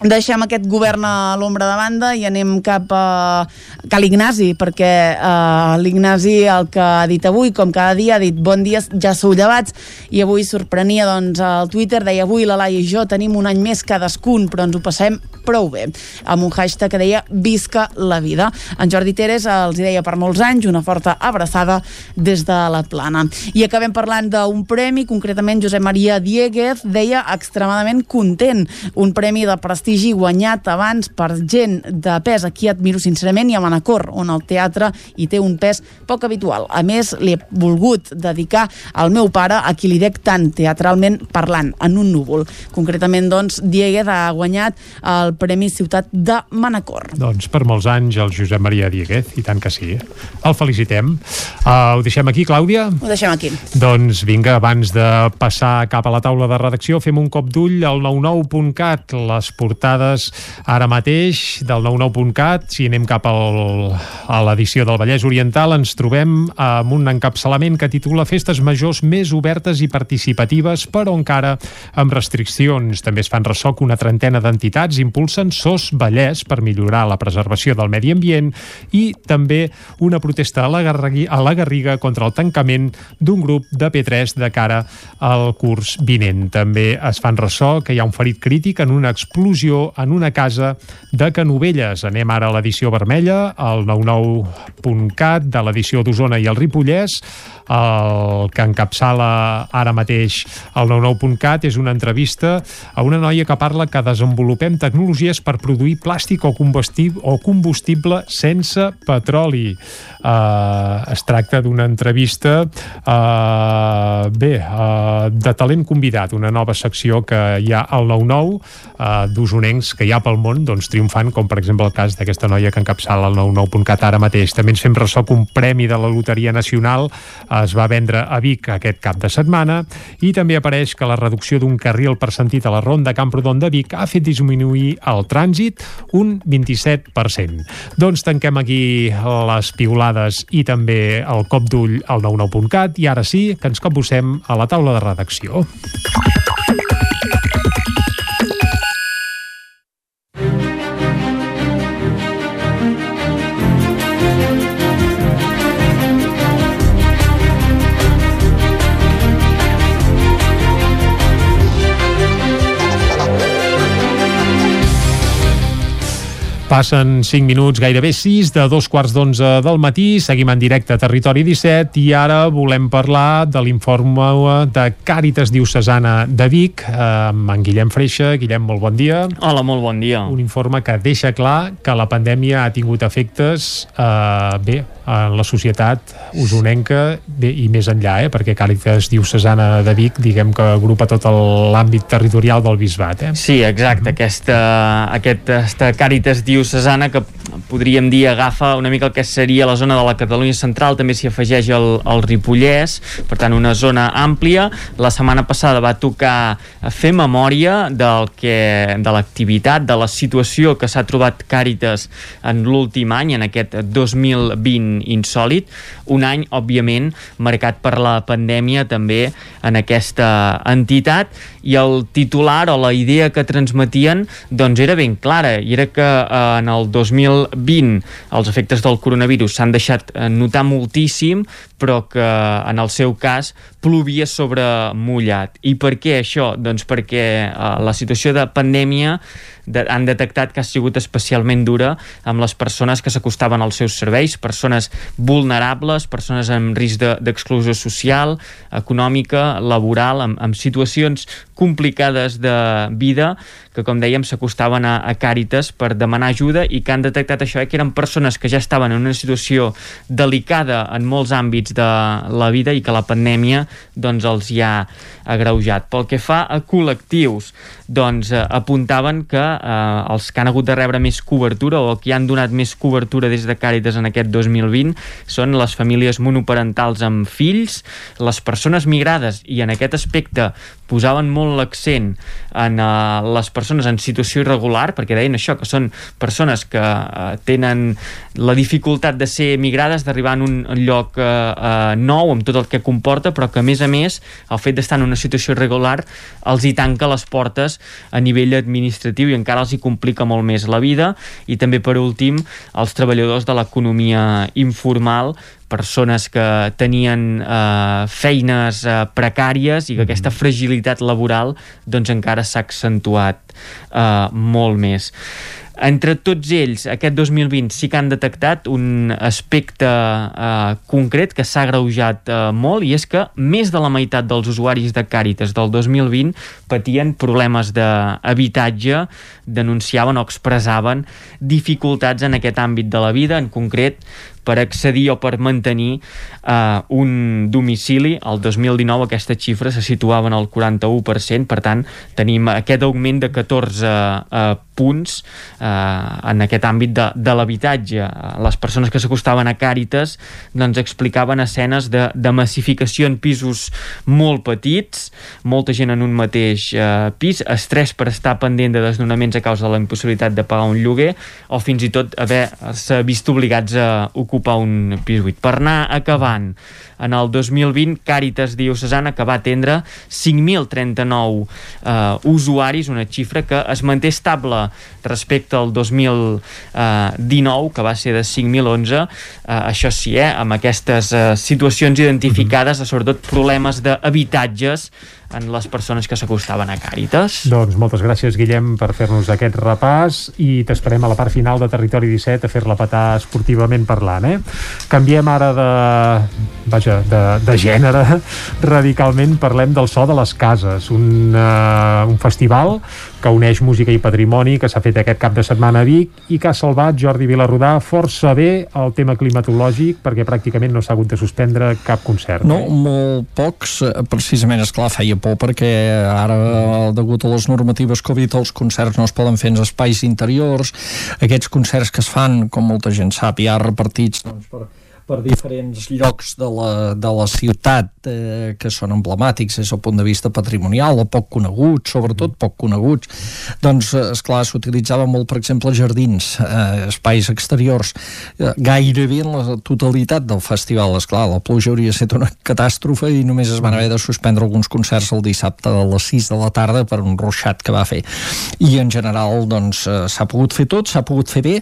Speaker 3: deixem aquest govern a l'ombra de banda i anem cap a Cal Ignasi, perquè uh, l'Ignasi el que ha dit avui, com cada dia, ha dit bon dia, ja sou llevats, i avui sorprenia doncs al Twitter, deia avui la Laia i jo tenim un any més cadascun, però ens ho passem prou bé, amb un hashtag que deia visca la vida. En Jordi Teres els deia per molts anys una forta abraçada des de la plana. I acabem parlant d'un premi, concretament Josep Maria Dieguez deia extremadament content, un premi de prestigi guanyat abans per gent de pes a qui admiro sincerament i a Manacor, on el teatre hi té un pes poc habitual. A més, li he volgut dedicar al meu pare, a qui li dec tant teatralment parlant, en un núvol. Concretament, doncs, Dieguez ha guanyat el Premi Ciutat de Manacor.
Speaker 1: Doncs per molts anys el Josep Maria Dieguez, i tant que sí. El felicitem. Uh, ho deixem aquí, Clàudia?
Speaker 3: Ho deixem aquí.
Speaker 1: Doncs vinga, abans de passar cap a la taula de redacció, fem un cop d'ull al 99.cat, les portades ara mateix del 99.cat, si anem cap al, a l'edició del Vallès Oriental, ens trobem amb un encapçalament que titula Festes Majors més obertes i participatives, però encara amb restriccions. També es fan ressò que una trentena d'entitats impulsen SOS Vallès per millorar la preservació del medi ambient i també una protesta a la, Garrigui, a la Garriga contra el tancament d'un grup de P3 de cara al curs vinent. També es fan ressò que hi ha un ferit crític en una explosió en una casa de Canovelles. Anem ara a l'edició vermella, al 99.cat de l'edició d'Osona i el Ripollès. El que encapçala ara mateix el 99.cat és una entrevista a una noia que parla que desenvolupem tecnologies per produir plàstic o combustible, o combustible sense petroli. Uh, es tracta d'una entrevista uh, bé, uh, de talent convidat, una nova secció que hi ha al 9-9 eh, d'usonencs que hi ha pel món doncs, triomfant, com per exemple el cas d'aquesta noia que encapçala el 99.cat ara mateix. També ens fem ressò un premi de la Loteria Nacional es va vendre a Vic aquest cap de setmana i també apareix que la reducció d'un carril per sentit a la ronda Camprodon de Vic ha fet disminuir el trànsit un 27%. Doncs tanquem aquí les piulades i també el cop d'ull al 99.cat i ara sí que ens capbussem a la taula de redacció. Passen 5 minuts, gairebé 6, de dos quarts d'onze del matí. Seguim en directe a Territori 17 i ara volem parlar de l'informe de Càritas Diocesana de Vic eh, amb en Guillem Freixa. Guillem, molt bon dia.
Speaker 35: Hola, molt bon dia.
Speaker 1: Un informe que deixa clar que la pandèmia ha tingut efectes, eh, bé, en la societat usonenca bé, i més enllà, eh, perquè Càritas Diocesana de Vic, diguem que agrupa tot l'àmbit territorial del Bisbat. Eh?
Speaker 35: Sí, exacte. Aquesta, aquesta Càritas Diocesana que podríem dir agafa una mica el que seria la zona de la Catalunya central, també s'hi afegeix el, el Ripollès, per tant una zona àmplia. La setmana passada va tocar fer memòria del que, de l'activitat, de la situació que s'ha trobat Càritas en l'últim any, en aquest 2020 insòlid, un any, òbviament, marcat per la pandèmia també en aquesta entitat, i el titular o la idea que transmetien doncs era ben clara, i era que eh, en el 2020 els efectes del coronavirus s'han deixat eh, notar moltíssim, però que en el seu cas plovia sobre mullat. I per què això? Doncs perquè eh, la situació de pandèmia de, han detectat que ha sigut especialment dura amb les persones que s'acostaven als seus serveis, persones vulnerables, persones amb risc d'exclusió de, social, econòmica, laboral, amb, amb situacions complicades de vida que, com dèiem, s'acostaven a, a Càritas per demanar ajuda i que han detectat això, eh, que eren persones que ja estaven en una situació delicada en molts àmbits de la vida i que la pandèmia doncs, els hi ha agreujat. Pel que fa a col·lectius, doncs eh, apuntaven que eh, els que han hagut de rebre més cobertura o que han donat més cobertura des de Càritas en aquest 2020 són les famílies monoparentals amb fills, les persones migrades i en aquest aspecte posaven molt l'accent en uh, les persones en situació irregular, perquè deien això, que són persones que uh, tenen la dificultat de ser migrades, d'arribar en un lloc uh, uh, nou, amb tot el que comporta, però que a més a més el fet d'estar en una situació irregular els hi tanca les portes a nivell administratiu i encara els hi complica molt més la vida. I també per últim els treballadors de l'economia informal persones que tenien eh, feines eh, precàries i que aquesta fragilitat laboral doncs encara s'ha accentuat eh, molt més. Entre tots ells, aquest 2020 sí que han detectat un aspecte eh, concret que s'ha greujat eh, molt i és que més de la meitat dels usuaris de Càritas del 2020 patien problemes d'habitatge, denunciaven o expressaven dificultats en aquest àmbit de la vida, en concret per accedir o per mantenir eh, un domicili. El 2019 aquesta xifra se situava en el 41%, per tant tenim aquest augment de 14 eh, punts eh, en aquest àmbit de, de l'habitatge. Les persones que s'acostaven a Càritas doncs explicaven escenes de, de massificació en pisos molt petits, molta gent en un mateix eh, pis, estrès per estar pendent de desnonaments a causa de la impossibilitat de pagar un lloguer o fins i tot haver-se vist obligats a ocupar un pis buit. Per anar acabant, en el 2020 Càritas Diocesana que va atendre 5.039 eh, usuaris, una xifra que es manté estable respecte al 2019 que va ser de 5.011 eh, això sí, eh, amb aquestes eh, situacions identificades, mm -hmm. sobretot problemes d'habitatges en les persones que s'acostaven a Càritas.
Speaker 1: Doncs moltes gràcies, Guillem, per fer-nos aquest repàs i t'esperem a la part final de Territori 17 a fer-la petar esportivament parlant, eh? Canviem ara de... vaja, de, de gènere radicalment, parlem del so de les cases, un, uh, un festival que uneix música i patrimoni que s'ha fet aquest cap de setmana a Vic i que ha salvat Jordi Vilarrodà força bé el tema climatològic perquè pràcticament no s'ha hagut de suspendre cap concert.
Speaker 36: No, eh? molt pocs, precisament, és clar feia por perquè ara, degut a les normatives Covid, els concerts no es poden fer en espais interiors, aquests concerts que es fan, com molta gent sap, ja repartits doncs, per, per diferents llocs de la, de la ciutat eh, que són emblemàtics des del punt de vista patrimonial o poc coneguts, sobretot poc coneguts. Doncs, és clar s'utilitzava molt per exemple jardins, eh, espais exteriors eh, gairebé en la totalitat del festival, és clar la pluja hauria estat una catàstrofe i només es van haver de suspendre alguns concerts el dissabte a les 6 de la tarda per un ruixat que va fer. I en general doncs eh, s'ha pogut fer tot, s'ha pogut fer bé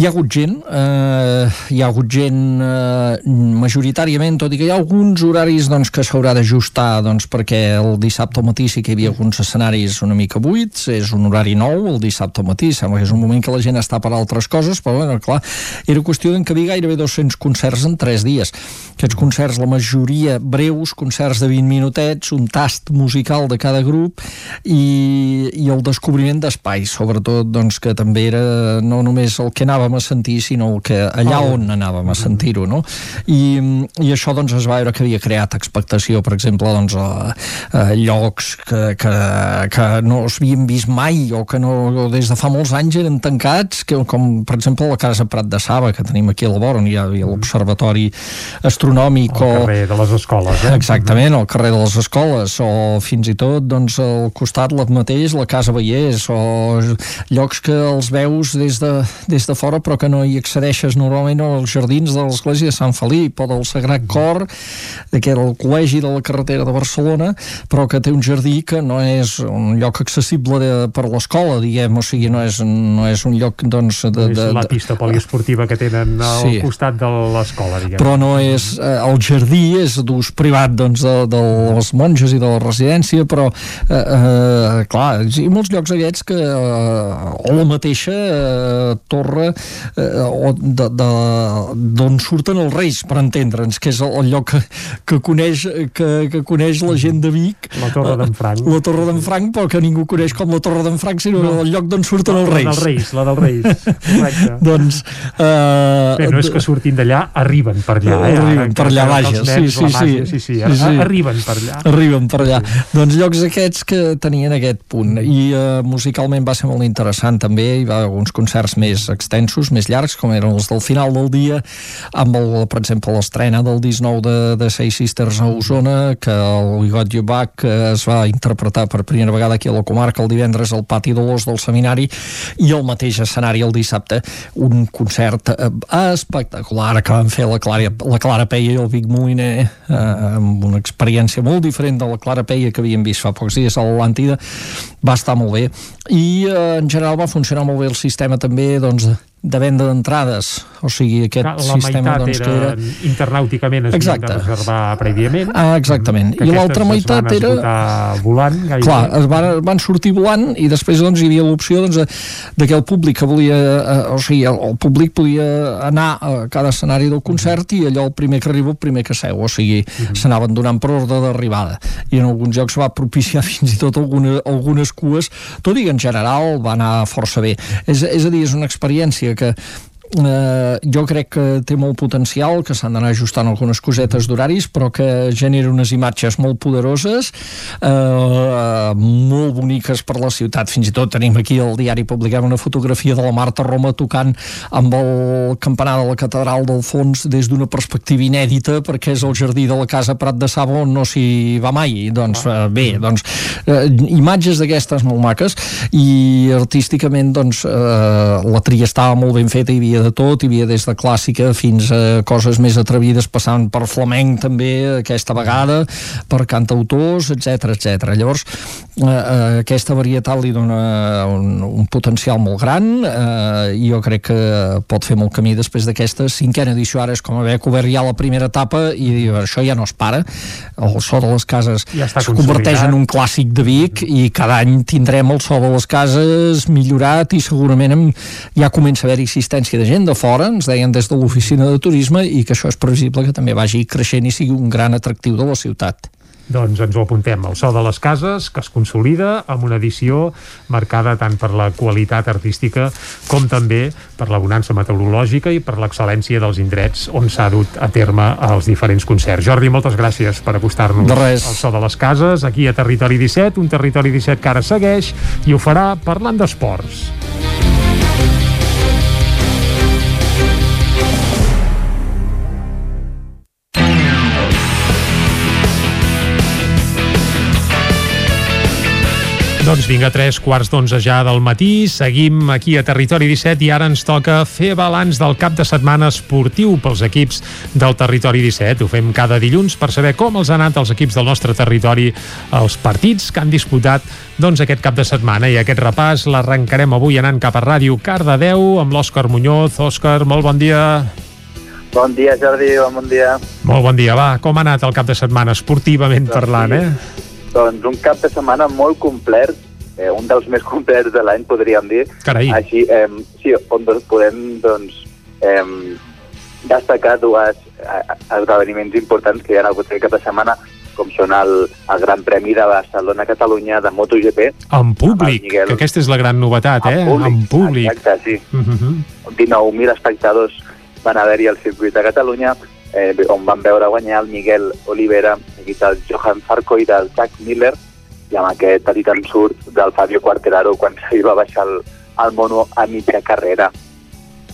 Speaker 36: hi ha hagut gent, eh, hi ha hagut gent eh, majoritàriament, tot i que hi ha alguns horaris doncs, que s'haurà d'ajustar doncs, perquè el dissabte al matí sí que hi havia alguns escenaris una mica buits, és un horari nou el dissabte al matí, sembla que és un moment que la gent està per altres coses, però bueno, clar, era qüestió d'encabir gairebé 200 concerts en 3 dies. Aquests concerts, la majoria breus, concerts de 20 minutets, un tast musical de cada grup i, i el descobriment d'espais, sobretot doncs, que també era no només el que anava anàvem a sentir, sinó el que allà oh. on anàvem a sentir-ho, no? I, I això doncs es va veure que havia creat expectació, per exemple, doncs, a, a llocs que, que, que no s'havien vist mai o que no, des de fa molts anys eren tancats, que, com per exemple la Casa Prat de Saba, que tenim aquí a la vora, on hi ha, hi ha l'Observatori Astronòmic
Speaker 1: al o... carrer de les escoles, eh?
Speaker 36: Exactament, al carrer de les escoles, o fins i tot doncs, al costat la mateix, la Casa Vallès, o llocs que els veus des de, des de fora però que no hi accedeixes normalment als jardins de l'església de Sant Felip o del Sagrat Cor, que era el col·legi de la carretera de Barcelona, però que té un jardí que no és un lloc accessible de, per l'escola, diguem, o sigui, no és, no és un lloc, doncs...
Speaker 1: De, de, és la pista poliesportiva que tenen al sí. costat de l'escola, diguem.
Speaker 36: Però no és... Eh, el jardí és d'ús privat, doncs, de, de les monges i de la residència, però, eh, eh, clar, hi ha molts llocs aquests que, eh, o la mateixa eh, torre eh, o d'on surten els reis, per entendre'ns, que és el lloc que, que, coneix, que, que coneix la gent de Vic.
Speaker 1: La Torre d'en Franc.
Speaker 36: La Torre d'en Franc, però que ningú coneix com la Torre d'en Franc, sinó no. el lloc d'on surten
Speaker 1: no,
Speaker 36: els reis.
Speaker 1: La dels reis, la dels reis. Correcte.
Speaker 36: doncs...
Speaker 1: Eh, Bé, no és que surtin d'allà, arriben per allà. Eh?
Speaker 36: Arriben per allà, vaja.
Speaker 1: Sí, sí, sí. sí, sí, sí, sí. Arriben per allà.
Speaker 36: Arriben per allà. Sí. Doncs llocs aquests que tenien aquest punt. I eh, musicalment va ser molt interessant també, hi va haver alguns concerts més extensos, més llargs, com eren els del final del dia, amb, el, per exemple, l'estrena del 19 de, de Seis Sisters a Osona, que el We Got You Back es va interpretar per primera vegada aquí a la comarca el divendres al pati de l'Os del Seminari, i el mateix escenari el dissabte, un concert eh, espectacular que van fer la Clara, la Clara Peia i el Vic Moliner, eh, amb una experiència molt diferent de la Clara Peia que havíem vist fa pocs dies a l'Atlàntida, va estar molt bé. I eh, en general va funcionar molt bé el sistema també doncs, de venda d'entrades, o sigui, aquest
Speaker 1: la
Speaker 36: sistema doncs, que era...
Speaker 1: internàuticament es havien de reservar prèviament.
Speaker 36: Ah, exactament.
Speaker 1: I
Speaker 36: l'altra meitat
Speaker 1: era... volant. Gairebé.
Speaker 36: Clar, es van, van sortir volant i després doncs, hi havia l'opció doncs, de, de que el públic que volia, eh, o sigui, el, el públic podia anar a cada escenari del concert i allò el primer que arriba, el primer que seu, o sigui, uh -huh. s'anaven donant per ordre d'arribada. I en alguns jocs va propiciar fins i tot alguna, algunes cues, tot i que en general va anar força bé. És, és a dir, és una experiència que eh, jo crec que té molt potencial, que s'han d'anar ajustant algunes cosetes d'horaris, però que genera unes imatges molt poderoses, eh, molt boniques per la ciutat. Fins i tot tenim aquí al diari publicant una fotografia de la Marta Roma tocant amb el campanar de la catedral del fons des d'una perspectiva inèdita, perquè és el jardí de la casa Prat de Sabo on no s'hi va mai. Doncs eh, bé, doncs, eh, imatges d'aquestes molt maques i artísticament doncs, eh, la tria estava molt ben feta, hi havia de tot, hi havia des de clàssica fins a coses més atrevides passant per flamenc també aquesta vegada, per cantautors, etc etc. Llavors, eh, eh, aquesta varietat li dona un, un potencial molt gran eh, jo crec que pot fer molt camí després d'aquesta cinquena edició, ara és com haver obert ja la primera etapa i dir, això ja no es para, el so de les cases
Speaker 1: ja
Speaker 36: es converteix en un clàssic de Vic i cada any tindrem el so de les cases millorat i segurament ja comença a haver existència de gent de fora, ens deien des de l'oficina de turisme, i que això és previsible que també vagi creixent i sigui un gran atractiu de la ciutat.
Speaker 1: Doncs ens ho apuntem. El so de les cases, que es consolida amb una edició marcada tant per la qualitat artística com també per la bonança meteorològica i per l'excel·lència dels indrets on s'ha dut a terme els diferents concerts. Jordi, moltes gràcies per acostar-nos al so de les cases, aquí a Territori 17, un Territori 17 que ara segueix i ho farà parlant d'esports. Doncs vinga, tres quarts d'onze ja del matí, seguim aquí a Territori 17 i ara ens toca fer balanç del cap de setmana esportiu pels equips del Territori 17. Ho fem cada dilluns per saber com els han anat els equips del nostre territori els partits que han disputat doncs, aquest cap de setmana i aquest repàs l'arrencarem avui anant cap a Ràdio Cardedeu amb l'Òscar Muñoz. Òscar, molt bon dia.
Speaker 37: Bon dia, Jordi, bon dia.
Speaker 1: Molt bon dia, va. Com ha anat el cap de setmana esportivament doncs parlant, eh?
Speaker 37: Doncs un cap de setmana molt complet, eh, un dels més complets de l'any, podríem dir.
Speaker 1: Carai.
Speaker 37: Així, eh, sí, on doncs, podem doncs, eh, destacar dues eh, esdeveniments importants que hi ha hagut aquest cap de setmana, com són el, el Gran Premi de Barcelona-Catalunya de MotoGP.
Speaker 1: En públic, Miguel... que aquesta és la gran novetat, eh?
Speaker 37: En públic,
Speaker 1: en públic.
Speaker 37: Exacte, sí.
Speaker 1: Uh -huh.
Speaker 37: 19.000 espectadors van haver-hi al circuit de Catalunya, eh, on van veure guanyar el Miguel Olivera, seguit del Johan Zarco i del Jack Miller, i amb aquest petit ensurt del Fabio Quarteraro quan s'hi va baixar el, el mono a mitja carrera.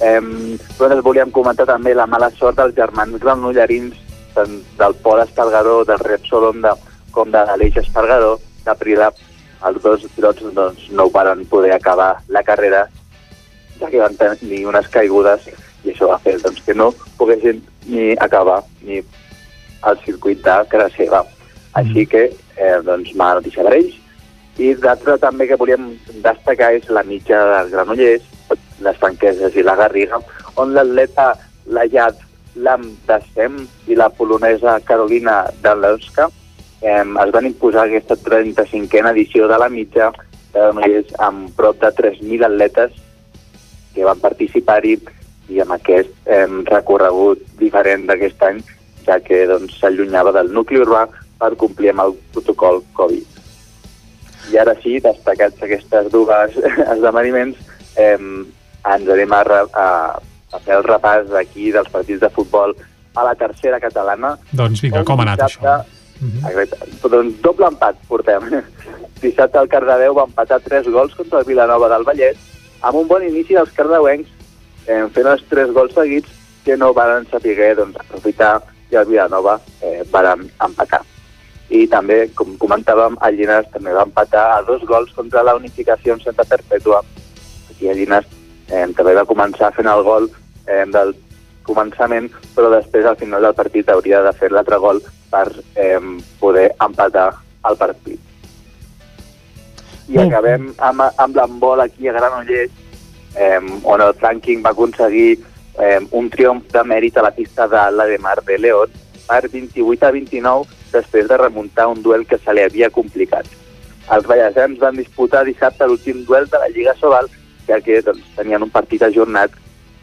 Speaker 37: Eh, nosaltres volíem comentar també la mala sort dels germans granollarins, tant del Pol Espargaró, del Repsol Honda, com de l'Aleix Espargaró, de Prila. Els dos pilots doncs, no van poder acabar la carrera, ja que van tenir unes caigudes i això va fer doncs, que no poguessin ni acabar ni el circuit de casa seva. Així que, eh, doncs, mala notícia per ells. I l'altre també que volíem destacar és la mitja dels Granollers, les franqueses i la Garriga, on l'atleta Layad Lam de Sem i la polonesa Carolina Dalewska eh, es van imposar aquesta 35a edició de la mitja de Granollers amb prop de 3.000 atletes que van participar-hi i amb aquest eh, recorregut diferent d'aquest any, ja que doncs, s'allunyava del nucli urbà per complir amb el protocol Covid. I ara sí, destacats aquestes dues esdeveniments, eh, ens anem a, a, a fer el repàs d'aquí dels partits de futbol a la tercera catalana.
Speaker 1: Doncs vinga, com ha anat això?
Speaker 37: Uh -huh. Doncs doble empat portem. Dissabte el Cardedeu va empatar 3 gols contra el Vilanova del Vallès amb un bon inici dels cardeuencs eh, fent els tres gols seguits que no van saber doncs, aprofitar i el Vilanova eh, van empatar. I també, com comentàvem, el Llinars també va empatar a dos gols contra la unificació en Santa Perpètua. Aquí el Llinars eh, també va començar fent el gol eh, del començament, però després al final del partit hauria de fer l'altre gol per eh, poder empatar el partit. I acabem amb, amb l'embol aquí a Granollers, eh, on el Franking va aconseguir eh, un triomf de mèrit a la pista de la de León per 28 a 29 després de remuntar un duel que se li havia complicat. Els ballesans van disputar dissabte l'últim duel de la Lliga Sobal, ja que doncs, tenien un partit ajornat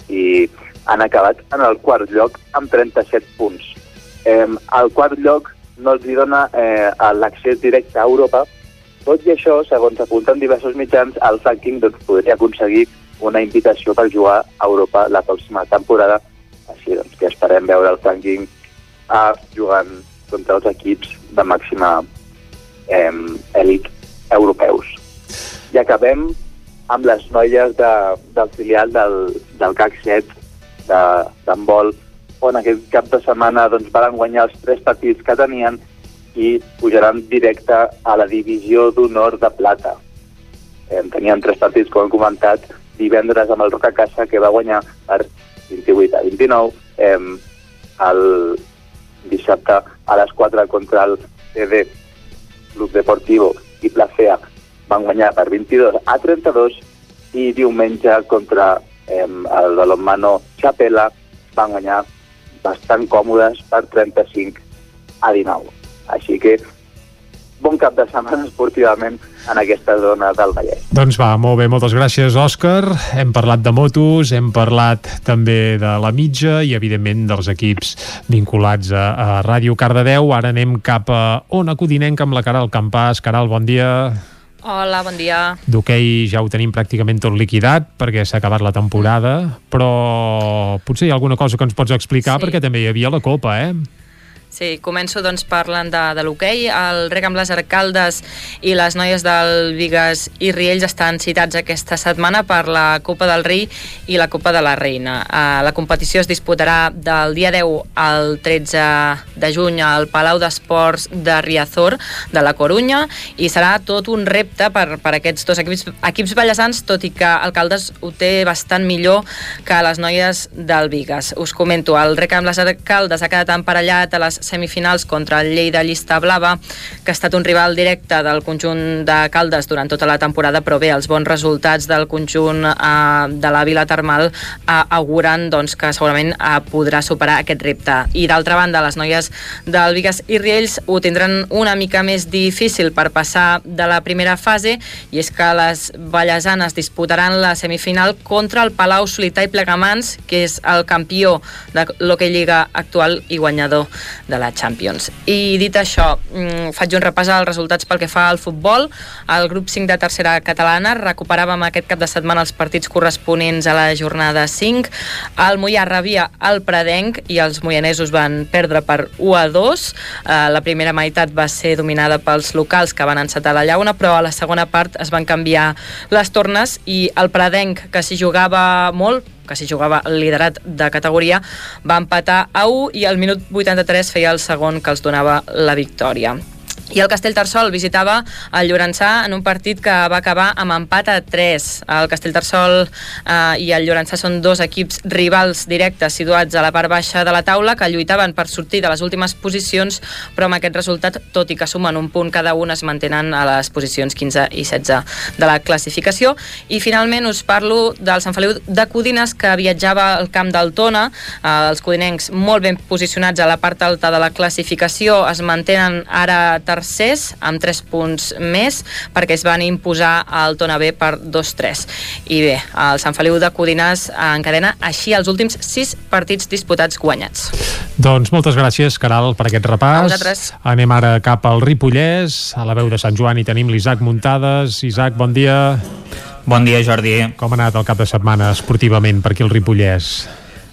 Speaker 37: i han acabat en el quart lloc amb 37 punts. Eh, el quart lloc no els dona eh, l'accés directe a Europa, tot i això, segons apunten diversos mitjans, el Franking doncs, podria aconseguir una invitació per jugar a Europa la pròxima temporada. Així doncs, que esperem veure el Franking a jugant contra els equips de màxima eh, elit europeus. I acabem amb les noies de, del filial del, del CAC 7 d'handbol, on aquest cap de setmana doncs, van guanyar els tres partits que tenien i pujaran directe a la divisió d'honor de plata. Eh, tenien tres partits, com hem comentat, divendres amb el Roca Casa, que va guanyar per 28 a 29, eh, el dissabte a les 4 contra el CD Club Deportivo i Placea van guanyar per 22 a 32 i diumenge contra eh, el balonmano Chapela van guanyar bastant còmodes per 35 a 19. Així que bon cap de setmana esportivament en aquesta zona del Vallès.
Speaker 1: Doncs va, molt bé, moltes gràcies, Òscar. Hem parlat de motos, hem parlat també de la mitja i, evidentment, dels equips vinculats a, a Ràdio Cardedeu. Ara anem cap a Ona Codinenca amb la Caral Campàs. Caral, bon dia.
Speaker 15: Hola, bon dia.
Speaker 1: D'hoquei ja ho tenim pràcticament tot liquidat perquè s'ha acabat la temporada, però potser hi ha alguna cosa que ens pots explicar sí. perquè també hi havia la Copa, eh?
Speaker 15: Sí, començo doncs parlant de, de l'hoquei. El rec amb les arcaldes i les noies del Vigues i Riells estan citats aquesta setmana per la Copa del Rei i la Copa de la Reina. Uh, la competició es disputarà del dia 10 al 13 de juny al Palau d'Esports de Riazor de la Corunya i serà tot un repte per, per aquests dos equips, equips ballesans, tot i que Alcaldes ho té bastant millor que les noies del Vigues. Us comento, el rec amb les arcaldes ha quedat emparellat a les semifinals contra el Lleida Llista Blava, que ha estat un rival directe del conjunt de Caldes durant tota la temporada, però bé, els bons resultats del conjunt eh, de la Vila Termal eh, auguren doncs, que segurament eh, podrà superar aquest repte. I d'altra banda, les noies del Vigues i Riells ho tindran una mica més difícil per passar de la primera fase, i és que les ballesanes disputaran la semifinal contra el Palau Solità i Plegamans, que és el campió de l'Hockey Lliga actual i guanyador de la Champions. I dit això, mm, faig un repàs als resultats pel que fa al futbol. El grup 5 de tercera catalana recuperàvem aquest cap de setmana els partits corresponents a la jornada 5. El Mollà rebia el Pradenc i els moianesos van perdre per 1 a 2. Eh, la primera meitat va ser dominada pels locals que van encetar la llauna, però a la segona part es van canviar les tornes i el Pradenc, que s'hi jugava molt, que s'hi jugava el liderat de categoria, va empatar a 1 i al minut 83 feia el segon que els donava la victòria. I el Castellterçol visitava el Llorençà en un partit que va acabar amb empat a 3. El Castellterçol eh, i el Llorençà són dos equips rivals directes situats a la part baixa de la taula que lluitaven per sortir de les últimes posicions, però amb aquest resultat, tot i que sumen un punt cada un, es mantenen a les posicions 15 i 16 de la classificació. I finalment us parlo del Sant Feliu de Codines que viatjava al camp del Tona. Eh, els codinencs molt ben posicionats a la part alta de la classificació es mantenen ara tercers tercers amb 3 punts més perquè es van imposar al Tona B per 2-3. I bé, el Sant Feliu de Codinàs encadena així els últims 6 partits disputats guanyats.
Speaker 1: Doncs moltes gràcies, Caral, per aquest repàs. Anem ara cap al Ripollès, a la veu de Sant Joan, i tenim l'Isaac Muntades. Isaac, bon dia.
Speaker 6: Bon dia, Jordi.
Speaker 1: Com ha anat el cap de setmana esportivament per aquí al Ripollès?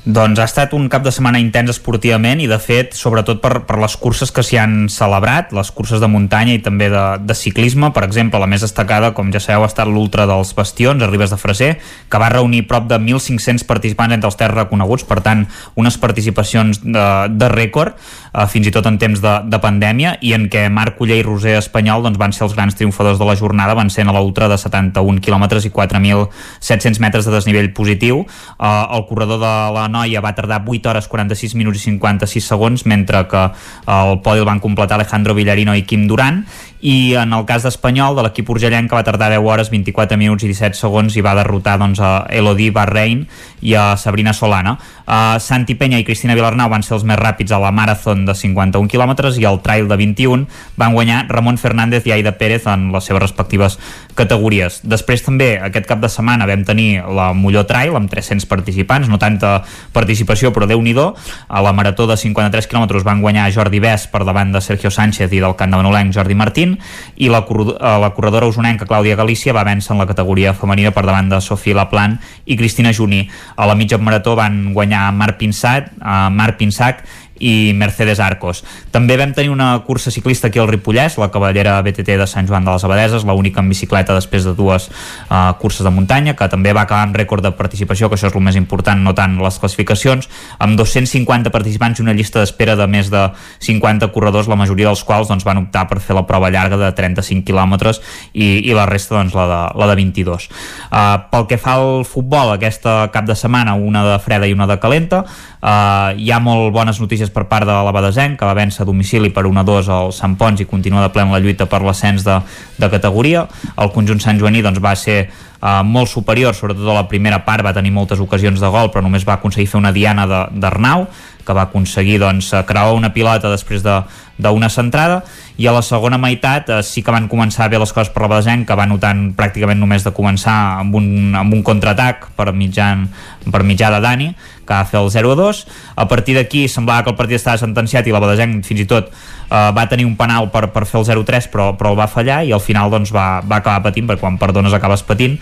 Speaker 6: Doncs ha estat un cap de setmana intens esportivament i de fet sobretot per, per les curses que s'hi han celebrat, les curses de muntanya i també de, de ciclisme, per exemple la més destacada com ja sabeu ha estat l'Ultra dels Bastions a Ribes de Freser, que va reunir prop de 1.500 participants entre els tres reconeguts, per tant unes participacions de, de rècord, eh, fins i tot en temps de, de pandèmia i en què Marc Culler i Roser Espanyol doncs, van ser els grans triomfadors de la jornada, van ser a l'Ultra de 71 quilòmetres i 4.700 metres de desnivell positiu, eh, el corredor de la noia va tardar 8 hores 46 minuts i 56 segons, mentre que el podi el van completar Alejandro Villarino i Quim Duran, i en el cas d'Espanyol, de l'equip urgellenc que va tardar 10 hores, 24 minuts i 17 segons i va derrotar doncs, a Elodie Barrein i a Sabrina Solana. Uh, Santi Penya i Cristina Vilarnau van ser els més ràpids a la Marathon de 51 quilòmetres i al Trail de 21 van guanyar Ramon Fernández i Aida Pérez en les seves respectives categories. Després també aquest cap de setmana vam tenir la Molló Trail amb 300 participants, no tanta participació però déu nhi A la marató de 53 quilòmetres van guanyar Jordi Bès per davant de Sergio Sánchez i del camp de Manolenc Jordi Martín i la, eh, la corredora usonenca Clàudia Galícia va vèncer en la categoria femenina per davant de Sofia Laplan i Cristina Juní. A la mitja marató van guanyar Marc Pinsat, uh, Marc Pinsac i Mercedes Arcos. També vam tenir una cursa ciclista aquí al Ripollès, la cavallera BTT de Sant Joan de les Abadeses, l'única en bicicleta després de dues uh, curses de muntanya, que també va acabar amb rècord de participació, que això és el més important, no tant les classificacions, amb 250 participants i una llista d'espera de més de 50 corredors, la majoria dels quals doncs, van optar per fer la prova llarga de 35 quilòmetres i, i la resta doncs, la, de, la de 22. Uh, pel que fa al futbol, aquesta cap de setmana, una de freda i una de calenta, Uh, hi ha molt bones notícies per part de l'Abadesenc, que va vèncer a domicili per 1-2 al Sant Pons i continua de ple en la lluita per l'ascens de, de categoria. El conjunt Sant Joaní doncs, va ser uh, molt superior, sobretot a la primera part va tenir moltes ocasions de gol, però només va aconseguir fer una diana d'Arnau, que va aconseguir doncs, creuar una pilota després de d'una centrada i a la segona meitat eh, sí que van començar bé les coses per la Badesenc que va notant pràcticament només de començar amb un, amb un contraatac per, mitjan, per mitjà de Dani que va fer el 0-2 a partir d'aquí semblava que el partit estava sentenciat i la Badesenc fins i tot eh, va tenir un penal per, per fer el 0-3 però, però el va fallar i al final doncs, va, va acabar patint perquè quan perdones acabes patint.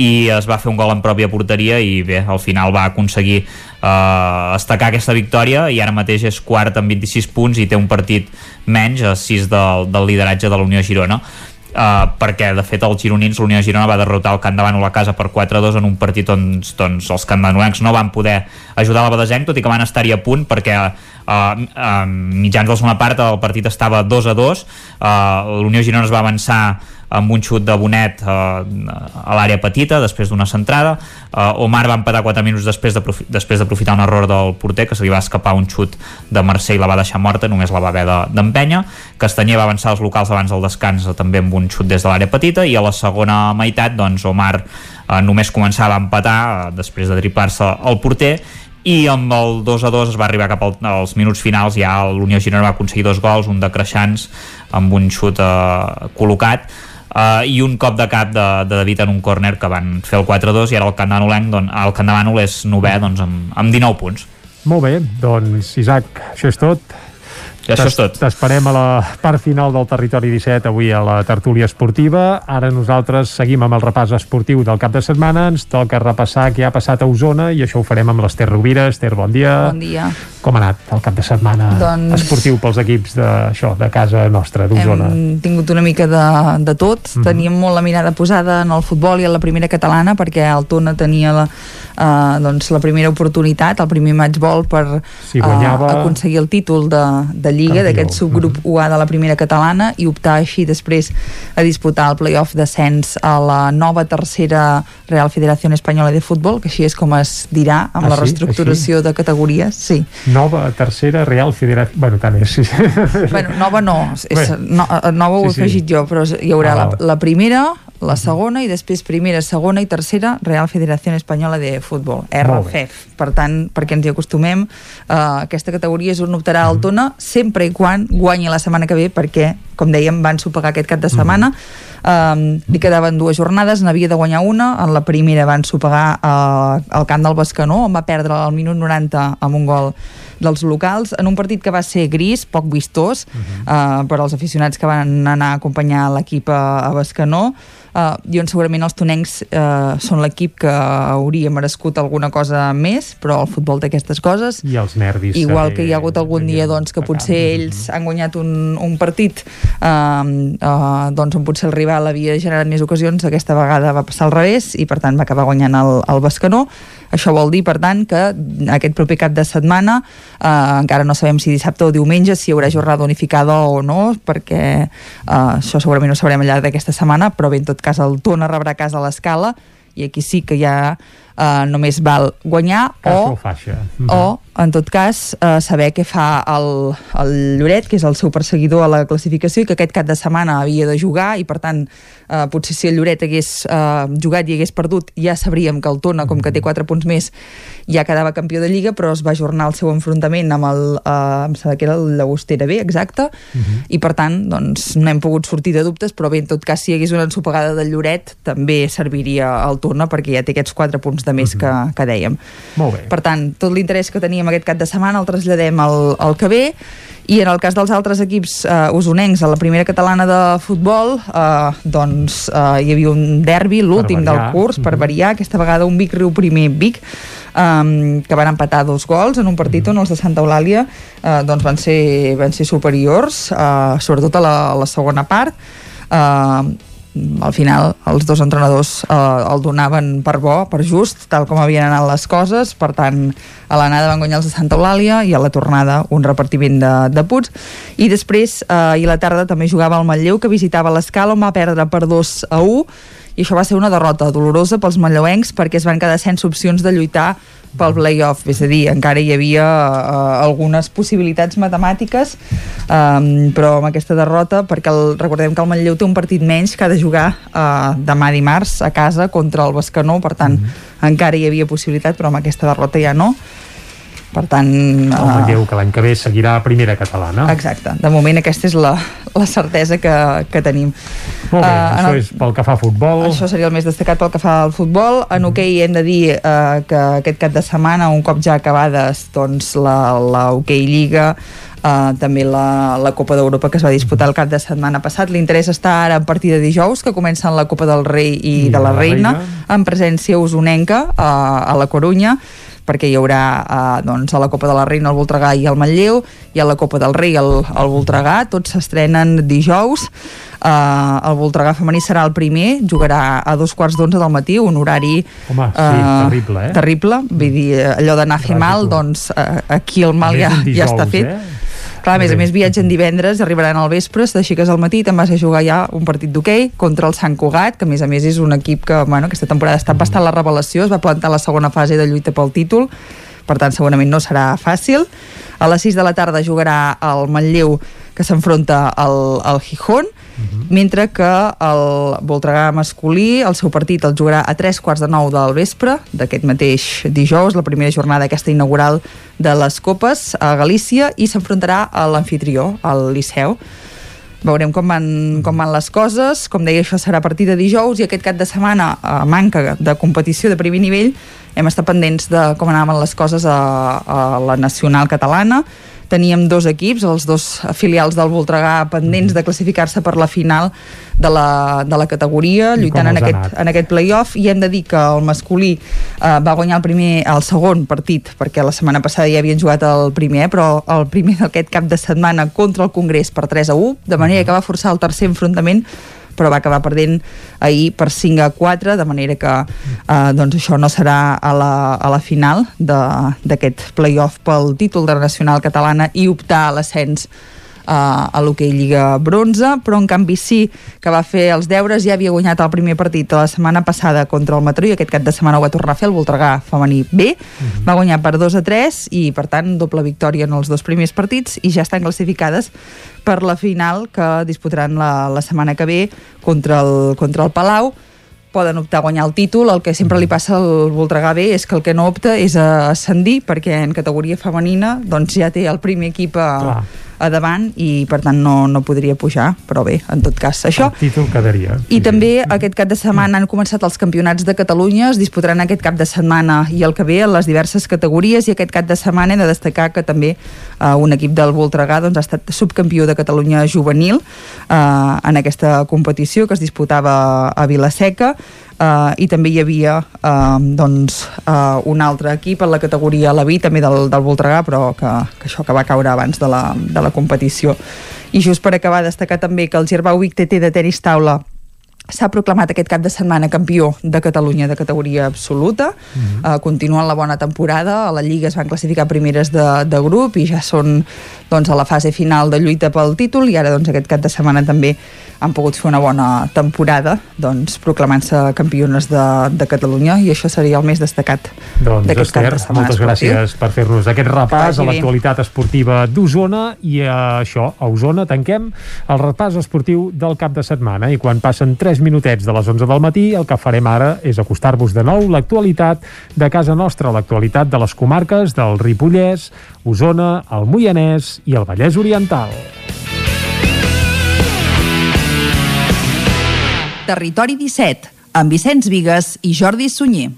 Speaker 6: I es va fer un gol en pròpia porteria i bé, al final va aconseguir eh, estacar aquesta victòria i ara mateix és quart amb 26 punts i té un partit menys a 6 del, del lideratge de la Unió Girona Uh, perquè de fet els gironins l'Unió Girona va derrotar el Camp de Bànol a casa per 4-2 en un partit on doncs, els candanolencs no van poder ajudar la Badesenc tot i que van estar-hi a punt perquè uh, uh, mitjans de la segona part el partit estava 2-2 uh, l'Unió Girona es va avançar amb un xut de Bonet eh, a l'àrea petita després d'una centrada. Eh, Omar va empatar 4 minuts després d'aprofitar un error del porter que se li va escapar un xut de Mercè i la va deixar morta, només la va haver d'empènyer. De, Castanyer va avançar als locals abans del descans també amb un xut des de l'àrea petita i a la segona meitat doncs Omar eh, només començava a empatar eh, després de tripar-se el porter i amb el 2 a 2 es va arribar cap als minuts finals ja l'Unió Girona va aconseguir dos gols, un de Creixans amb un xut eh, col·locat uh, i un cop de cap de, de David en un córner que van fer el 4-2 i ara el Camp de doncs, el Camp de Bànol és novè doncs, amb, amb 19 punts.
Speaker 1: Molt bé, doncs Isaac, això és tot.
Speaker 6: I això és tot.
Speaker 1: T'esperem a la part final del Territori 17 avui a la tertúlia esportiva. Ara nosaltres seguim amb el repàs esportiu del cap de setmana. Ens toca repassar què ha passat a Osona i això ho farem amb l'Ester Rovira. Ester, bon dia.
Speaker 38: Bon dia.
Speaker 1: Com ha anat el cap de setmana doncs... esportiu pels equips de, això, de casa nostra, d'Osona?
Speaker 38: Hem tingut una mica de, de tot. Mm -hmm. Teníem molt la mirada posada en el futbol i en la primera catalana perquè el Tona tenia la, uh, doncs, la primera oportunitat, el primer matchball per
Speaker 1: si guanyava...
Speaker 38: uh, aconseguir el títol de, de Lliga, d'aquest subgrup uh -huh. UA de la primera catalana i optar així després a disputar el playoff d'ascens a la nova tercera Real Federació Espanyola de Futbol, que així és com es dirà amb
Speaker 1: ah,
Speaker 38: la
Speaker 1: sí?
Speaker 38: reestructuració així? de categories. Sí.
Speaker 1: Nova tercera Real Federació... Bueno, tant és. Sí.
Speaker 38: Bueno, nova no, és, no nova ho he sí, sí. afegit jo, però hi haurà ah, la, la primera, la segona i després primera, segona i tercera Real Federació Espanyola de Futbol, RFEF. Per tant, perquè ens hi acostumem, uh, aquesta categoria és on optarà el Tona sempre i quan guanyi la setmana que ve perquè, com dèiem, van sopegar aquest cap de setmana. Um, li quedaven dues jornades, n'havia de guanyar una. En la primera van sopegar uh, el camp del Bescanó, on va perdre al minut 90 amb un gol dels locals, en un partit que va ser gris, poc vistós, uh -huh. uh, per als aficionats que van anar a acompanyar l'equip a, a Bescanó, uh, i on segurament els tonencs uh, són l'equip que hauria merescut alguna cosa més, però el futbol té aquestes coses.
Speaker 1: I els nervis.
Speaker 38: Igual que hi ha hagut algun dia doncs, que potser ells han guanyat un, un partit uh, uh, doncs, on potser el rival havia generat més ocasions, aquesta vegada va passar al revés i per tant va acabar guanyant el, el Bescanó. Això vol dir, per tant, que aquest proper cap de setmana eh, encara no sabem si dissabte o diumenge si hi haurà jornada unificada o no, perquè eh, això segurament ho sabrem al llarg d'aquesta setmana, però bé, en tot cas el Tona rebrà casa a l'escala i aquí sí que ja eh, només val guanyar o,
Speaker 1: o,
Speaker 38: o en tot cas, eh, saber què fa el, el Lloret, que és el seu perseguidor a la classificació i que aquest cap de setmana havia de jugar i per tant eh, potser si el Lloret hagués eh, jugat i hagués perdut ja sabríem que el Tona, com que té 4 punts més ja quedava campió de Lliga però es va ajornar el seu enfrontament amb el eh, em sembla que era el Llagostera B, exacte uh -huh. i per tant doncs, no hem pogut sortir de dubtes però bé, en tot cas si hi hagués una ensopegada del Lloret també serviria al Tona perquè ja té aquests 4 punts de més uh -huh. que, que dèiem
Speaker 1: Molt bé.
Speaker 38: per tant, tot l'interès que teníem aquest cap de setmana el traslladem al, al que ve i en el cas dels altres equips eh, usonencs a la primera catalana de futbol eh, doncs eh, hi havia un derbi l'últim del curs per variar, aquesta vegada un Vic Riu primer Vic um, que van empatar dos gols en un partit on els de Santa Eulàlia uh, doncs van ser, van ser superiors uh, sobretot a la, a la segona part. Uh, al final els dos entrenadors eh, el donaven per bo, per just, tal com havien anat les coses, per tant a l'anada van guanyar els de Santa Eulàlia i a la tornada un repartiment de, de puts i després eh, i la tarda també jugava el Matlleu que visitava l'escala on va perdre per 2 a 1 i això va ser una derrota dolorosa pels manlleuencs perquè es van quedar sense opcions de lluitar pel playoff, és a dir, encara hi havia uh, algunes possibilitats matemàtiques um, però amb aquesta derrota, perquè el, recordem que el Manlleu té un partit menys que ha de jugar uh, demà dimarts a casa contra el Bescanó, per tant mm -hmm. encara hi havia possibilitat però amb aquesta derrota ja no Per tant...
Speaker 1: El Manlleu, que l'any que ve seguirà a primera catalana.
Speaker 38: Exacte. De moment aquesta és la, la certesa que, que tenim.
Speaker 1: Molt bé,
Speaker 38: Eh, en
Speaker 1: això
Speaker 38: el-
Speaker 1: és pel que fa a futbol.
Speaker 38: Això seria el més destacat pel que fa al futbol. En hoquei hem de dir eh, que aquest cap de setmana, un cop ja acabades doncs, la, la hoquei Lliga, eh, també la, la Copa d'Europa que es va disputar el cap de setmana passat. L'interès està ara a partir de dijous, que comencen la Copa del Rei i,
Speaker 1: I
Speaker 38: de la,
Speaker 1: la
Speaker 38: Reina,
Speaker 1: Reina.
Speaker 38: en presència usonenca a, a la Corunya perquè hi haurà eh, doncs, a la Copa de la Reina el Voltregà i el Manlleu i a la Copa del Rei el, el Voltregà. Tots s'estrenen dijous. Eh, el Voltregà femení serà el primer jugarà a dos quarts d'onze del matí un horari
Speaker 1: Home, sí, terrible, eh?
Speaker 38: terrible, vull dir, allò d'anar a fer mal doncs eh, aquí el mal ja, ja està fet.
Speaker 1: eh?
Speaker 38: Clar, a més a més viatgen divendres, arribaran al vespre, t'aixeques al matí i te'n vas a jugar ja un partit d'hoquei contra el Sant Cugat, que a més a més és un equip que bueno, aquesta temporada està bastant la revelació, es va plantar la segona fase de lluita pel títol, per tant segurament no serà fàcil. A les 6 de la tarda jugarà el Manlleu que s'enfronta al, al Gijón, mentre que el Voltregà masculí, el seu partit el jugarà a 3 quarts de 9 del vespre d'aquest mateix dijous, la primera jornada aquesta inaugural de les Copes a Galícia i s'enfrontarà a l'anfitrió, al Liceu. Veurem com van, com van les coses. Com deia, això serà a partir de dijous i aquest cap de setmana, a manca de competició de primer nivell, hem estat pendents de com anaven les coses a, a la nacional catalana. Teníem dos equips, els dos filials del Voltregà, pendents de classificar-se per la final de la, de la categoria,
Speaker 1: I
Speaker 38: lluitant en aquest,
Speaker 1: anat?
Speaker 38: en aquest play-off. I hem de dir que el masculí eh, va guanyar el primer el segon partit perquè la setmana passada ja havien jugat el primer però el primer d'aquest cap de setmana contra el Congrés per 3 a 1 de manera que va forçar el tercer enfrontament però va acabar perdent ahir per 5 a 4, de manera que eh, doncs això no serà a la, a la final d'aquest play-off pel títol de la nacional catalana i optar a l'ascens a, l'hoquei Lliga Bronze, però en canvi sí que va fer els deures, ja havia guanyat el primer partit la setmana passada contra el Mataró i aquest cap de setmana ho va tornar a fer el Voltregà femení B, va guanyar per 2 a 3 i per tant doble victòria en els dos primers partits i ja estan classificades per la final que disputaran la, la setmana que ve contra el, contra el Palau. Poden optar a guanyar el títol, el que sempre li passa al Voltregà B és que el que no opta és a ascendir, perquè en categoria femenina doncs ja té el primer equip a,
Speaker 1: Clar.
Speaker 38: A davant i per tant no, no podria pujar, però bé, en tot cas això.
Speaker 1: El títol quedaria.
Speaker 38: I també aquest cap de setmana han començat els campionats de Catalunya, es disputaran aquest cap de setmana i el que ve en les diverses categories i aquest cap de setmana hem de destacar que també eh, un equip del Voltregà doncs, ha estat subcampió de Catalunya juvenil eh, en aquesta competició que es disputava a Vilaseca Uh, i també hi havia uh, doncs, uh, un altre equip en la categoria Leví, també del, del Voltregà però que, que això que va caure abans de la, de la competició. I just per acabar destacar també que el Gerbau Vic TT de tenis taula s'ha proclamat aquest cap de setmana campió de Catalunya de categoria absoluta. Mm -hmm. uh, continuen la bona temporada. A la Lliga es van classificar primeres de, de grup i ja són doncs, a la fase final de lluita pel títol. I ara doncs, aquest cap de setmana també han pogut fer una bona temporada doncs, proclamant-se campiones de, de Catalunya. I això seria el més destacat
Speaker 1: Doncs,
Speaker 38: d'aquest cap de setmana
Speaker 1: moltes gràcies per fer-nos aquest repàs a l'actualitat esportiva d'Osona. I a això, a Osona, tanquem el repàs esportiu del cap de setmana. I quan passen 3 minutets de les 11 del matí el que farem ara és acostar-vos de nou l'actualitat de casa nostra, l'actualitat de les comarques del Ripollès, Osona, el Moianès i el Vallès Oriental.
Speaker 38: Territori 17, amb Vicenç Vigues i Jordi Sunyer.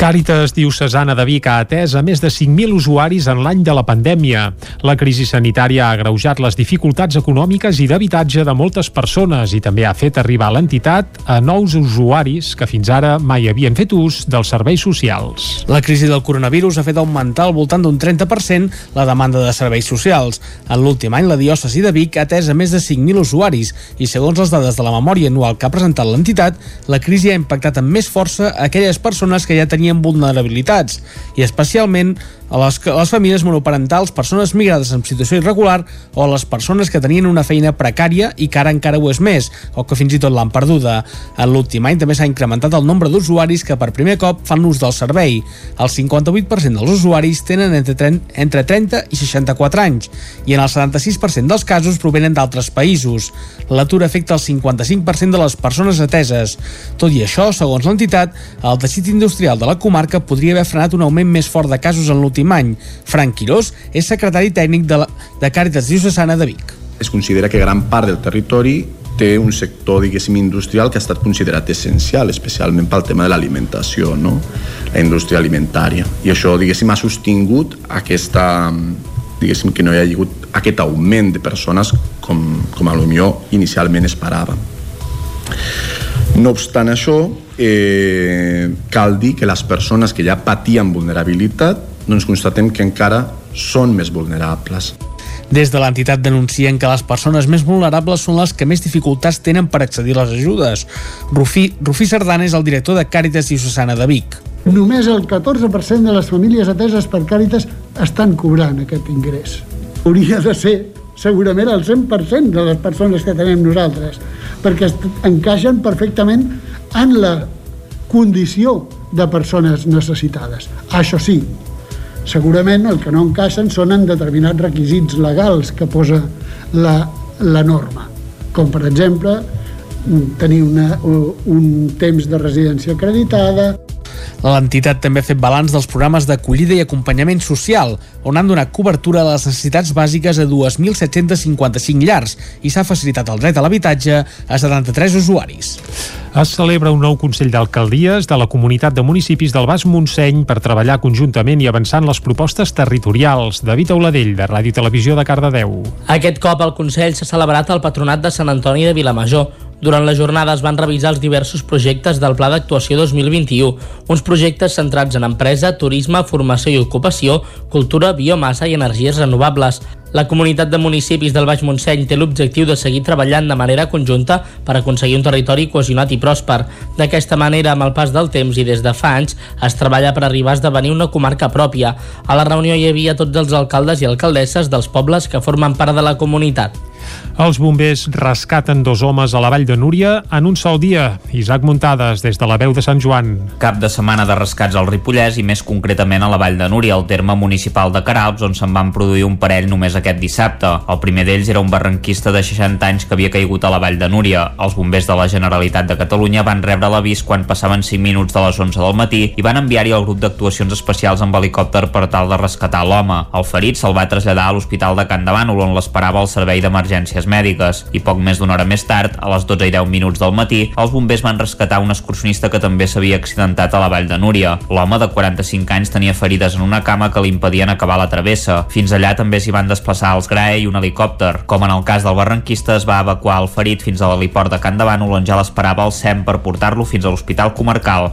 Speaker 1: Càritas Diocesana de Vic ha atès a més de 5.000 usuaris en l'any de la pandèmia. La crisi sanitària ha agreujat les dificultats econòmiques i d'habitatge de moltes persones i també ha fet arribar a l'entitat a nous usuaris que fins ara mai havien fet ús dels serveis socials.
Speaker 39: La crisi del coronavirus ha fet augmentar al voltant d'un 30% la demanda de serveis socials. En l'últim any, la diòcesi de Vic ha atès a més de 5.000 usuaris i, segons les dades de la memòria anual que ha presentat l'entitat, la crisi ha impactat amb més força aquelles persones que ja tenien vulnerabilitats i, especialment, a les, a les famílies monoparentals, persones migrades en situació irregular o a les persones que tenien una feina precària i que ara encara ho és més, o que fins i tot l'han perduda. En l'últim any també s'ha incrementat el nombre d'usuaris que per primer cop fan ús del servei. El 58% dels usuaris tenen entre 30, entre 30 i 64 anys i en el 76% dels casos provenen d'altres països. L'atur afecta el 55% de les persones ateses. Tot i això, segons l'entitat, el teixit industrial de la comarca podria haver frenat un augment més fort de casos en l'últim any. Frank Quirós és secretari tècnic de, la, de Càritas Diocesana de Vic.
Speaker 4: Es considera que gran part del territori té un sector, diguéssim, industrial que ha estat considerat essencial, especialment pel tema de l'alimentació, no? la indústria alimentària. I això, diguéssim, ha sostingut aquesta, diguéssim, que no hi ha hagut aquest augment de persones com, com a millor inicialment esperava. No obstant això, eh, cal dir que les persones que ja patien vulnerabilitat doncs constatem que encara són més vulnerables.
Speaker 39: Des de l'entitat denuncien que les persones més vulnerables són les que més dificultats tenen per accedir a les ajudes. Rufí, Rufí Sardana és el director de Càritas Diocesana de Vic.
Speaker 5: Només el 14% de les famílies ateses per Càritas estan cobrant aquest ingrés. Hauria de ser segurament el 100% de les persones que tenem nosaltres, perquè encaixen perfectament en la condició de persones necessitades. Això sí, segurament el que no encaixen són en determinats requisits legals que posa la, la norma, com per exemple tenir una, un temps de residència acreditada,
Speaker 39: L'entitat també ha fet balanç dels programes d'acollida i acompanyament social, on han donat cobertura a les necessitats bàsiques a 2.755 llars i s'ha facilitat el dret a l'habitatge a 73 usuaris.
Speaker 1: Es celebra un nou Consell d'Alcaldies de la Comunitat de Municipis del Baix Montseny per treballar conjuntament i avançar en les propostes territorials. David Auladell, de Ràdio Televisió de Cardedeu.
Speaker 11: Aquest cop el Consell s'ha celebrat al Patronat de Sant Antoni de Vilamajor, durant la jornada es van revisar els diversos projectes del Pla d'Actuació 2021, uns projectes centrats en empresa, turisme, formació i ocupació, cultura, biomassa i energies renovables. La comunitat de municipis del Baix Montseny té l'objectiu de seguir treballant de manera conjunta per aconseguir un territori cohesionat i pròsper. D'aquesta manera, amb el pas del temps i des de fa anys, es treballa per arribar a esdevenir una comarca pròpia. A la reunió hi havia tots els alcaldes i alcaldesses dels pobles que formen part de la comunitat.
Speaker 1: Els bombers rescaten dos homes a la Vall de Núria en un sol dia. Isaac Muntades, des de la veu de Sant Joan.
Speaker 6: Cap de setmana de rescats al Ripollès i més concretament a la Vall de Núria, al terme municipal de Caralps, on se'n van produir un parell només aquest dissabte. El primer d'ells era un barranquista de 60 anys que havia caigut a la Vall de Núria. Els bombers de la Generalitat de Catalunya van rebre l'avís quan passaven 5 minuts de les 11 del matí i van enviar-hi el grup d'actuacions especials amb helicòpter per tal de rescatar l'home. El ferit se'l va traslladar a l'Hospital de Can de Bànol, on l'esperava el servei d'emergències mèdiques i poc més d'una hora més tard, a les 12 i 10 minuts del matí, els bombers van rescatar un excursionista que també s'havia accidentat a la Vall de Núria. L'home de 45 anys tenia ferides en una cama que li impedien acabar la travessa. Fins allà també s'hi van desplaçar els GRAE i un helicòpter. Com en el cas del barranquista, es va evacuar el ferit fins a l'heliport de Can Bànol, on ja l'esperava el SEM per portar-lo fins a l'Hospital Comarcal.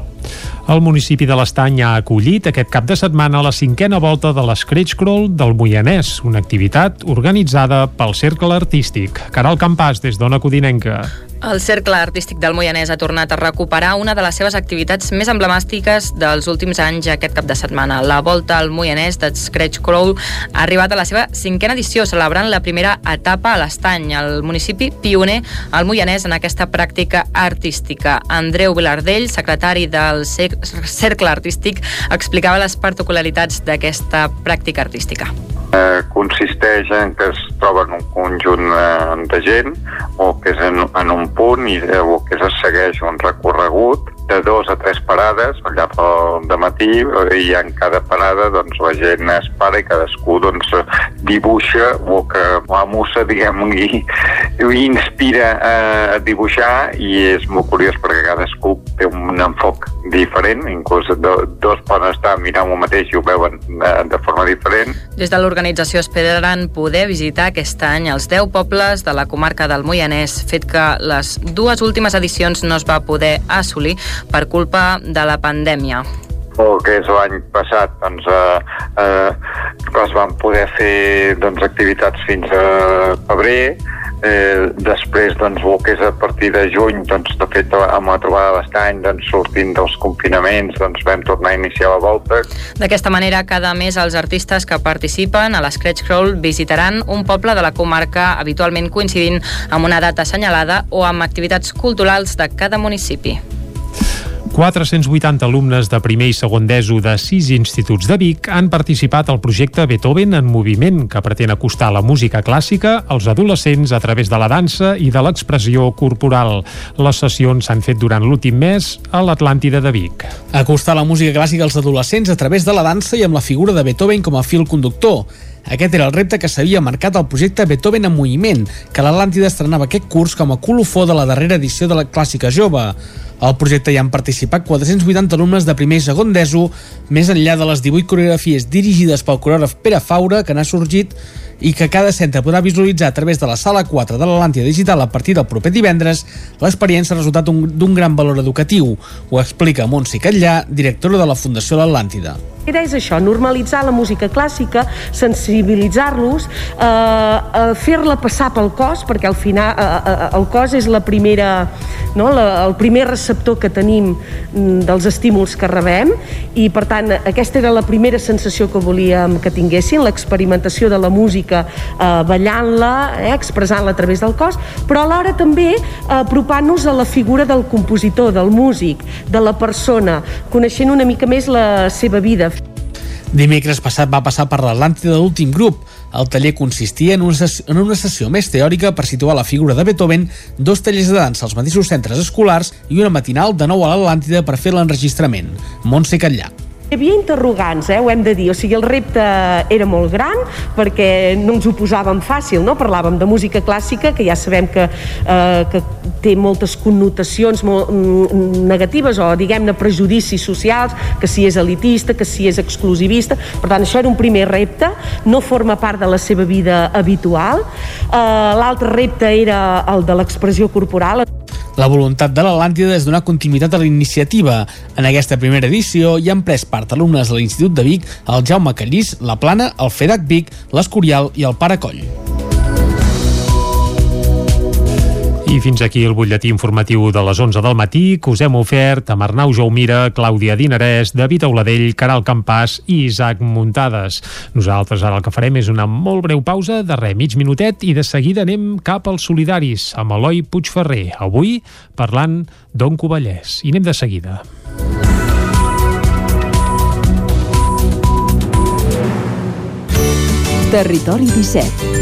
Speaker 1: El municipi de l'Estany ha acollit aquest cap de setmana la cinquena volta de l'Scratch Crawl del Moianès, una activitat organitzada pel Cercle Artístic. Caral Campàs, des d'Ona Codinenca.
Speaker 15: El Cercle Artístic del Moianès ha tornat a recuperar una de les seves activitats més emblemàtiques dels últims anys aquest cap de setmana. La volta al Moianès de Scratch Crawl ha arribat a la seva cinquena edició, celebrant la primera etapa a l'Estany, el municipi pioner al Moianès en aquesta pràctica artística. Andreu Vilardell, secretari del Cercle Artístic, explicava les particularitats d'aquesta pràctica artística.
Speaker 40: Eh, consisteix en que es troben un conjunt eh, de gent o que és en, en un punt i, eh, o que es segueix un recorregut de dos a tres parades al llarg del matí i en cada parada doncs, la gent es para i cadascú doncs, dibuixa o que la musa diguem i, i inspira a dibuixar i és molt curiós perquè cadascú té un enfoc diferent, inclús do, dos poden estar mirant el mateix i ho veuen de, de forma diferent.
Speaker 15: Des de l'organització esperaran poder visitar aquest any els 10 pobles de la comarca del Moianès, fet que les dues últimes edicions no es va poder assolir per culpa de la pandèmia
Speaker 40: o que és l'any passat doncs, eh, eh, es van poder fer doncs, activitats fins a febrer Eh, després, doncs, el que és a partir de juny, doncs, de fet, amb la trobada d'estany, doncs, sortint dels confinaments, doncs, vam tornar a iniciar la volta.
Speaker 15: D'aquesta manera, cada mes els artistes que participen a l'Scratch Crawl visitaran un poble de la comarca habitualment coincidint amb una data assenyalada o amb activitats culturals de cada municipi.
Speaker 1: 480 alumnes de primer i segon d'ESO de sis instituts de Vic han participat al projecte Beethoven en moviment, que pretén acostar la música clàssica als adolescents a través de la dansa i de l'expressió corporal. Les sessions s'han fet durant l'últim mes a l'Atlàntida de Vic.
Speaker 39: Acostar la música clàssica als adolescents a través de la dansa i amb la figura de Beethoven com a fil conductor. Aquest era el repte que s'havia marcat al projecte Beethoven en Moviment, que l'Atlàntida estrenava aquest curs com a colofó de la darrera edició de la Clàssica Jove. Al projecte hi han participat 480 alumnes de primer i segon d'ESO, més enllà de les 18 coreografies dirigides pel coreògraf Pere Faura, que n'ha sorgit i que cada centre podrà visualitzar a través de la sala 4 de l'Atlàntida Digital a partir del proper divendres, l'experiència ha resultat d'un gran valor educatiu. Ho explica Montse Catllà, directora de la Fundació L'Atlàntida.
Speaker 14: L'idea és això, normalitzar la música clàssica, sensibilitzar-los, eh, eh, fer-la passar pel cos, perquè al final eh, eh, el cos és la primera, no, la, el primer receptor que tenim mm, dels estímuls que rebem i per tant aquesta era la primera sensació que volíem que tinguessin, l'experimentació de la música eh, ballant-la, eh, expressant-la a través del cos, però alhora també eh, apropant-nos a la figura del compositor, del músic, de la persona, coneixent una mica més la seva vida.
Speaker 39: Dimecres passat va passar per l'Atlàntida de l'últim grup. El taller consistia en una, en una sessió més teòrica per situar la figura de Beethoven, dos tallers de dansa als mateixos centres escolars i una matinal de nou a l'Atlàntida per fer l'enregistrament. Montse Catllà.
Speaker 14: Hi havia interrogants, eh, ho hem de dir, o sigui, el repte era molt gran perquè no ens ho posàvem fàcil, no? Parlàvem de música clàssica, que ja sabem que, eh, que té moltes connotacions molt mm, negatives o, diguem-ne, prejudicis socials, que si és elitista, que si és exclusivista. Per tant, això era un primer repte, no forma part de la seva vida habitual. Eh, L'altre repte era el de l'expressió corporal.
Speaker 39: La voluntat de l'Atlàntida és donar continuïtat a la iniciativa. En aquesta primera edició hi han pres part alumnes de l'Institut de Vic, el Jaume Callís, la Plana, el FEDAC Vic, l'Escorial i el Paracoll.
Speaker 1: I fins aquí el butlletí informatiu de les 11 del matí que us hem ofert amb Arnau Jaumira, Clàudia Dinarès, David Auladell, Caral Campàs i Isaac Muntades. Nosaltres ara el que farem és una molt breu pausa de res, mig minutet i de seguida anem cap als solidaris amb Eloi Puigferrer, avui parlant d'on Covellès. I anem de seguida.
Speaker 41: Territori 17.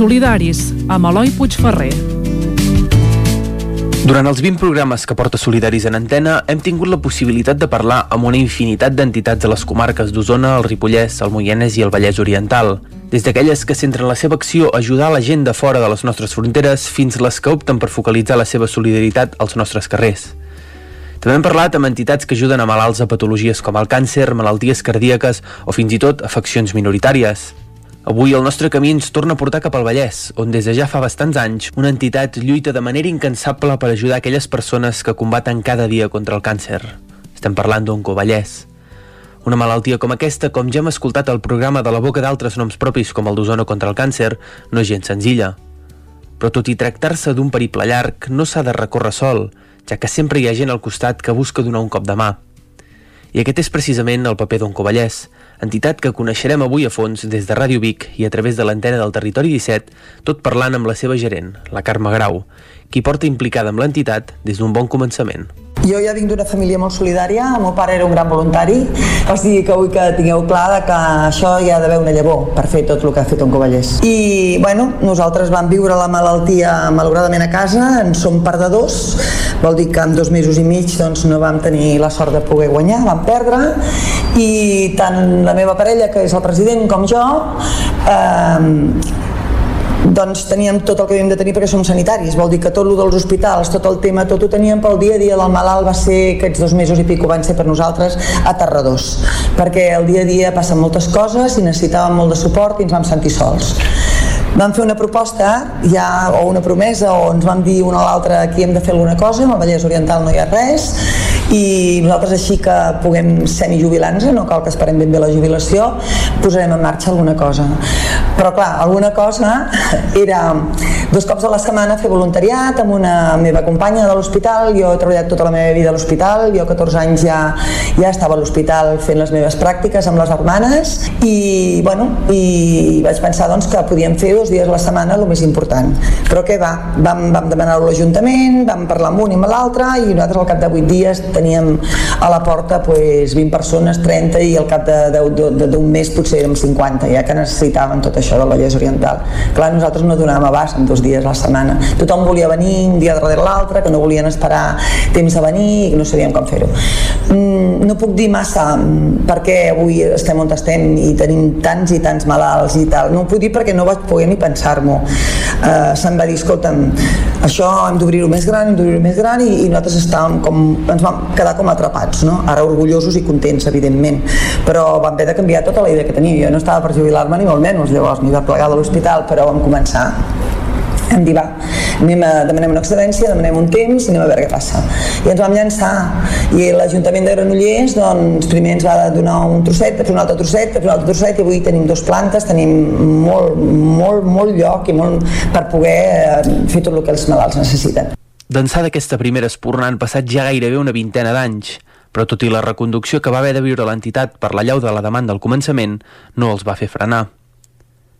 Speaker 42: Solidaris, amb Eloi Puigferrer.
Speaker 43: Durant els 20 programes que porta Solidaris en antena, hem tingut la possibilitat de parlar amb una infinitat d'entitats de les comarques d'Osona, el Ripollès, el Moianès i el Vallès Oriental. Des d'aquelles que centren la seva acció a ajudar la gent de fora de les nostres fronteres fins les que opten per focalitzar la seva solidaritat als nostres carrers. També hem parlat amb entitats que ajuden a malalts a patologies com el càncer, malalties cardíaques o fins i tot afeccions minoritàries. Avui el nostre camí ens torna a portar cap al Vallès, on des de ja fa bastants anys una entitat lluita de manera incansable per ajudar aquelles persones que combaten cada dia contra el càncer. Estem parlant d'Oncovallès. Una malaltia com aquesta, com ja hem escoltat al programa de la boca d'altres noms propis com el d'Osona contra el càncer, no és gens senzilla. Però tot i tractar-se d'un periple llarg, no s'ha de recórrer sol, ja que sempre hi ha gent al costat que busca donar un cop de mà. I aquest és precisament el paper d'Oncovallès, entitat que coneixerem avui a fons des de Ràdio Vic i a través de l'antena del Territori 17, tot parlant amb la seva gerent, la Carme Grau, qui porta implicada amb l'entitat des d'un bon començament.
Speaker 44: Jo ja vinc d'una família molt solidària, el meu pare era un gran voluntari, o sigui que vull que tingueu clar que això hi ha d'haver una llavor per fer tot el que ha fet un Covellers. I, bueno, nosaltres vam viure la malaltia malauradament a casa, en som perdedors, vol dir que en dos mesos i mig doncs, no vam tenir la sort de poder guanyar, vam perdre, i tant la meva parella, que és el president, com jo, eh, doncs teníem tot el que havíem de tenir perquè som sanitaris, vol dir que tot el dels hospitals, tot el tema, tot ho teníem pel dia a dia. Del malalt va ser, aquests dos mesos i pico van ser per nosaltres aterradors, perquè el dia a dia passen moltes coses i necessitàvem molt de suport i ens vam sentir sols. Vam fer una proposta ja, o una promesa o ens vam dir una a l'altra aquí hem de fer alguna cosa, amb el Vallès Oriental no hi ha res i nosaltres així que puguem semijubilar-nos, no cal que esperem ben bé la jubilació, posarem en marxa alguna cosa. Però clar, alguna cosa era dos cops a la setmana fer voluntariat amb una meva companya de l'hospital, jo he treballat tota la meva vida a l'hospital, jo 14 anys ja, ja estava a l'hospital fent les meves pràctiques amb les hermanes i, bueno, i vaig pensar doncs, que podíem fer dos dies a la setmana el més important. Però què va? Vam, vam demanar-ho a l'Ajuntament, vam parlar amb un i amb l'altre i nosaltres al cap de 8 dies teníem a la porta pues, 20 persones, 30 i al cap d'un mes potser érem 50, ja que necessitaven tot això del Vallès Oriental. Clar, nosaltres no donàvem abast en dos dies a la setmana. Tothom volia venir un dia darrere l'altre, que no volien esperar temps a venir i no sabíem com fer-ho. Mm, no puc dir massa mm, per què avui estem on estem i tenim tants i tants malalts i tal. No ho puc dir perquè no vaig poder ni pensar-m'ho. Uh, se'm va dir, escolta'm, això hem d'obrir-ho més gran, hem d'obrir-ho més gran i, i nosaltres estàvem com, ens vam quedar com atrapats, no? Ara orgullosos i contents, evidentment, però vam haver de canviar tota la idea que tenia. Jo no estava per jubilar-me ni molt menys, llavors m'hi va plegar de l'hospital, però vam començar hem dir, va, anem a, demanem una excedència, demanem un temps i anem a veure què passa. I ens vam llançar. I l'Ajuntament de Granollers, doncs, primer ens va donar un trosset, després un altre trosset, després un altre trosset, i avui tenim dos plantes, tenim molt, molt, molt lloc i molt per poder eh, fer tot el que els malalts necessiten.
Speaker 43: D'ençà d'aquesta primera espurna han passat ja gairebé una vintena d'anys, però tot i la reconducció que va haver de viure l'entitat per la llau de la demanda al començament, no els va fer frenar.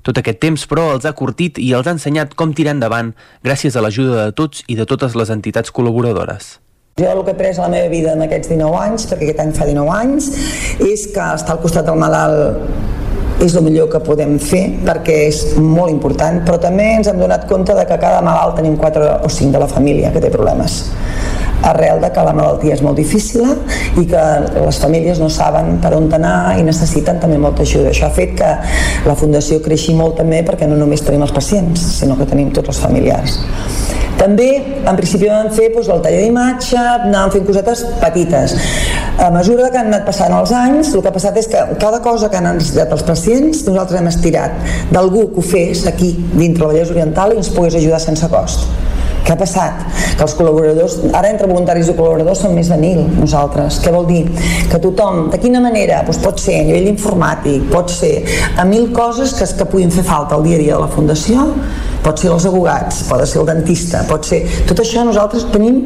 Speaker 43: Tot aquest temps, però, els ha curtit i els ha ensenyat com tirar endavant gràcies a l'ajuda de tots i de totes les entitats col·laboradores.
Speaker 44: Jo el que he pres a la meva vida en aquests 19 anys, perquè aquest any fa 19 anys, és que estar al costat del malalt és el millor que podem fer perquè és molt important, però també ens hem donat compte de que cada malalt tenim 4 o 5 de la família que té problemes arrel de que la malaltia és molt difícil i que les famílies no saben per on anar i necessiten també molta ajuda. Això ha fet que la Fundació creixi molt també perquè no només tenim els pacients, sinó que tenim tots els familiars. També, en principi vam fer doncs, el taller d'imatge, anàvem fent cosetes petites. A mesura que han anat passant els anys, el que ha passat és que cada cosa que han necessitat els pacients, nosaltres hem estirat d'algú que ho fes aquí, dintre la Vallès Oriental, i ens pogués ajudar sense cost. Què ha passat? Que els col·laboradors, ara entre voluntaris i col·laboradors són més de mil nosaltres. Què vol dir? Que tothom, de quina manera? Doncs pot ser a nivell informàtic, pot ser a mil coses que, que puguin fer falta al dia a dia de la Fundació, pot ser els abogats, pot ser el dentista, pot ser... Tot això nosaltres tenim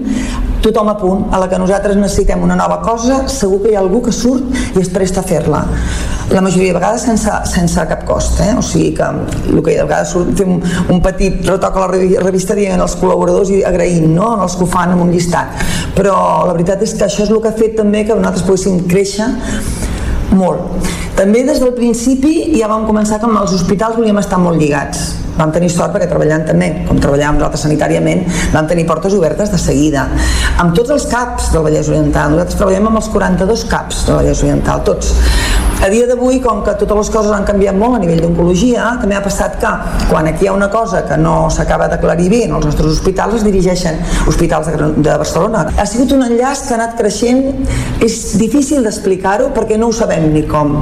Speaker 44: tothom a punt, a la que nosaltres necessitem una nova cosa, segur que hi ha algú que surt i es presta a fer-la. La majoria de vegades sense, sense cap cost, eh? o sigui que el que de vegades surt, fem un, petit retoc a la revista dient als col·laboradors i agraint no? els que ho fan amb un llistat. Però la veritat és que això és el que ha fet també que nosaltres poguéssim créixer molt. També des del principi ja vam començar que amb els hospitals volíem estar molt lligats vam tenir sort perquè treballant també, com treballàvem nosaltres sanitàriament, vam tenir portes obertes de seguida. Amb tots els CAPs del Vallès Oriental, nosaltres treballem amb els 42 CAPs del Vallès Oriental, tots. A dia d'avui, com que totes les coses han canviat molt a nivell d'oncologia, també ha passat que quan aquí hi ha una cosa que no s'acaba d'aclarir bé en els nostres hospitals, es dirigeixen hospitals de, Barcelona. Ha sigut un enllaç que ha anat creixent, és difícil d'explicar-ho perquè no ho sabem ni com.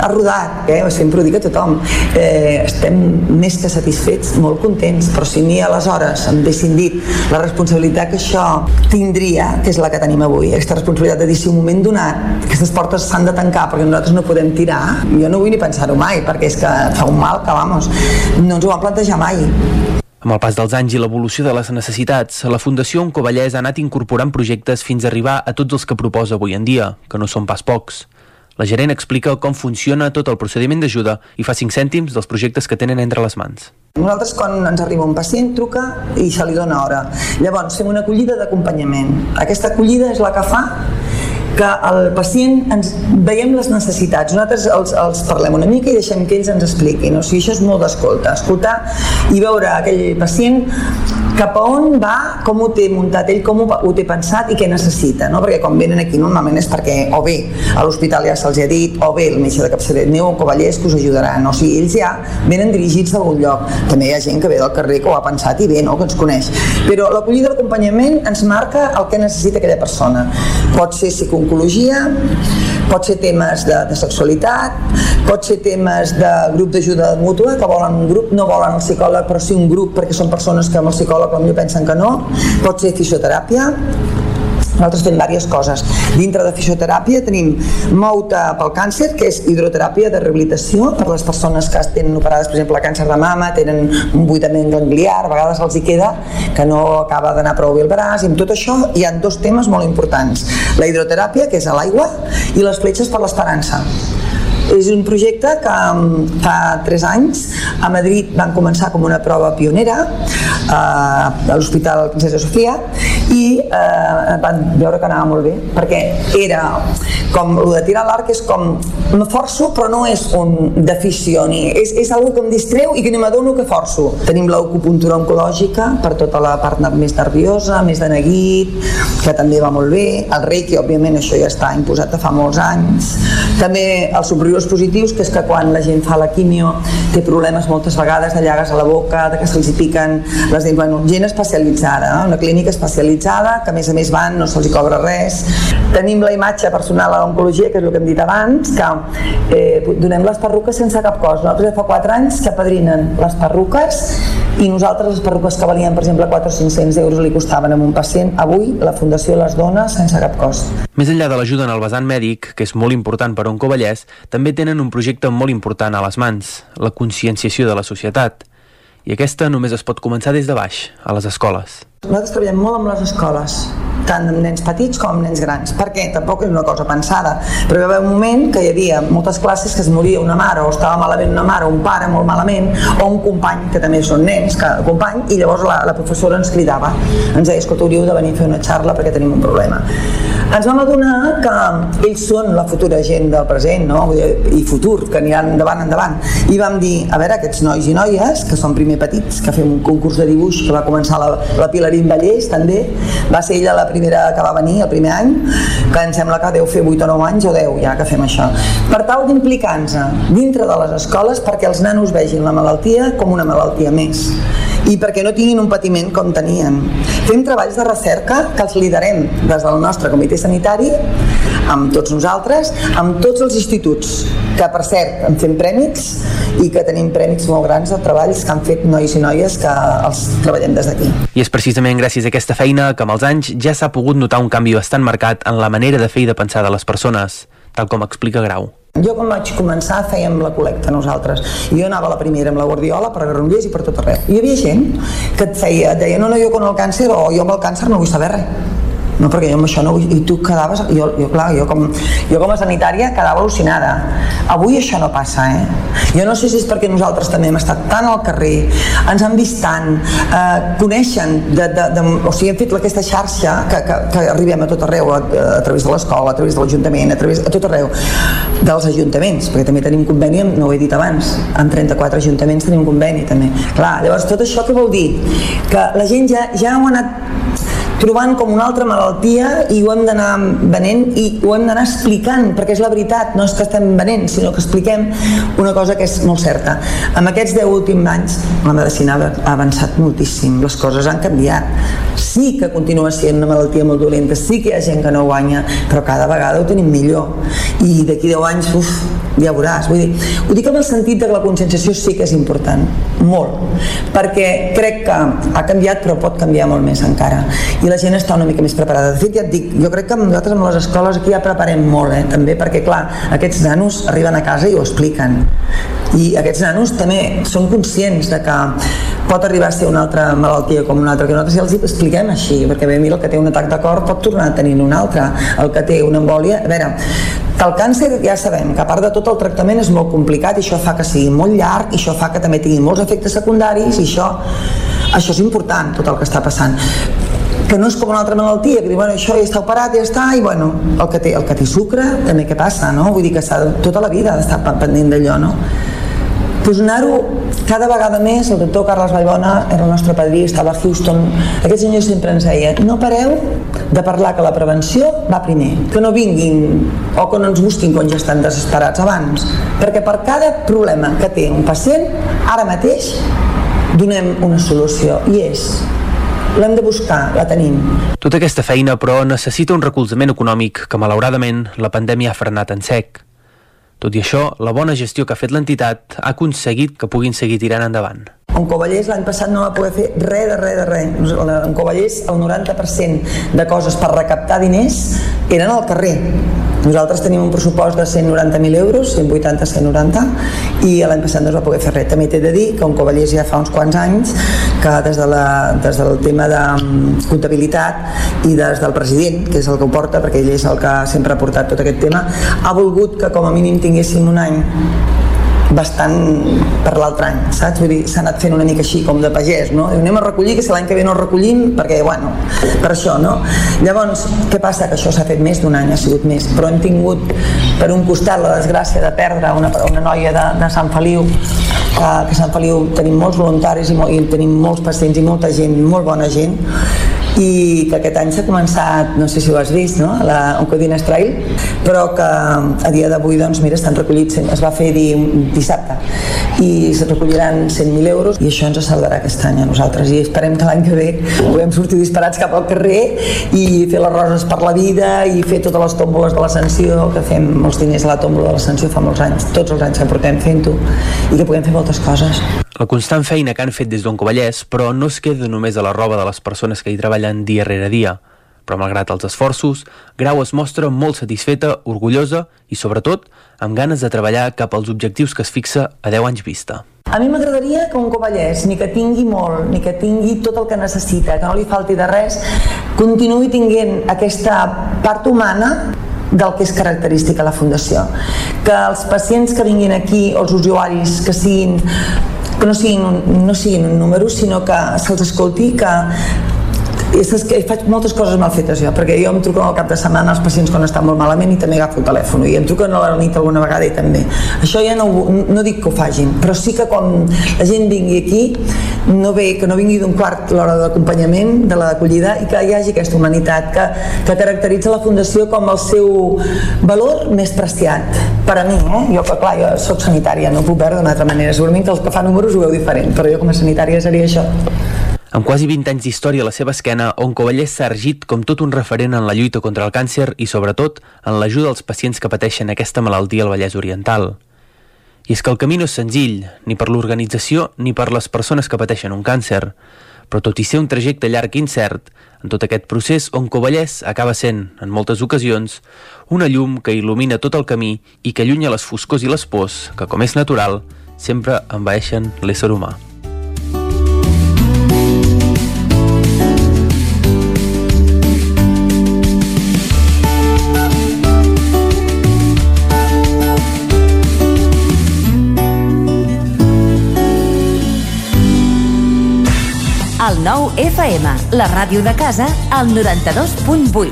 Speaker 44: Ha rodat, eh? sempre ho dic a tothom. Eh, estem més que satisfets, molt contents, però si ni aleshores em deixin dit la responsabilitat que això tindria, que és la que tenim avui, aquesta responsabilitat de dir si un moment donat aquestes portes s'han de tancar perquè nosaltres no podem tirar, jo no vull ni pensar-ho mai, perquè és que fa un mal que, vamos, no ens ho vam plantejar mai.
Speaker 43: Amb el pas dels anys i l'evolució de les necessitats, la Fundació Oncovallès ha anat incorporant projectes fins a arribar a tots els que proposa avui en dia, que no són pas pocs. La gerent explica com funciona tot el procediment d'ajuda i fa 5 cèntims dels projectes que tenen entre les mans.
Speaker 44: Nosaltres quan ens arriba un pacient truca i se li dona hora. Llavors fem una acollida d'acompanyament. Aquesta acollida és la que fa que el pacient ens veiem les necessitats. Nosaltres els, els parlem una mica i deixem que ells ens expliquin. O sigui, això és molt d'escolta. Escoltar i veure aquell pacient cap a on va, com ho té muntat ell, com ho, ho té pensat i què necessita, no? perquè quan venen aquí normalment és perquè o bé a l'hospital ja se'ls ha dit o bé el metge de capçalera Neu o Covellers que us ajudaran, o sigui, ells ja venen dirigits a algun lloc. També hi ha gent que ve del carrer que ho ha pensat i bé, no? que ens coneix. Però l'acollida d'acompanyament ens marca el que necessita aquella persona. Pot ser psicooncologia, pot ser temes de, de sexualitat, pot ser temes de grup d'ajuda mútua, que volen un grup, no volen el psicòleg, però sí un grup, perquè són persones que amb el psicòleg potser pensen que no, pot ser fisioteràpia, nosaltres fem diverses coses. Dintre de fisioteràpia tenim Mouta pel càncer, que és hidroteràpia de rehabilitació per les persones que tenen operades, per exemple, càncer de mama, tenen un buidament gangliar, a vegades els hi queda que no acaba d'anar prou bé el braç, i amb tot això hi ha dos temes molt importants. La hidroteràpia, que és a l'aigua, i les fletxes per l'esperança. És un projecte que mm, fa 3 anys a Madrid van començar com una prova pionera eh, a l'Hospital Princesa Sofia i eh, van veure que anava molt bé perquè era com el de tirar l'arc és com me forço però no és un d'afició ni és, és algo que em distreu i que no m'adono que forço. Tenim l'acupuntura oncològica per tota la part més nerviosa més de neguit que també va molt bé. El reiki òbviament això ja està imposat de fa molts anys. També els superiors positius que és que quan la gent fa la quimio té problemes moltes vegades de llagues a la boca de que se'ls piquen les dents. Bueno, gent especialitzada, eh? una clínica especialitzada que a més a més van, no se'ls cobra res. Tenim la imatge personal a l'oncologia que és el que hem dit abans que eh, donem les perruques sense cap cost nosaltres ja fa 4 anys que padrinen les perruques i nosaltres les perruques que valien per exemple 4 o 500 euros li costaven a un pacient avui la Fundació les dona sense cap cost
Speaker 43: Més enllà de l'ajuda en el vessant mèdic, que és molt important per a Oncovallès, també tenen un projecte molt important a les mans, la conscienciació de la societat. I aquesta només es pot començar des de baix, a les escoles.
Speaker 44: Nosaltres treballem molt amb les escoles, tant amb nens petits com amb nens grans, perquè tampoc és una cosa pensada, però hi va haver un moment que hi havia moltes classes que es moria una mare o estava malament una mare o un pare molt malament o un company, que també són nens, que company, i llavors la, la professora ens cridava, ens deia, escolta, hauríeu de venir a fer una xarra perquè tenim un problema. Ens vam adonar que ells són la futura gent del present, no? i futur, que aniran endavant, endavant. I vam dir, a veure, aquests nois i noies, que són primer petits, que fem un concurs de dibuix que va començar la, la Pilarín Vallès, també, va ser ella la primera que va venir, el primer any, que em sembla que deu fer 8 o 9 anys o 10 ja que fem això. Per tal d'implicar-nos dintre de les escoles perquè els nanos vegin la malaltia com una malaltia més i perquè no tinguin un patiment com tenien. Fem treballs de recerca que els liderem des del nostre comitè sanitari amb tots nosaltres, amb tots els instituts, que per cert en fem prèmits i que tenim prèmits molt grans de treballs que han fet nois i noies que els treballem des d'aquí.
Speaker 43: I és precisament gràcies a aquesta feina que amb els anys ja s'ha pogut notar un canvi bastant marcat en la manera de fer i de pensar de les persones, tal com explica Grau.
Speaker 44: Jo quan vaig començar fèiem la col·lecta nosaltres. Jo anava la primera amb la Guardiola per Granollers i per tot arreu. Hi havia gent que et feia, et deia, no, no, jo con el càncer o jo amb el càncer no vull saber res no, perquè jo amb això no vull... I tu quedaves... Jo, jo, clar, jo com, jo com a sanitària quedava al·lucinada. Avui això no passa, eh? Jo no sé si és perquè nosaltres també hem estat tant al carrer, ens han vist tant, eh, coneixen, de, de, de, o sigui, hem fet aquesta xarxa que, que, que arribem a tot arreu, a, a través de l'escola, a través de l'Ajuntament, a través a tot arreu, dels ajuntaments, perquè també tenim conveni, amb, no ho he dit abans, amb 34 ajuntaments tenim conveni també. Clar, llavors tot això què vol dir? Que la gent ja, ja ho ha anat trobant com una altra malaltia i ho hem d'anar venent i ho hem d'anar explicant, perquè és la veritat, no és que estem venent, sinó que expliquem una cosa que és molt certa. En aquests 10 últims anys la medicina ha avançat moltíssim, les coses han canviat. Sí que continua sent una malaltia molt dolenta, sí que hi ha gent que no guanya, però cada vegada ho tenim millor. I d'aquí 10 anys, uf, ja veuràs. Vull dir, ho dic amb el sentit que la conscienciació sí que és important, molt, perquè crec que ha canviat però pot canviar molt més encara. i la gent està una mica més preparada. De fet, ja et dic, jo crec que nosaltres amb les escoles aquí ja preparem molt, eh, també, perquè clar, aquests nanos arriben a casa i ho expliquen. I aquests nanos també són conscients de que pot arribar a ser una altra malaltia com una altra, que nosaltres ja els expliquem així, perquè bé, mira, el que té un atac de cor pot tornar a tenir un altre, el que té una embòlia, a veure, que el càncer ja sabem que a part de tot el tractament és molt complicat i això fa que sigui molt llarg i això fa que també tingui molts efectes secundaris i això, això és important tot el que està passant que no és com una altra malaltia, que diu, bueno, això ja està operat, ja està, i bueno, el que té, el que té sucre, també què passa, no? Vull dir que s'ha, tota la vida ha d'estar pendent d'allò, no? pues anar-ho cada vegada més, el doctor Carles Vallbona era el nostre padrí, estava a Houston aquest senyor sempre ens deia no pareu de parlar que la prevenció va primer que no vinguin o que no ens busquin quan ja estan desesperats abans perquè per cada problema que té un pacient ara mateix donem una solució i és l'hem de buscar, la tenim.
Speaker 43: Tota aquesta feina, però, necessita un recolzament econòmic que, malauradament, la pandèmia ha frenat en sec. Tot i això, la bona gestió que ha fet l'entitat ha aconseguit que puguin seguir tirant endavant.
Speaker 44: En Covellers l'any passat no va poder fer res de res de res. En Covellers el 90% de coses per recaptar diners eren al carrer nosaltres tenim un pressupost de 190.000 euros, 180, 190, i l'any passat no es va poder fer res. També t'he de dir que un Covellers ja fa uns quants anys que des, de la, des del tema de mm, comptabilitat i des del president, que és el que ho porta, perquè ell és el que sempre ha portat tot aquest tema, ha volgut que com a mínim tinguéssim un any bastant per l'altre any, saps? Vull dir, s'ha anat fent una mica així, com de pagès, no? Diu, anem a recollir, que si l'any que ve no recollim, perquè, bueno, per això, no? Llavors, què passa? Que això s'ha fet més d'un any, ha sigut més, però hem tingut, per un costat, la desgràcia de perdre una, una noia de, de Sant Feliu, que, que a Sant Feliu tenim molts voluntaris i, i tenim molts pacients i molta gent, molt bona gent, i que aquest any s'ha començat, no sé si ho has vist, no? la Oncodines Trail, però que a dia d'avui doncs, mira, estan recollits, es va fer dir, dissabte i se recolliran 100.000 euros i això ens salvarà aquest any a nosaltres i esperem que l'any que ve puguem sortir disparats cap al carrer i fer les roses per la vida i fer totes les tòmboles de l'ascensió que fem molts diners a la tòmbola de l'ascensió fa molts anys, tots els anys que portem fent-ho i que puguem fer moltes coses.
Speaker 43: La constant feina que han fet des d'on Covellès, però no es queda només a la roba de les persones que hi treballen dia rere dia. Però malgrat els esforços, Grau es mostra molt satisfeta, orgullosa i, sobretot, amb ganes de treballar cap als objectius que es fixa a 10 anys vista.
Speaker 44: A mi m'agradaria que un covellès, ni que tingui molt, ni que tingui tot el que necessita, que no li falti de res, continuï tinguent aquesta part humana del que és característic a la Fundació. Que els pacients que vinguin aquí, els usuaris que siguin que no siguin, no siguin un número, sinó que se'ls escolti, que i és que faig moltes coses mal fetes jo, perquè jo em truco al cap de setmana als pacients quan estan molt malament i també agafo el telèfon i em truquen a la nit alguna vegada i també. Això ja no, no dic que ho fagin però sí que quan la gent vingui aquí no ve, que no vingui d'un quart l'hora d'acompanyament, de l'acollida i que hi hagi aquesta humanitat que, que caracteritza la Fundació com el seu valor més preciat. Per a mi, eh? jo que clar, jo soc sanitària no puc veure d'una altra manera, segurament que els que fan números ho veu diferent, però jo com a sanitària seria això
Speaker 43: amb quasi 20 anys d'història a la seva esquena, on Covellers s'ha ergit com tot un referent en la lluita contra el càncer i, sobretot, en l'ajuda als pacients que pateixen aquesta malaltia al Vallès Oriental. I és que el camí no és senzill, ni per l'organització ni per les persones que pateixen un càncer, però tot i ser un trajecte llarg i incert, en tot aquest procés on Covellers acaba sent, en moltes ocasions, una llum que il·lumina tot el camí i que allunya les foscors i les pors que, com és natural, sempre envaeixen l'ésser humà.
Speaker 45: El nou FM, la ràdio de casa, al 92.8.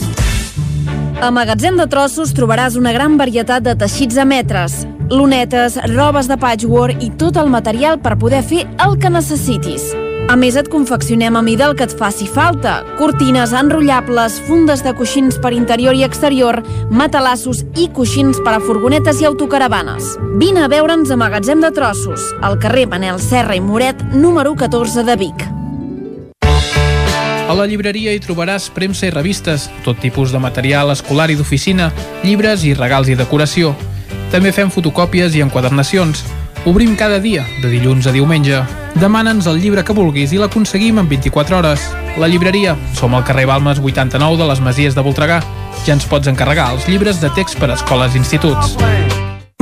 Speaker 46: A Magatzem de Trossos trobaràs una gran varietat de teixits a metres, lunetes, robes de patchwork i tot el material per poder fer el que necessitis. A més, et confeccionem a mida el que et faci falta. Cortines enrotllables, fundes de coixins per interior i exterior, matalassos i coixins per a furgonetes i autocaravanes. Vine a veure'ns a Magatzem de Trossos, al carrer Manel Serra i Moret, número 14 de Vic.
Speaker 47: A la llibreria hi trobaràs premsa i revistes, tot tipus de material escolar i d'oficina, llibres i regals i decoració. També fem fotocòpies i enquadernacions. Obrim cada dia, de dilluns a diumenge. Demana'ns el llibre que vulguis i l'aconseguim en 24 hores. La llibreria. Som al carrer Balmes 89 de les Masies de Voltregà. Ja ens pots encarregar els llibres de text per a escoles i instituts.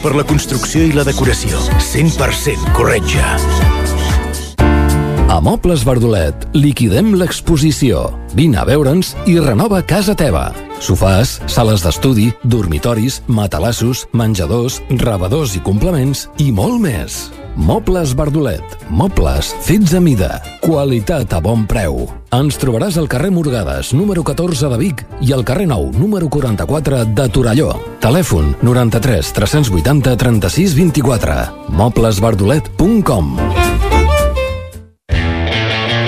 Speaker 48: per la construcció i la decoració. 100% Corretja.
Speaker 36: A Mobles Verdolet liquidem l'exposició. Vine a veure'ns i renova casa teva. Sofàs, sales d'estudi, dormitoris, matalassos, menjadors, rebedors i complements i molt més. Mobles Verdolet. Mobles fets a mida. Qualitat a bon preu. Ens trobaràs al carrer Morgades, número 14 de Vic i al carrer Nou, número 44 de Torelló. Telèfon 93 380 36 24. moblesverdolet.com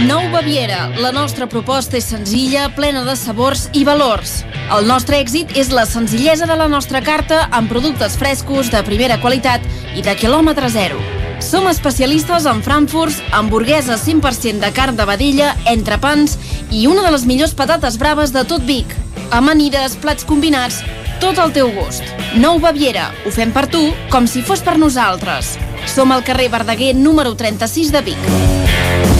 Speaker 22: Nou Baviera. La nostra proposta és senzilla, plena de sabors i valors. El nostre èxit és la senzillesa de la nostra carta amb productes frescos, de primera qualitat i de quilòmetre zero. Som especialistes en frankfurts, hamburgueses 100% de carn de vedella, entrepans i una de les millors patates braves de tot Vic. Amanides, plats combinats, tot al teu gust. Nou Baviera. Ho fem per tu, com si fos per nosaltres. Som al carrer Verdaguer número 36 de Vic.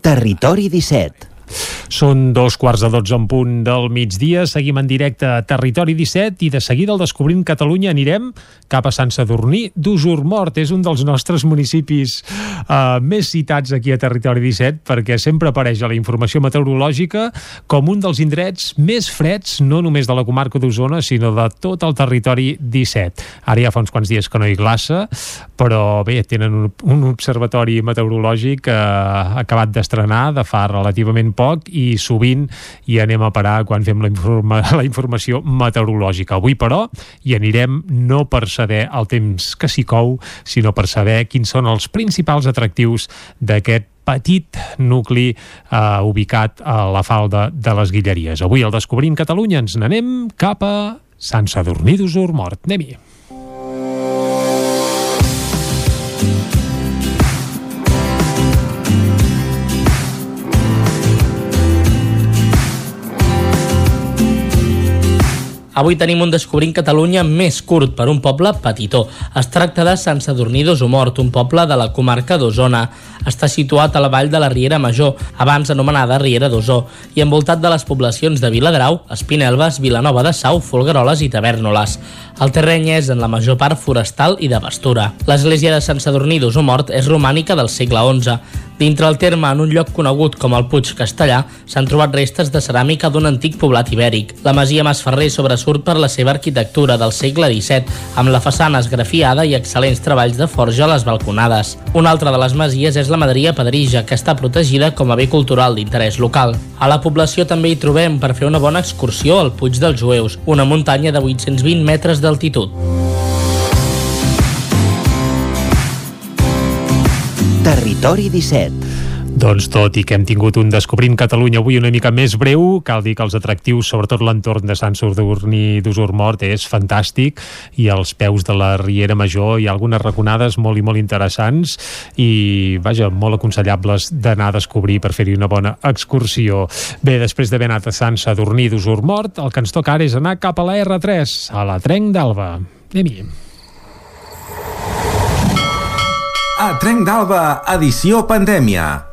Speaker 18: Territori 17.
Speaker 1: Són dos quarts de dotze en punt del migdia. Seguim en directe a Territori 17 i de seguida al Descobrint Catalunya anirem cap a Sant Sadurní d'Usurmort. És un dels nostres municipis uh, més citats aquí a Territori 17 perquè sempre apareix a la informació meteorològica com un dels indrets més freds, no només de la comarca d'Osona, sinó de tot el territori 17. Ara ja fa uns quants dies que no hi glaça, però bé, tenen un, un observatori meteorològic uh, acabat d'estrenar de fa relativament poc i sovint hi anem a parar quan fem la, informa la informació meteorològica. Avui, però, hi anirem no per saber el temps que s'hi cou, sinó per saber quins són els principals atractius d'aquest petit nucli eh, ubicat a la falda de les Guilleries. Avui al Descobrint Catalunya ens n'anem cap a Sant Sadurní d'Usurmort. Anem-hi.
Speaker 11: Avui tenim un Descobrint Catalunya més curt per un poble petitó. Es tracta de Sant Sadurní d'Osomort, un poble de la comarca d'Osona. Està situat a la vall de la Riera Major, abans anomenada Riera d'Osó, i envoltat de les poblacions de Viladrau, Espinelves, Vilanova de Sau, Folgueroles i Tavernoles. El terreny és en la major part forestal i de pastura. L'església de Sant Sadurní d'Osomort és romànica del segle XI. Dintre el terme, en un lloc conegut com el Puig Castellà, s'han trobat restes de ceràmica d'un antic poblat ibèric. La masia Masferrer sobresurt per la seva arquitectura del segle XVII, amb la façana esgrafiada i excel·lents treballs de forja a les balconades. Una altra de les masies és la Maderia Pedrija, que està protegida com a bé cultural d'interès local. A la població també hi trobem per fer una bona excursió al Puig dels Jueus, una muntanya de 820 metres d'altitud.
Speaker 18: Territori 17.
Speaker 1: Doncs tot i que hem tingut un Descobrint Catalunya avui una mica més breu, cal dir que els atractius, sobretot l'entorn de Sant Sadurní d'Usurmort, és fantàstic i als peus de la Riera Major hi ha algunes raconades molt i molt interessants i, vaja, molt aconsellables d'anar a descobrir per fer-hi una bona excursió. Bé, després d'haver anat a Sant Sadurní d'Usurmort, el que ens toca ara és anar cap a la R3, a la Trenc d'Alba. Anem-hi.
Speaker 49: A Trenc d'Alba, edició pandèmia.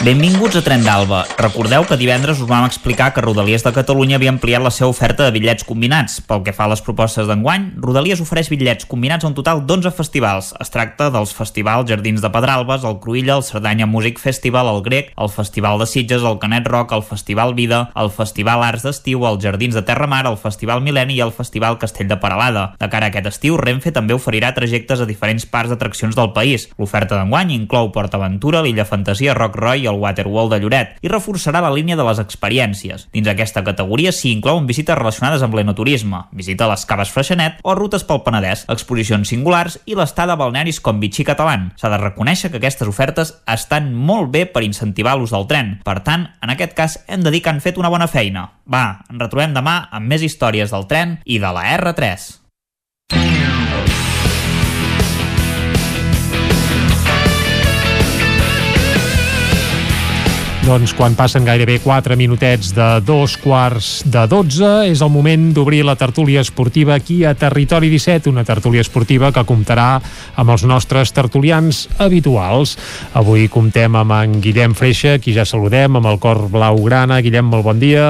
Speaker 6: Benvinguts a Tren d'Alba. Recordeu que divendres us vam explicar que Rodalies de Catalunya havia ampliat la seva oferta de bitllets combinats. Pel que fa a les propostes d'enguany, Rodalies ofereix bitllets combinats a un total d'11 festivals. Es tracta dels festivals Jardins de Pedralbes, el Cruïlla, el Cerdanya Music Festival, el Grec, el Festival de Sitges, el Canet Rock, el Festival Vida, el Festival Arts d'Estiu, els Jardins de Terramar, el Festival Mileni i el Festival Castell de Paralada. De cara a aquest estiu, Renfe també oferirà trajectes a diferents parts d'atraccions del país. L'oferta d'enguany inclou Port Aventura, l'Illa Fantasia, Rock Roy el Waterwall de Lloret i reforçarà la línia de les experiències. Dins aquesta categoria s'hi inclouen visites relacionades amb l'enoturisme, visita a les caves Freixenet o rutes pel Penedès, exposicions singulars i l'estada balnearis com Vichy Catalán. S'ha de reconèixer que aquestes ofertes estan molt bé per incentivar l'ús del tren. Per tant, en aquest cas hem de dir que han fet una bona feina. Va, ens retrobem demà amb més històries del tren i de la R3.
Speaker 1: Doncs quan passen gairebé 4 minutets de dos quarts de 12 és el moment d'obrir la tertúlia esportiva aquí a Territori 17, una tertúlia esportiva que comptarà amb els nostres tertulians habituals. Avui comptem amb en Guillem Freixa, qui ja saludem, amb el cor blau grana. Guillem, molt bon dia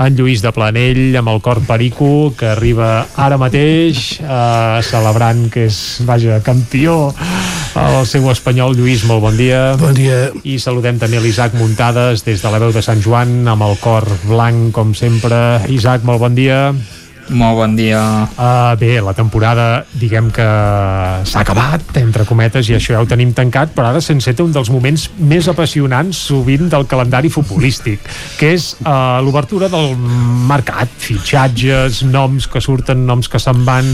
Speaker 1: en Lluís de Planell amb el cor perico que arriba ara mateix eh, celebrant que és, vaja, campió el seu espanyol Lluís, molt bon dia.
Speaker 50: Bon dia.
Speaker 1: I saludem també l'Isaac Muntades des de la veu de Sant Joan amb el cor blanc com sempre. Isaac, molt bon dia
Speaker 35: molt bon dia.
Speaker 1: Uh, bé, la temporada, diguem que s'ha acabat, entre cometes, i això ja ho tenim tancat, però ara s'enceta un dels moments més apassionants sovint del calendari futbolístic, que és uh, l'obertura del mercat, fitxatges, noms que surten, noms que se'n van,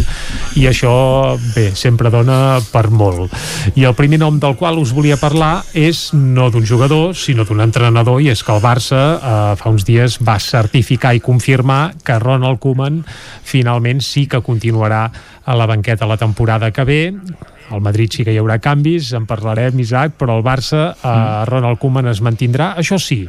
Speaker 1: i això, bé, sempre dona per molt. I el primer nom del qual us volia parlar és no d'un jugador, sinó d'un entrenador, i és que el Barça uh, fa uns dies va certificar i confirmar que Ronald Koeman finalment sí que continuarà a la banqueta la temporada que ve al Madrid sí que hi haurà canvis, en parlarem, Isaac, però el Barça, eh, mm. Ronald Koeman es mantindrà, això sí,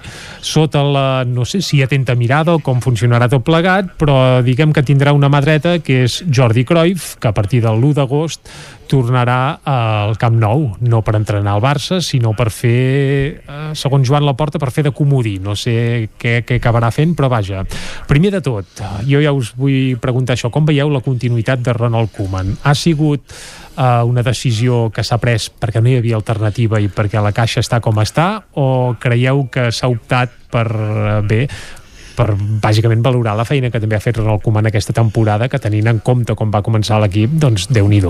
Speaker 1: sota la, no sé si atenta mirada o com funcionarà tot plegat, però diguem que tindrà una mà dreta, que és Jordi Cruyff, que a partir del 1 d'agost tornarà al Camp Nou, no per entrenar al Barça, sinó per fer, eh, segons Joan Laporta, per fer de comodí. No sé què, què acabarà fent, però vaja. Primer de tot, jo ja us vull preguntar això, com veieu la continuïtat de Ronald Koeman? Ha sigut eh, una decisió que s'ha pres perquè no hi havia alternativa i perquè la caixa està com està o creieu que s'ha optat per eh, bé per bàsicament valorar la feina que també ha fet Ronald Koeman aquesta temporada que tenint en compte com va començar l'equip doncs déu nhi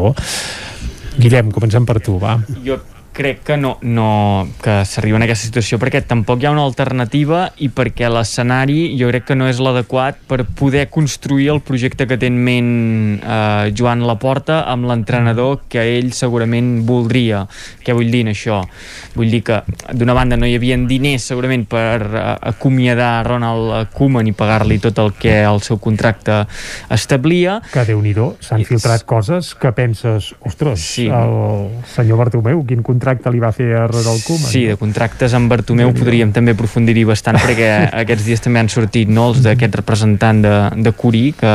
Speaker 1: Guillem, comencem per tu, va.
Speaker 35: Jo crec que no, no que s'arriba en aquesta situació perquè tampoc hi ha una alternativa i perquè l'escenari jo crec que no és l'adequat per poder construir el projecte que té en ment eh, Joan Laporta amb l'entrenador que ell segurament voldria. Què vull dir en això? Vull dir que d'una banda no hi havia diners segurament per uh, acomiadar Ronald Koeman i pagar-li tot el que el seu contracte establia.
Speaker 1: Que déu nhi s'han filtrat coses que penses, ostres, sí. el senyor Bartomeu, quin contracte contracte li va fer a Ronald Koeman.
Speaker 35: Sí, de contractes amb Bartomeu podríem també aprofundir-hi bastant perquè aquests dies també han sortit no, els d'aquest representant de, de Curí que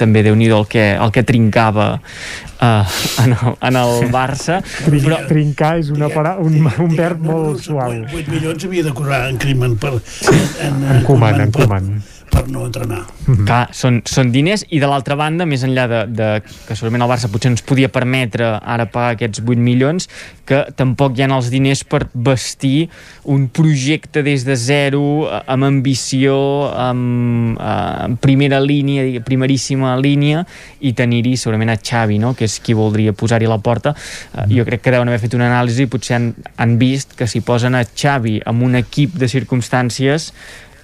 Speaker 35: també déu nhi el que, el que trincava uh, en, el, en el Barça.
Speaker 1: Trin, però... trincar és una para, un, un verb molt suau.
Speaker 50: 8 milions havia de cobrar en Crimen per,
Speaker 1: en, en, en Koeman, en Koeman
Speaker 50: per no entrenar.
Speaker 35: Mm -hmm. Clar, són, són diners i de l'altra banda, més enllà de, de que segurament el Barça potser ens podia permetre ara pagar aquests 8 milions, que tampoc hi ha els diners per vestir un projecte des de zero, amb ambició, amb, eh, amb primera línia, primeríssima línia, i tenir-hi segurament a Xavi, no? que és qui voldria posar-hi la porta. Uh, jo crec que deuen haver fet una anàlisi i potser han, han vist que si posen a Xavi amb un equip de circumstàncies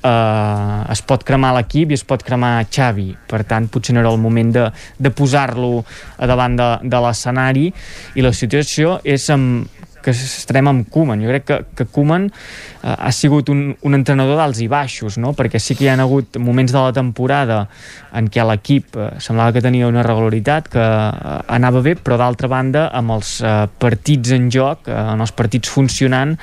Speaker 35: eh, es pot cremar l'equip i es pot cremar Xavi. Per tant potser no era el moment de, de posar-lo davant de, de l'escenari. I la situació és amb, que estarem amb Koeman. Jo crec que, que Koeman eh, ha sigut un, un entrenador d'alts i baixos, no? perquè sí que hi ha hagut moments de la temporada en què l'equip eh, semblava que tenia una regularitat, que eh, anava bé, però d'altra banda, amb els eh, partits en joc, eh, en els partits funcionant,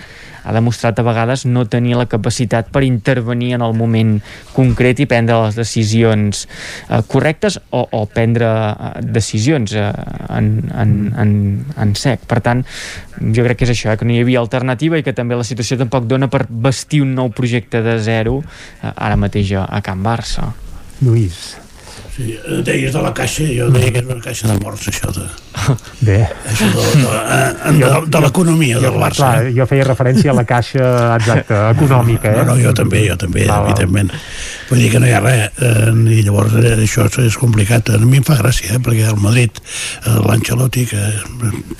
Speaker 35: ha demostrat a vegades no tenir la capacitat per intervenir en el moment concret i prendre les decisions eh, correctes o, o prendre eh, decisions eh, en, en, en, en sec. Per tant, jo crec crec que és això, eh, que no hi havia alternativa i que també la situació tampoc dona per vestir un nou projecte de zero eh, ara mateix a, Can Barça.
Speaker 1: Lluís.
Speaker 50: Sí, deies de la caixa, jo deia que és una caixa de morts, això de...
Speaker 1: Bé.
Speaker 50: Això de, de, de, de, de l'economia del Barça.
Speaker 1: Clar, jo feia referència a la caixa exacta, econòmica, eh?
Speaker 50: No, no, jo també, jo també, ah, evidentment. Vull dir que no hi ha res, eh, i llavors eh, això és complicat. A mi em fa gràcia, eh, perquè el Madrid, eh, l'Ancelotti, que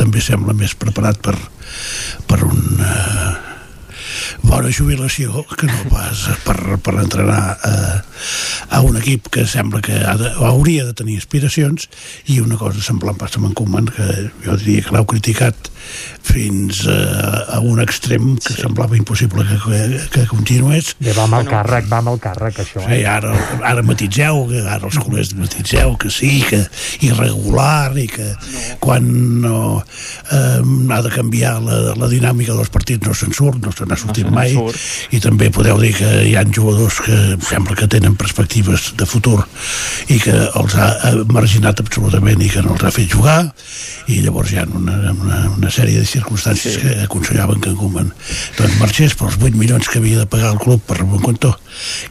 Speaker 50: també sembla més preparat per, per un... Eh, bona jubilació que no pas per, per entrenar a, a un equip que sembla que ha de, hauria de tenir aspiracions i una cosa semblant passa amb en Koeman que jo diria que l'heu criticat fins a, a un extrem que sí. semblava impossible que, que, que continués.
Speaker 1: Bé, va amb el càrrec, va amb el càrrec això
Speaker 50: sí, ara, ara matitzeu que ara els culers matitzeu que sí, que irregular i que quan no, eh, ha de canviar la, la dinàmica dels partits no se'n surt, no se n'ha sortit no mai i també podeu dir que hi ha jugadors que sembla que tenen perspectives de futur i que els ha marginat absolutament i que no els ha fet jugar i llavors hi ha una, una, una sèrie de circumstàncies sí. que aconsellaven que en Koeman doncs marxés pels 8 milions que havia de pagar el club per un Contó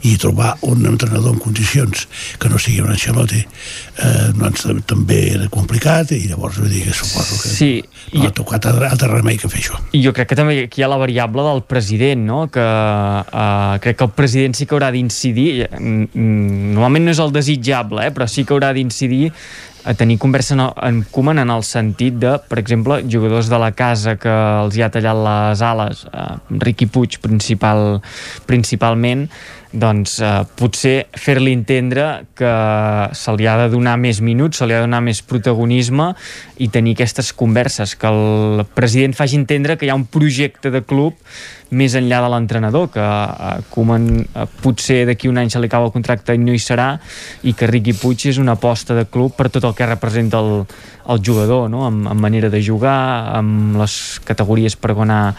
Speaker 50: i trobar un entrenador en condicions que no sigui un Ancelotti eh, doncs també era complicat i llavors vull dir que suposo que
Speaker 35: sí.
Speaker 50: no ha tocat altre remei que fer això
Speaker 35: jo crec que també aquí hi ha la variable del president no? que eh, crec que el president sí que haurà d'incidir normalment no és el desitjable eh? però sí que haurà d'incidir a tenir conversa en, en Koeman en el sentit de, per exemple, jugadors de la casa que els hi ha tallat les ales, eh, Riqui Puig principal, principalment, doncs eh, potser fer-li entendre que se li ha de donar més minuts, se li ha de donar més protagonisme i tenir aquestes converses, que el president faci entendre que hi ha un projecte de club més enllà de l'entrenador, que a Koeman eh, potser d'aquí un any se li acaba el contracte i no hi serà, i que Riqui Puig és una aposta de club per tot el que representa el, el jugador, no? amb, amb manera de jugar, amb les categories per on ha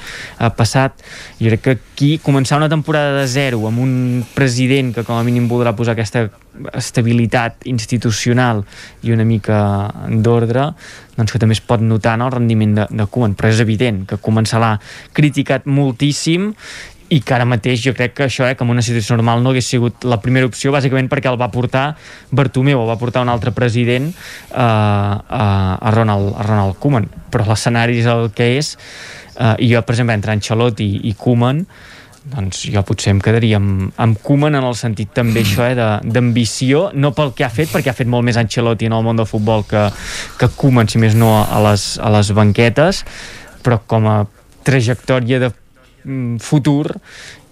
Speaker 35: passat. Jo crec que aquí començar una temporada de zero amb un president que com a mínim voldrà posar aquesta estabilitat institucional i una mica d'ordre doncs que també es pot notar en el rendiment de, de Koeman, però és evident que Koeman se l'ha criticat moltíssim i que ara mateix jo crec que això, eh, que en una situació normal no hagués sigut la primera opció, bàsicament perquè el va portar Bartomeu, el va portar un altre president eh, a, a, Ronald, a Ronald Koeman, però l'escenari és el que és, eh, i jo, per exemple, entre Ancelotti i Koeman, doncs jo potser em quedaria amb, amb Koeman en el sentit també això eh, d'ambició, no pel que ha fet, perquè ha fet molt més Ancelotti en el món del futbol que, que Koeman, si més no, a les, a les banquetes, però com a trajectòria de mm, futur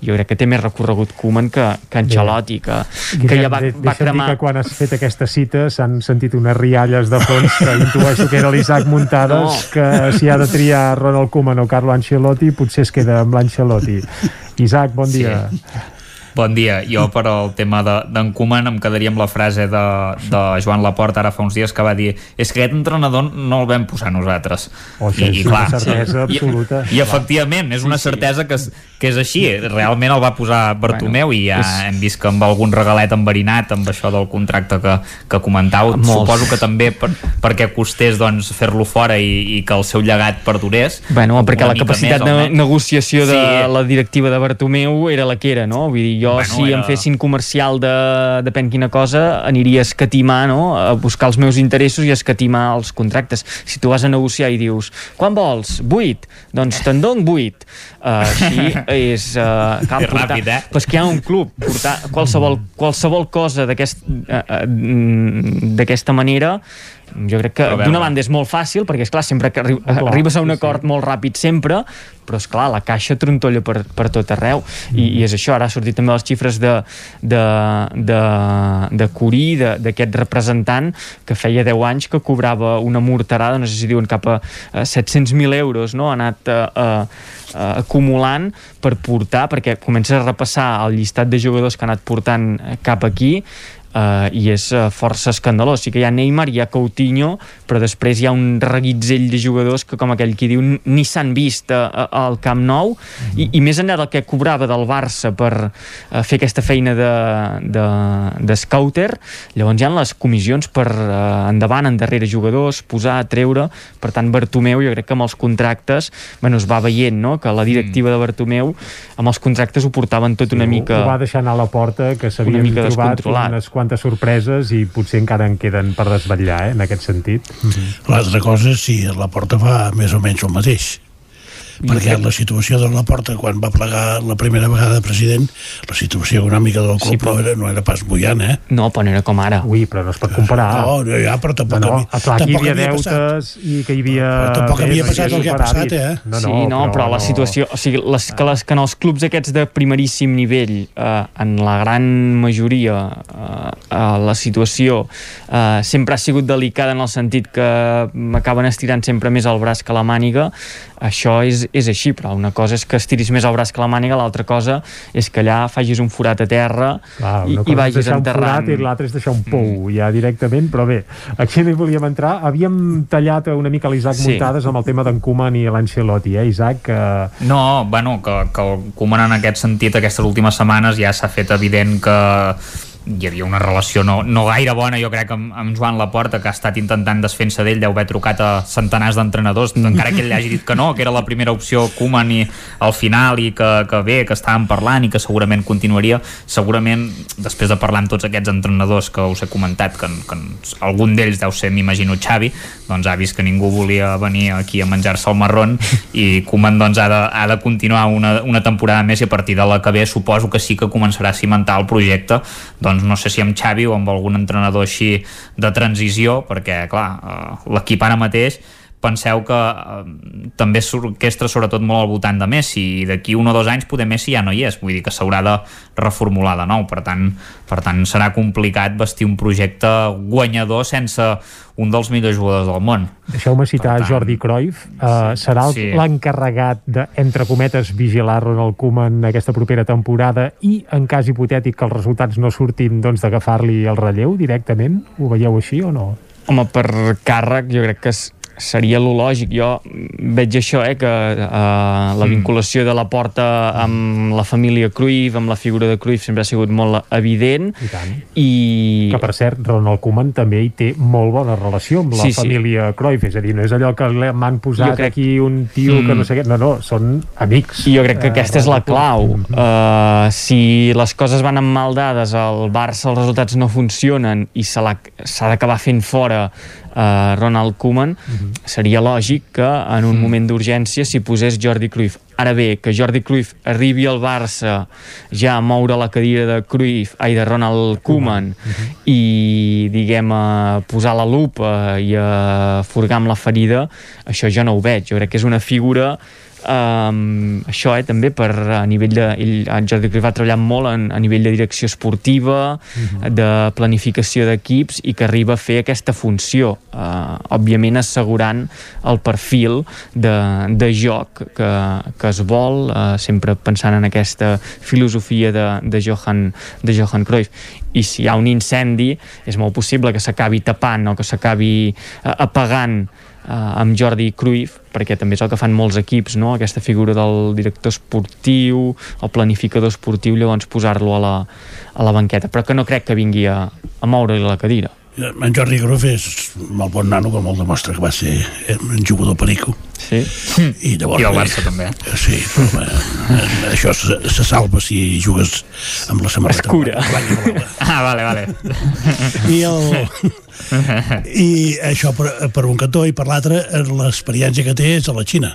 Speaker 35: jo crec que té més recorregut Koeman que, que Ancelotti, que, Guillem, que ja va, va cremar...
Speaker 1: que quan has fet aquesta cita s'han sentit unes rialles de fons que intueixo que era l'Isaac Muntades, no. que si ha de triar Ronald Koeman o Carlo Ancelotti, potser es queda amb l'Ancelotti. Isaac, bon dia. Sí.
Speaker 6: Bon dia. Jo, per al tema d'en de, Koeman, em quedaria amb la frase de, de Joan Laporta ara fa uns dies que va dir és que aquest entrenador no el vam posar nosaltres.
Speaker 1: Oh, I, i, clar, una certesa sí. absoluta.
Speaker 6: I, i efectivament, és una certesa que, que és així. Realment el va posar Bartomeu bueno, i ja és... hem vist que amb algun regalet enverinat amb això del contracte que, que comentau, Molts. suposo que també per, perquè costés doncs, fer-lo fora i, i que el seu llegat perdurés.
Speaker 35: Bueno, perquè la capacitat més, de negociació de sí. la directiva de Bartomeu era la que era, no? Vull dir, jo, bueno, si era... em fessin comercial de depèn quina cosa, aniria a escatimar, no? a buscar els meus interessos i a escatimar els contractes. Si tu vas a negociar i dius, quan vols? 8? Doncs te'n dono 8. Uh, així és... Uh,
Speaker 6: cal és portar, ràpid, eh?
Speaker 35: Però que hi ha un club, portar qualsevol, qualsevol cosa d'aquesta uh, uh, manera jo crec que d'una banda és molt fàcil perquè és clar sempre que arri clar, arribes a un acord sí. molt ràpid sempre però és clar la caixa trontolla per, per tot arreu mm. I, i és això, ara ha sortit també les xifres de, de, de, de Curí d'aquest representant que feia 10 anys que cobrava una morterada, no sé si diuen cap a, a 700.000 euros no? ha anat a, a, a, acumulant per portar, perquè comences a repassar el llistat de jugadors que ha anat portant cap aquí uh, i és uh, força escandalós. Sí que hi ha Neymar, hi ha Coutinho, però després hi ha un reguitzell de jugadors que, com aquell qui diu, ni s'han vist uh, al Camp Nou, mm. i, i més enllà del que cobrava del Barça per uh, fer aquesta feina de, de, de scouter, llavors hi ha les comissions per uh, endavant, endarrere jugadors, posar, treure, per tant Bartomeu jo crec que amb els contractes bueno, es va veient no? que la directiva mm. de Bartomeu amb els contractes ho portaven tot sí, una mica
Speaker 1: ho va deixar anar a la porta que s'havien trobat unes quantes sorpreses i potser encara en queden per desvetllar eh, en aquest sentit
Speaker 50: mm -hmm. l'altra cosa si la porta fa més o menys el mateix perquè la situació de la porta quan va plegar la primera vegada president la situació econòmica del club sí, però... no, era, no era pas bullant, eh?
Speaker 35: No, però no era com ara.
Speaker 1: Ui, però no es pot comparar.
Speaker 50: No, no ja, però tampoc, no, no.
Speaker 1: Havia, tampoc hi havia deutes passat. i que hi havia...
Speaker 50: Però tampoc havia passat el que ha passat, eh?
Speaker 35: No, no, sí, no, però, però la situació... O sigui, les, que, les, que en els clubs aquests de primeríssim nivell, eh, en la gran majoria, eh, eh, la situació eh, sempre ha sigut delicada en el sentit que acaben estirant sempre més el braç que la màniga, això és, és així, però una cosa és que estiris més el braç que la màniga, l'altra cosa és que allà facis un forat a terra Clar, i, i vagis enterrant.
Speaker 1: i l'altra és deixar un pou mm. ja directament, però bé, aquí li volíem entrar. Havíem tallat una mica l'Isaac sí. Muntades amb el tema d'en Koeman i l'Ancelotti, eh, Isaac? Que...
Speaker 6: No, bueno, que, que el Koeman en aquest sentit aquestes últimes setmanes ja s'ha fet evident que hi havia una relació no, no gaire bona jo crec amb, amb Joan Laporta que ha estat intentant desfensa d'ell, deu haver trucat a centenars d'entrenadors, encara que ell hagi dit que no que era la primera opció Koeman i al final i que, que bé, que estàvem parlant i que segurament continuaria. Segurament després de parlar amb tots aquests entrenadors que us he comentat, que, que algun d'ells deu ser, m'imagino, Xavi doncs ha vist que ningú volia venir aquí a menjar-se el marron i Koeman doncs ha de, ha de continuar una, una temporada més i a partir de la que ve suposo que sí que començarà a cimentar el projecte doncs doncs no sé si amb Xavi o amb algun entrenador així de transició, perquè clar, eh, l'equip ara mateix penseu que eh, també s'orquestra sobretot molt al voltant de Messi i d'aquí un o dos anys poder Messi ja no hi és. Vull dir que s'haurà de reformular de nou. Per tant, per tant serà complicat vestir un projecte guanyador sense un dels millors jugadors del món.
Speaker 1: Deixeu-me citar tant, Jordi Cruyff. Uh, serà sí. l'encarregat de, entre cometes, vigilar Ronald Koeman aquesta propera temporada i en cas hipotètic que els resultats no surtin doncs d'agafar-li el relleu directament? Ho veieu així o no?
Speaker 35: Home, per càrrec jo crec que seria lo lògic. Jo veig això, eh, que uh, la mm. vinculació de la porta amb la família Cruyff, amb la figura de Cruyff, sempre ha sigut molt evident.
Speaker 1: I tant. I... Que, per cert, Ronald Koeman també hi té molt bona relació amb la sí, família sí. Cruyff, és a dir, no és allò que m'han posat crec... aquí un tio mm. que no sé què, no, no, són amics.
Speaker 35: I jo crec que uh, aquesta és la clau. Uh, si les coses van amb mal dades, al Barça els resultats no funcionen i s'ha d'acabar fent fora uh, Ronald Koeman, uh mhm. -huh. seria lògic que en un -huh. moment d'urgència s'hi posés Jordi Cruyff. Ara bé, que Jordi Cruyff arribi al Barça ja a moure la cadira de Cruyff, ai, de Ronald Koeman, uh -huh. i, diguem, a posar la lupa i a furgar amb la ferida, això jo no ho veig. Jo crec que és una figura Um, això eh, també per a nivell de ell, en Jordi Cruyff va treballar molt en, a nivell de direcció esportiva uh mhm. -huh. de planificació d'equips i que arriba a fer aquesta funció uh, òbviament assegurant el perfil de, de joc que, que es vol uh, sempre pensant en aquesta filosofia de, de, Johan, de Johan Cruyff i si hi ha un incendi és molt possible que s'acabi tapant o que s'acabi uh, apagant eh, amb Jordi Cruyff, perquè també és el que fan molts equips, no? aquesta figura del director esportiu, el planificador esportiu, llavors posar-lo a, la, a la banqueta, però que no crec que vingui a, a moure-li la cadira.
Speaker 50: En Jordi Cruyff és molt bon nano, com el demostra que va ser un jugador perico.
Speaker 35: Sí.
Speaker 6: I, llavors, I el Barça eh, també.
Speaker 50: Sí, però eh, això se, se salva si jugues amb la samarreta.
Speaker 35: Escura.
Speaker 6: Ah, vale, vale.
Speaker 50: I el, i això per, per un cantó i per l'altre l'experiència que té és a la Xina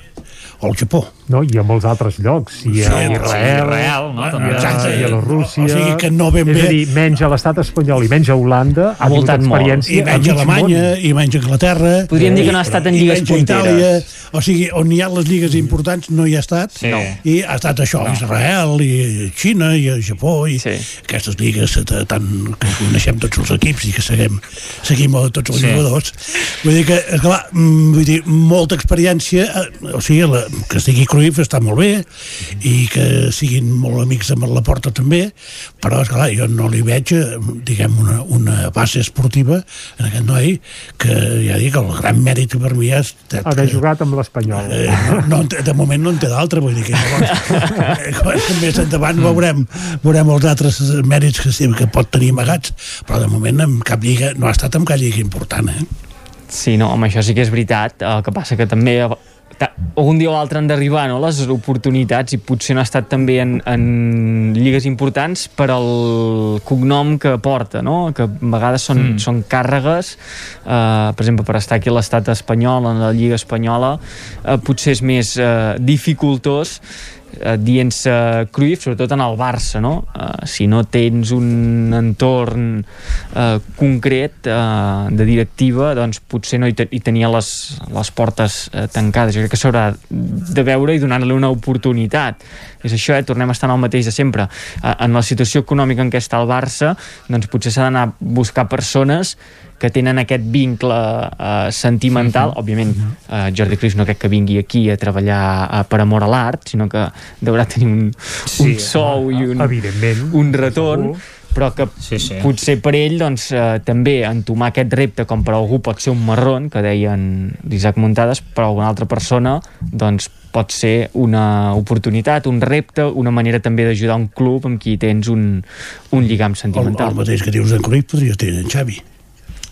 Speaker 50: o al Japó.
Speaker 1: No, i a molts altres llocs. I a sí, Israel,
Speaker 6: Israel no?
Speaker 1: També. Exacte, i a la Rússia.
Speaker 50: O sigui que no ben bé...
Speaker 1: És a dir, menys a l'estat espanyol i menys a Holanda ha tingut experiència
Speaker 50: I menys a Alemanya, món. i menys a Anglaterra.
Speaker 35: Podríem dir que no ha estat en lligues punteres. Itàlia,
Speaker 50: o sigui, on hi ha les lligues importants no hi ha estat,
Speaker 35: Sí. No.
Speaker 50: i ha estat això,
Speaker 35: No.
Speaker 50: Israel, i Xina, i Japó, i sí. aquestes lligues tant que coneixem tots els equips i que seguim, seguim a tots els
Speaker 6: Sí.
Speaker 50: jugadors. Vull dir que, esclar, mm, vull dir, molta experiència, eh, o sigui, la, que estigui Cruyff està molt bé, i que siguin molt amics amb la porta també, però, esclar, jo no li veig, eh, diguem, una, una base esportiva en aquest noi, que ja dic, el gran mèrit per mi és... Que,
Speaker 1: Haver jugat amb l'Espanyol.
Speaker 50: Eh, no, té- de moment no en té d'altre, vull dir que llavors, eh, més endavant veurem, veurem els altres mèrits que, sí, que pot tenir amagats, però de moment en cap lliga, no ha estat en cap lliga important, eh?
Speaker 35: Sí, no, home, això sí que és veritat. El que passa que també ta- algun dia o l'altre han d'arribar no, les oportunitats i potser no ha estat també en, en lligues importants per al cognom que porta, no? que a vegades són, mm. són càrregues eh, per exemple, per estar aquí a l'estat espanyol en la Lliga Espanyola eh, potser és més eh, dificultós dient-se Cruyff, sobretot en el Barça, no? Eh, si no tens un entorn eh, concret eh, de directiva, doncs potser no hi, hi tenia les, les portes eh, tancades. Jo crec que s'haurà de veure i donar-li una oportunitat. És això, eh? tornem a estar en el mateix de sempre. Eh, en la situació econòmica en què està el Barça, doncs potser s'ha d'anar a buscar persones que tenen aquest vincle eh, sentimental. Òbviament, eh, Jordi Cruyff no crec que vingui aquí a treballar eh, per amor a l'art, sinó que deurà tenir un,
Speaker 1: Sí,
Speaker 35: un sou i un, un retorn, però que
Speaker 6: sí, sí.
Speaker 35: potser per ell doncs, eh, també entomar aquest repte com per algú pot ser un marrón, que deien l'Isaac Muntades, però alguna altra persona doncs, pot ser una oportunitat, un repte, una manera també d'ajudar un club amb qui tens un, un lligam
Speaker 50: El,
Speaker 35: sentimental.
Speaker 50: el mateix que dius d'en Cruyff podria tenir en Xavi.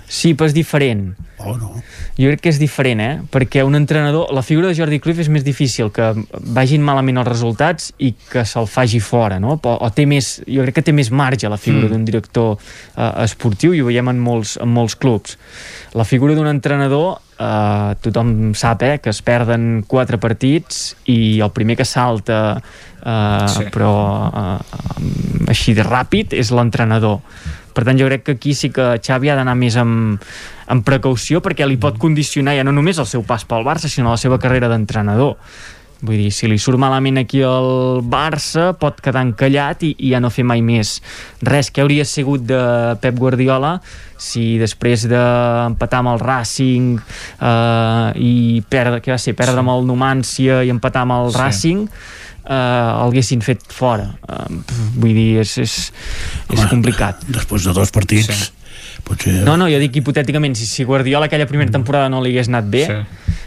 Speaker 35: Sí, però és diferent.
Speaker 50: Oh, no.
Speaker 35: Jo crec que és diferent, eh? Perquè un entrenador... La figura de Jordi Cruyff és més difícil que vagin malament els resultats i que se'l faci fora, no? O, o té més... Jo crec que té més marge la figura
Speaker 6: Mm.
Speaker 35: d'un director eh, esportiu i ho veiem en molts, en molts clubs. La figura d'un entrenador eh, tothom sap eh, que es perden quatre partits i el primer que salta eh,
Speaker 6: sí.
Speaker 35: però eh, així de ràpid és l'entrenador per tant jo crec que aquí sí que Xavi ha d'anar més amb, amb precaució perquè li pot condicionar ja no només el seu pas pel Barça sinó la seva carrera d'entrenador. Vull dir, si li surt malament aquí el Barça pot quedar encallat i, i ja no fer mai més res. Que hauria sigut de Pep Guardiola si després d'empatar amb el Racing eh, i perdre, què va ser, perdre amb el Numància i empatar amb el
Speaker 6: Sí.
Speaker 35: Racing eh, el haguessin fet fora eh, vull dir, és, és, és complicat
Speaker 50: Després de dos partits, sí. Potser...
Speaker 35: no, no, jo dic hipotèticament si, si Guardiola aquella primera temporada no li hagués anat bé sí.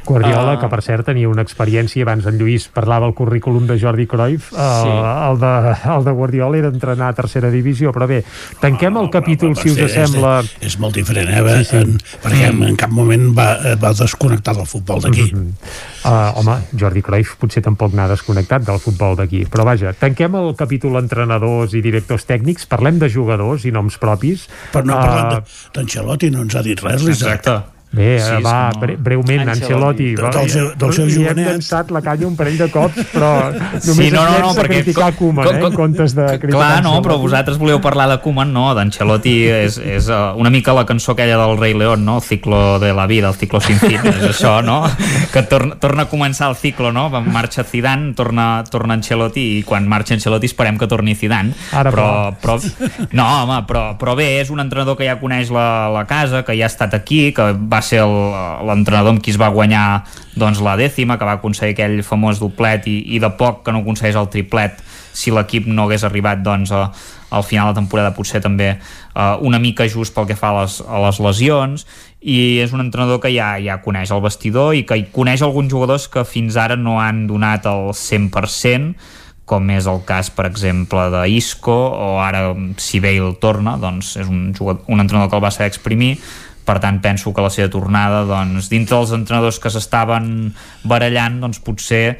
Speaker 1: Guardiola,
Speaker 35: Ah.
Speaker 1: que per cert tenia una experiència, abans en Lluís parlava el currículum de Jordi Cruyff, eh,
Speaker 35: Sí.
Speaker 1: el, de, el de Guardiola era entrenar a tercera divisió, però bé, tanquem el capítol, si us
Speaker 50: Sí, és-
Speaker 1: sembla...
Speaker 50: És, molt diferent, eh?
Speaker 1: Sí, sí.
Speaker 50: En, perquè en, en cap moment va, va desconnectar del futbol d'aquí.
Speaker 1: Uh, home, Jordi Cruyff potser tampoc n'ha desconnectat del futbol d'aquí, però vaja, tanquem el capítol entrenadors i directors tècnics, parlem de jugadors i noms propis.
Speaker 50: Però no
Speaker 1: Ah,
Speaker 50: parlant d'Ancelotti, no ens ha dit res, l'Isaac.
Speaker 6: Exacte.
Speaker 1: Bé,
Speaker 6: Sí,
Speaker 1: va,
Speaker 6: com-
Speaker 1: bre breument, Ancelotti.
Speaker 50: Ancelotti. Del del seu
Speaker 1: li hem llançat la canya un parell de cops, però només
Speaker 6: Sí, no, no, no, perquè
Speaker 1: criticar
Speaker 6: com-
Speaker 1: Koeman,
Speaker 6: com-
Speaker 1: eh, en comptes de criticar
Speaker 6: Clar, no, però vosaltres voleu parlar de Koeman, no, d'Ancelotti és, és uh, una mica la cançó aquella del Rei León, no? El ciclo de la vida, el ciclo sin fin, és això, no? Que torna, torna a començar el ciclo, no? Marxa Zidane, torna, torna Ancelotti i quan marxa Ancelotti esperem que torni Zidane.
Speaker 1: Ara
Speaker 6: però, però, no, home, però, però bé, és un entrenador que ja coneix la, la casa, que ja ha estat aquí, que va ser el- l'entrenador amb qui es va guanyar doncs, la dècima, que va aconseguir aquell famós doblet i, i de poc que no aconsegueix el triplet si l'equip no hagués arribat doncs, a, al final de temporada potser també uh, una mica just pel que fa a les, a les lesions. I és un entrenador que ja, ja coneix el vestidor i que hi coneix alguns jugadors que fins ara no han donat el 100% com és el cas, per exemple, d'Isco o ara, si Bale torna doncs és un, jugador, un entrenador que el va saber exprimir per tant penso que la seva tornada doncs, dintre dels entrenadors que s'estaven barallant doncs potser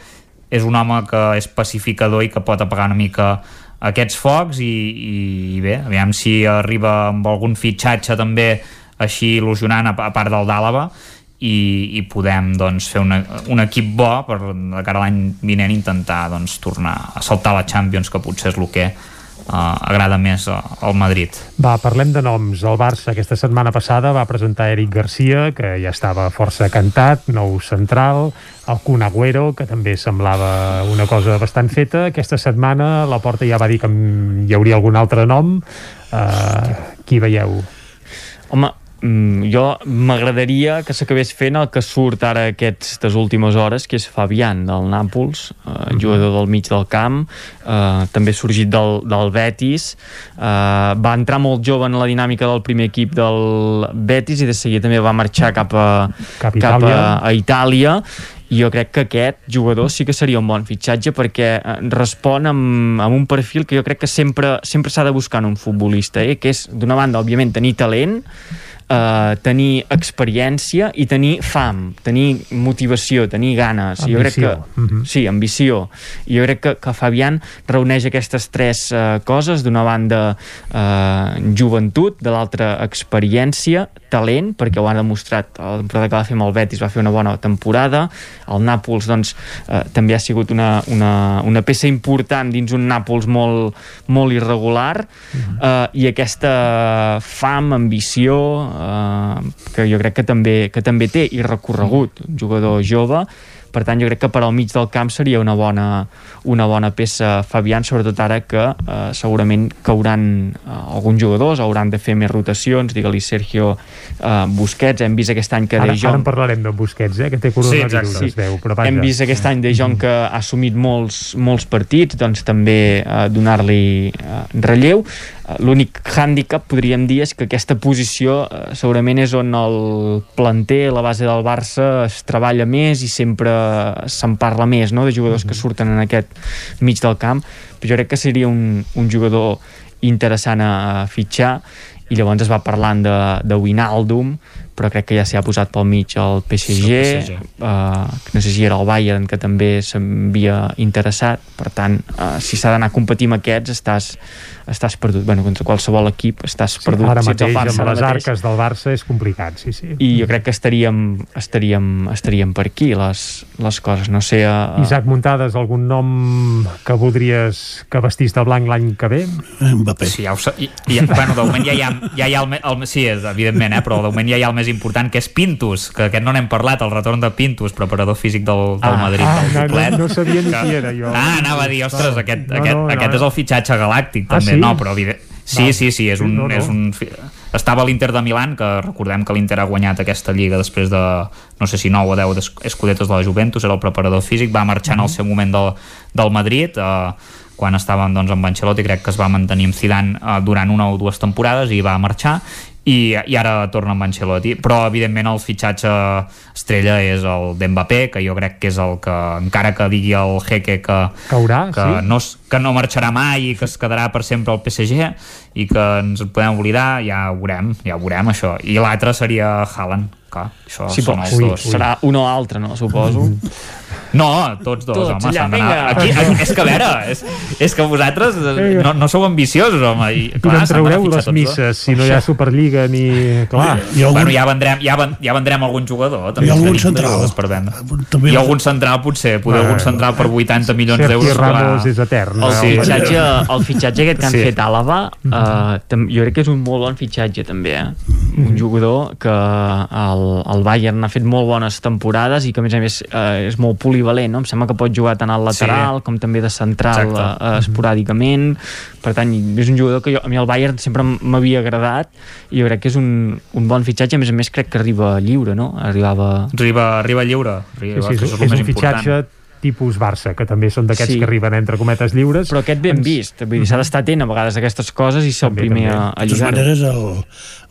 Speaker 6: és un home que és pacificador i que pot apagar una mica aquests focs i, i, i bé, aviam si arriba amb algun fitxatge també així il·lusionant a, a part del d'Àlava i, i podem doncs, fer una, un equip bo per de cara a l'any vinent intentar doncs, tornar a saltar la Champions que potser és el que uh, agrada més al Madrid.
Speaker 1: Va, parlem de noms. El Barça aquesta setmana passada va presentar Eric Garcia, que ja estava força cantat, nou central, el Kun Agüero, que també semblava una cosa bastant feta. Aquesta setmana la Porta ja va dir que hi hauria algun altre nom. Uh, qui veieu?
Speaker 35: Home, mm, jo m'agradaria que s'acabés fent el que surt ara aquestes últimes hores, que és Fabián, del Nàpols, eh, jugador del mig del camp, eh, també sorgit del, del Betis, eh, va entrar molt jove en la dinàmica del primer equip del Betis i de seguida també va marxar cap a,
Speaker 1: Cap a
Speaker 35: cap a,
Speaker 1: Itàlia.
Speaker 35: a Itàlia i jo crec que aquest jugador sí que seria un bon fitxatge perquè eh, respon amb, amb un perfil que jo crec que sempre sempre s'ha de buscar en un futbolista, eh? que és d'una banda, òbviament, tenir talent eh, tenir experiència i tenir fam, tenir motivació, tenir ganes. I Jo crec
Speaker 1: Ambició.
Speaker 35: que,
Speaker 1: Mhm.
Speaker 35: Sí, ambició. Jo crec que, que Fabián reuneix aquestes tres eh, coses, d'una banda eh, joventut, de l'altra experiència, talent, perquè ho ha demostrat la temporada que va fer amb el Betis, va fer una bona temporada, el Nàpols doncs, eh, també ha sigut una, una, una peça important dins un Nàpols molt, molt irregular. Eh, i aquesta fam, ambició eh, que jo crec que també, que també té i recorregut, un jugador jove per tant jo crec que per al mig del camp seria una bona, una bona peça Fabián, sobretot ara que eh, segurament cauran eh, alguns jugadors, hauran de fer més rotacions, digue-li Sergio eh, Busquets, hem vist aquest any que
Speaker 1: Ara,
Speaker 35: De Jong
Speaker 1: ara en parlarem de Busquets, eh, que té coronavirus,
Speaker 35: Sí,
Speaker 1: es veu, però vaja.
Speaker 35: hem vist aquest any De Jong que ha assumit molts, molts partits, doncs també eh, donar-li eh, relleu. Eh, L'únic hàndicap, podríem dir, és que aquesta posició eh, segurament és on el planter, la base del Barça, es treballa més i sempre se'n parla més, no?, de jugadors que surten en aquest mig del camp. Però jo crec que seria un, un jugador interessant a fitxar i llavors es va parlant de, de Winaldum però crec que ja s'hi ha posat pel mig el PSG,
Speaker 6: Sí, el PSG.
Speaker 35: eh, que no sé si era el Bayern que també s'havia interessat per tant, eh, si s'ha d'anar a competir amb aquests estàs, estàs perdut bueno, contra qualsevol equip estàs perdut
Speaker 1: Ara
Speaker 35: si el
Speaker 1: mateix,
Speaker 35: Barça,
Speaker 1: amb les
Speaker 35: mateix.
Speaker 1: arques del Barça, és complicat, sí, sí.
Speaker 35: i jo crec que estaríem, estaríem, estaríem per aquí les, les coses, no sé uh,
Speaker 1: Isaac Muntades, algun nom que voldries que vestís de blanc l'any que ve?
Speaker 50: Mbappé.
Speaker 6: Sí, ja ho sa... I, i, bueno, de moment ja hi ha, ja hi ha el, el, sí, és, evidentment, eh, però de moment ja hi ha el més important, que és Pintus, que aquest no n'hem parlat, el retorn de Pintus, preparador físic del, del
Speaker 1: Ah,
Speaker 6: Madrid,
Speaker 1: ah,
Speaker 6: del
Speaker 1: no, no- no sabia ni
Speaker 6: Que-
Speaker 1: qui era, jo.
Speaker 6: Ah, anava a dir, ostres,
Speaker 1: No,
Speaker 6: aquest,
Speaker 1: no,
Speaker 6: aquest,
Speaker 1: no, no.
Speaker 6: aquest és el fitxatge galàctic,
Speaker 1: Ah,
Speaker 6: també.
Speaker 1: sí?
Speaker 6: No, però evident... Sí, sí, sí, és un,
Speaker 1: no, no.
Speaker 6: és un... Estava a l'Inter de Milan, que recordem que l'Inter ha guanyat aquesta lliga després de, no sé si 9 o 10 des- escudetes de la Juventus, era el preparador físic, va marxar en el seu moment del, del Madrid, eh, quan estàvem doncs, amb Ancelotti crec que es va mantenir amb Zidane eh, durant una o dues temporades i va marxar i, i ara torna amb Ancelotti però evidentment el fitxatge estrella és el d'Mbappé que jo crec que és el que encara que digui el Jeque que,
Speaker 1: Caurà,
Speaker 6: que,
Speaker 1: sí?
Speaker 6: no, que no marxarà mai i que es quedarà per sempre al PSG i que ens en podem oblidar ja ho veurem, ja ho veurem això i l'altre seria Haaland clar, això
Speaker 35: sí,
Speaker 6: són
Speaker 35: però,
Speaker 6: els
Speaker 35: ui,
Speaker 6: dos
Speaker 35: serà un o altre, no? Suposo.
Speaker 6: No, tots dos,
Speaker 35: Tots,
Speaker 6: home, s'han d'anar... Aquí, aquí, és que a veure, és, és que vosaltres eh, no, no sou ambiciosos, home. I, clar, s'han d'anar a
Speaker 1: les
Speaker 6: dos.
Speaker 1: misses si no hi ha Superliga ni... Clar.
Speaker 50: I algun-
Speaker 6: Bueno, ja vendrem, ja, ven, ja vendrem algun jugador. També
Speaker 50: I algun central.
Speaker 6: Per vendre.
Speaker 50: També-
Speaker 6: I algun central, potser. Poder algun central per 80 milions
Speaker 1: Sergi
Speaker 6: d'euros.
Speaker 1: Ramos
Speaker 6: clar.
Speaker 1: és etern.
Speaker 35: El,
Speaker 1: Sí.
Speaker 35: fitxatge, el fitxatge aquest que han
Speaker 6: Sí.
Speaker 35: fet Àlava eh, jo crec que és un molt bon fitxatge també eh? un jugador que el, el Bayern ha fet molt bones temporades i que a més a més eh, és molt polivalent no? em sembla que pot jugar tant al lateral
Speaker 6: Sí.
Speaker 35: com també de central
Speaker 6: Exacte.
Speaker 35: eh, eh, esporàdicament per tant és un jugador que jo, a mi el Bayern sempre m'havia agradat i jo crec que és un, un bon fitxatge a més a més crec que arriba lliure no? arribava
Speaker 6: Arriba, arriba lliure.
Speaker 1: Sí,
Speaker 6: Arriba,
Speaker 1: sí,
Speaker 6: que
Speaker 1: és,
Speaker 6: és
Speaker 1: és un fitxatge
Speaker 6: important.
Speaker 1: tipus Barça, que també són d'aquests
Speaker 35: Sí.
Speaker 1: que arriben entre cometes lliures.
Speaker 35: però aquest ben vist vull dir, s'ha d'estar atent a vegades a aquestes coses i ser el primer
Speaker 1: també.
Speaker 35: a, a
Speaker 50: De totes maneres, el,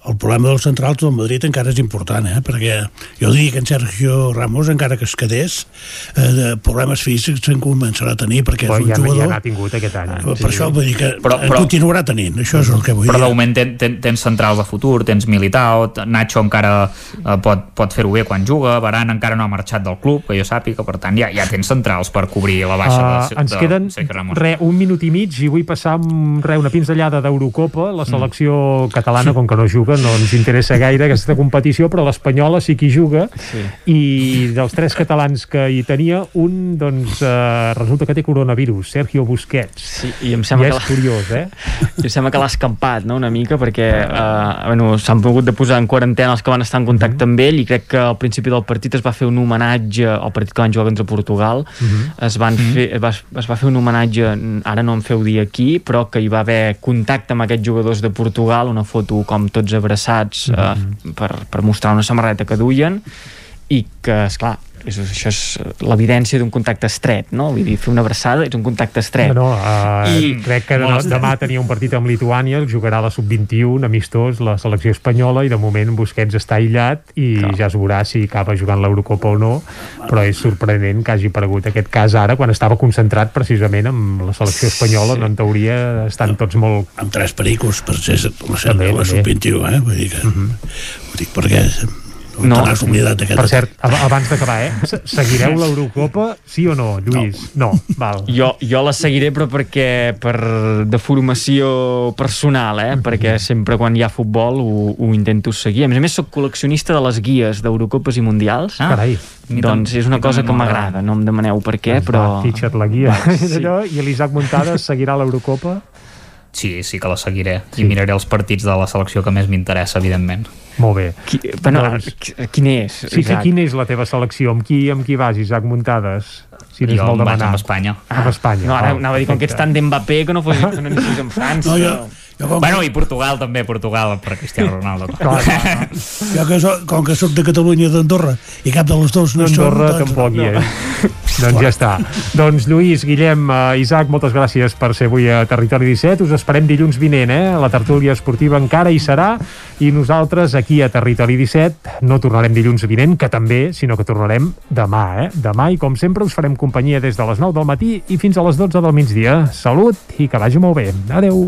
Speaker 50: el problema dels centrals del Madrid encara és important, eh? perquè jo diria que en Sergio Ramos, encara que es quedés, eh, de problemes físics se'n començarà a tenir, perquè
Speaker 1: Però
Speaker 50: és un
Speaker 1: ja, ja
Speaker 50: jugador...
Speaker 1: n'ha tingut aquest any.
Speaker 50: Per això vull dir que
Speaker 6: Però-
Speaker 50: en
Speaker 6: però-
Speaker 50: continuarà tenint, això és el que vull
Speaker 6: Però de
Speaker 50: dir.
Speaker 6: moment ten, ten, tens centrals de futur, tens Militao, Nacho encara eh, pot, pot fer-ho bé quan juga, Baran encara no ha marxat del club, que jo sàpiga, per tant ja, ja tens centrals per cobrir la baixa
Speaker 1: Uh,
Speaker 6: de,
Speaker 1: ens
Speaker 6: de
Speaker 1: queden
Speaker 6: Sergio Ramos.
Speaker 1: re, un minut i mig i vull passar amb re, una pinzellada d'Eurocopa la selecció catalana, com que no juga no ens interessa gaire aquesta competició, però l'Espanyola sí que hi juga, sí. i dels tres catalans que hi tenia, un, doncs, eh, resulta que té coronavirus, Sergio Busquets.
Speaker 35: Sí, i em sembla
Speaker 1: I
Speaker 35: que
Speaker 1: és curiós, eh?
Speaker 35: I em sembla que l'ha escampat, no?, una mica, perquè eh, bueno, s'han pogut de posar en quarantena els que van estar en contacte amb ell, i crec que al principi del partit es va fer un homenatge al partit que van jugar contra Portugal, es, van fer, es, va, es va fer un homenatge, ara no em feu dir aquí, però que hi va haver contacte amb aquests jugadors de Portugal, una foto com tots abraçats eh, per, per mostrar una samarreta que duien, i que, esclar, és, això és l'evidència d'un contacte estret, no? Vull dir, fer una abraçada és un contacte estret.
Speaker 1: No, no, uh, I crec que no, demà tenia un partit amb Lituània, jugarà la sub-21, amistós, la selecció espanyola, i de moment Busquets està aïllat i ja es veurà si acaba jugant l'Eurocopa o no, però és sorprenent que hagi aparegut aquest cas ara, quan estava concentrat precisament amb la selecció espanyola, on en teoria estan tots molt...
Speaker 50: Amb tres pericos per ser la, la
Speaker 1: també.
Speaker 50: sub-21, eh? Vull dir que... Ho dic perquè...
Speaker 1: No,
Speaker 50: No, t'has oblidat aquest...
Speaker 1: per cert, ab- abans d'acabar, eh? se- seguireu l'Eurocopa, sí o no, Lluís? No, no val.
Speaker 35: Jo, jo la seguiré però perquè per de formació personal, eh? perquè sempre quan hi ha futbol ho, ho intento seguir. A més a més soc col·leccionista de les guies d'Eurocopes i Mundials.
Speaker 1: Ah, Carai.
Speaker 35: Doncs és una cosa que
Speaker 1: m'agrada.
Speaker 35: no em demaneu per què,
Speaker 1: Doncs
Speaker 35: però...
Speaker 1: Va, fitxa't la guia. Sí. Allò, I l'Isaac Montades seguirà l'Eurocopa?
Speaker 6: Sí, sí que la seguiré. Sí. I miraré els partits de la selecció que més m'interessa, evidentment.
Speaker 1: Molt bé.
Speaker 35: Qui, bueno, quin és?
Speaker 1: Sí, sí,
Speaker 35: Isaac?
Speaker 1: quina és la teva selecció? Amb qui, amb qui vas, Isaac Muntades? Si
Speaker 6: Jo
Speaker 1: molt
Speaker 6: vaig
Speaker 1: demanar.
Speaker 6: amb Espanya.
Speaker 1: Amb Espanya.
Speaker 35: No, ara
Speaker 1: val,
Speaker 35: anava a dir, com que ets tant d'Mbappé que no fos que no anessis amb França.
Speaker 50: No, jo, jo com,
Speaker 6: Bueno, i Portugal també, Portugal per Cristiano Ronaldo.
Speaker 1: Clar, clar.
Speaker 50: jo que so, com que soc de Catalunya d'Andorra i cap de les dues no són...
Speaker 1: Andorra
Speaker 50: doncs-
Speaker 1: tampoc hi és. doncs ja està. Doncs Lluís, Guillem, eh, Isaac, moltes gràcies per ser avui a Territori 17. Us esperem dilluns vinent, eh? La tertúlia esportiva encara hi serà i nosaltres aquí a Territori 17 no tornarem dilluns vinent, que també, sinó que tornarem demà, eh? Demà i com sempre us farem companyia des de les 9 del matí i fins a les 12 del migdia. Salut i que vagi molt bé. Adeu.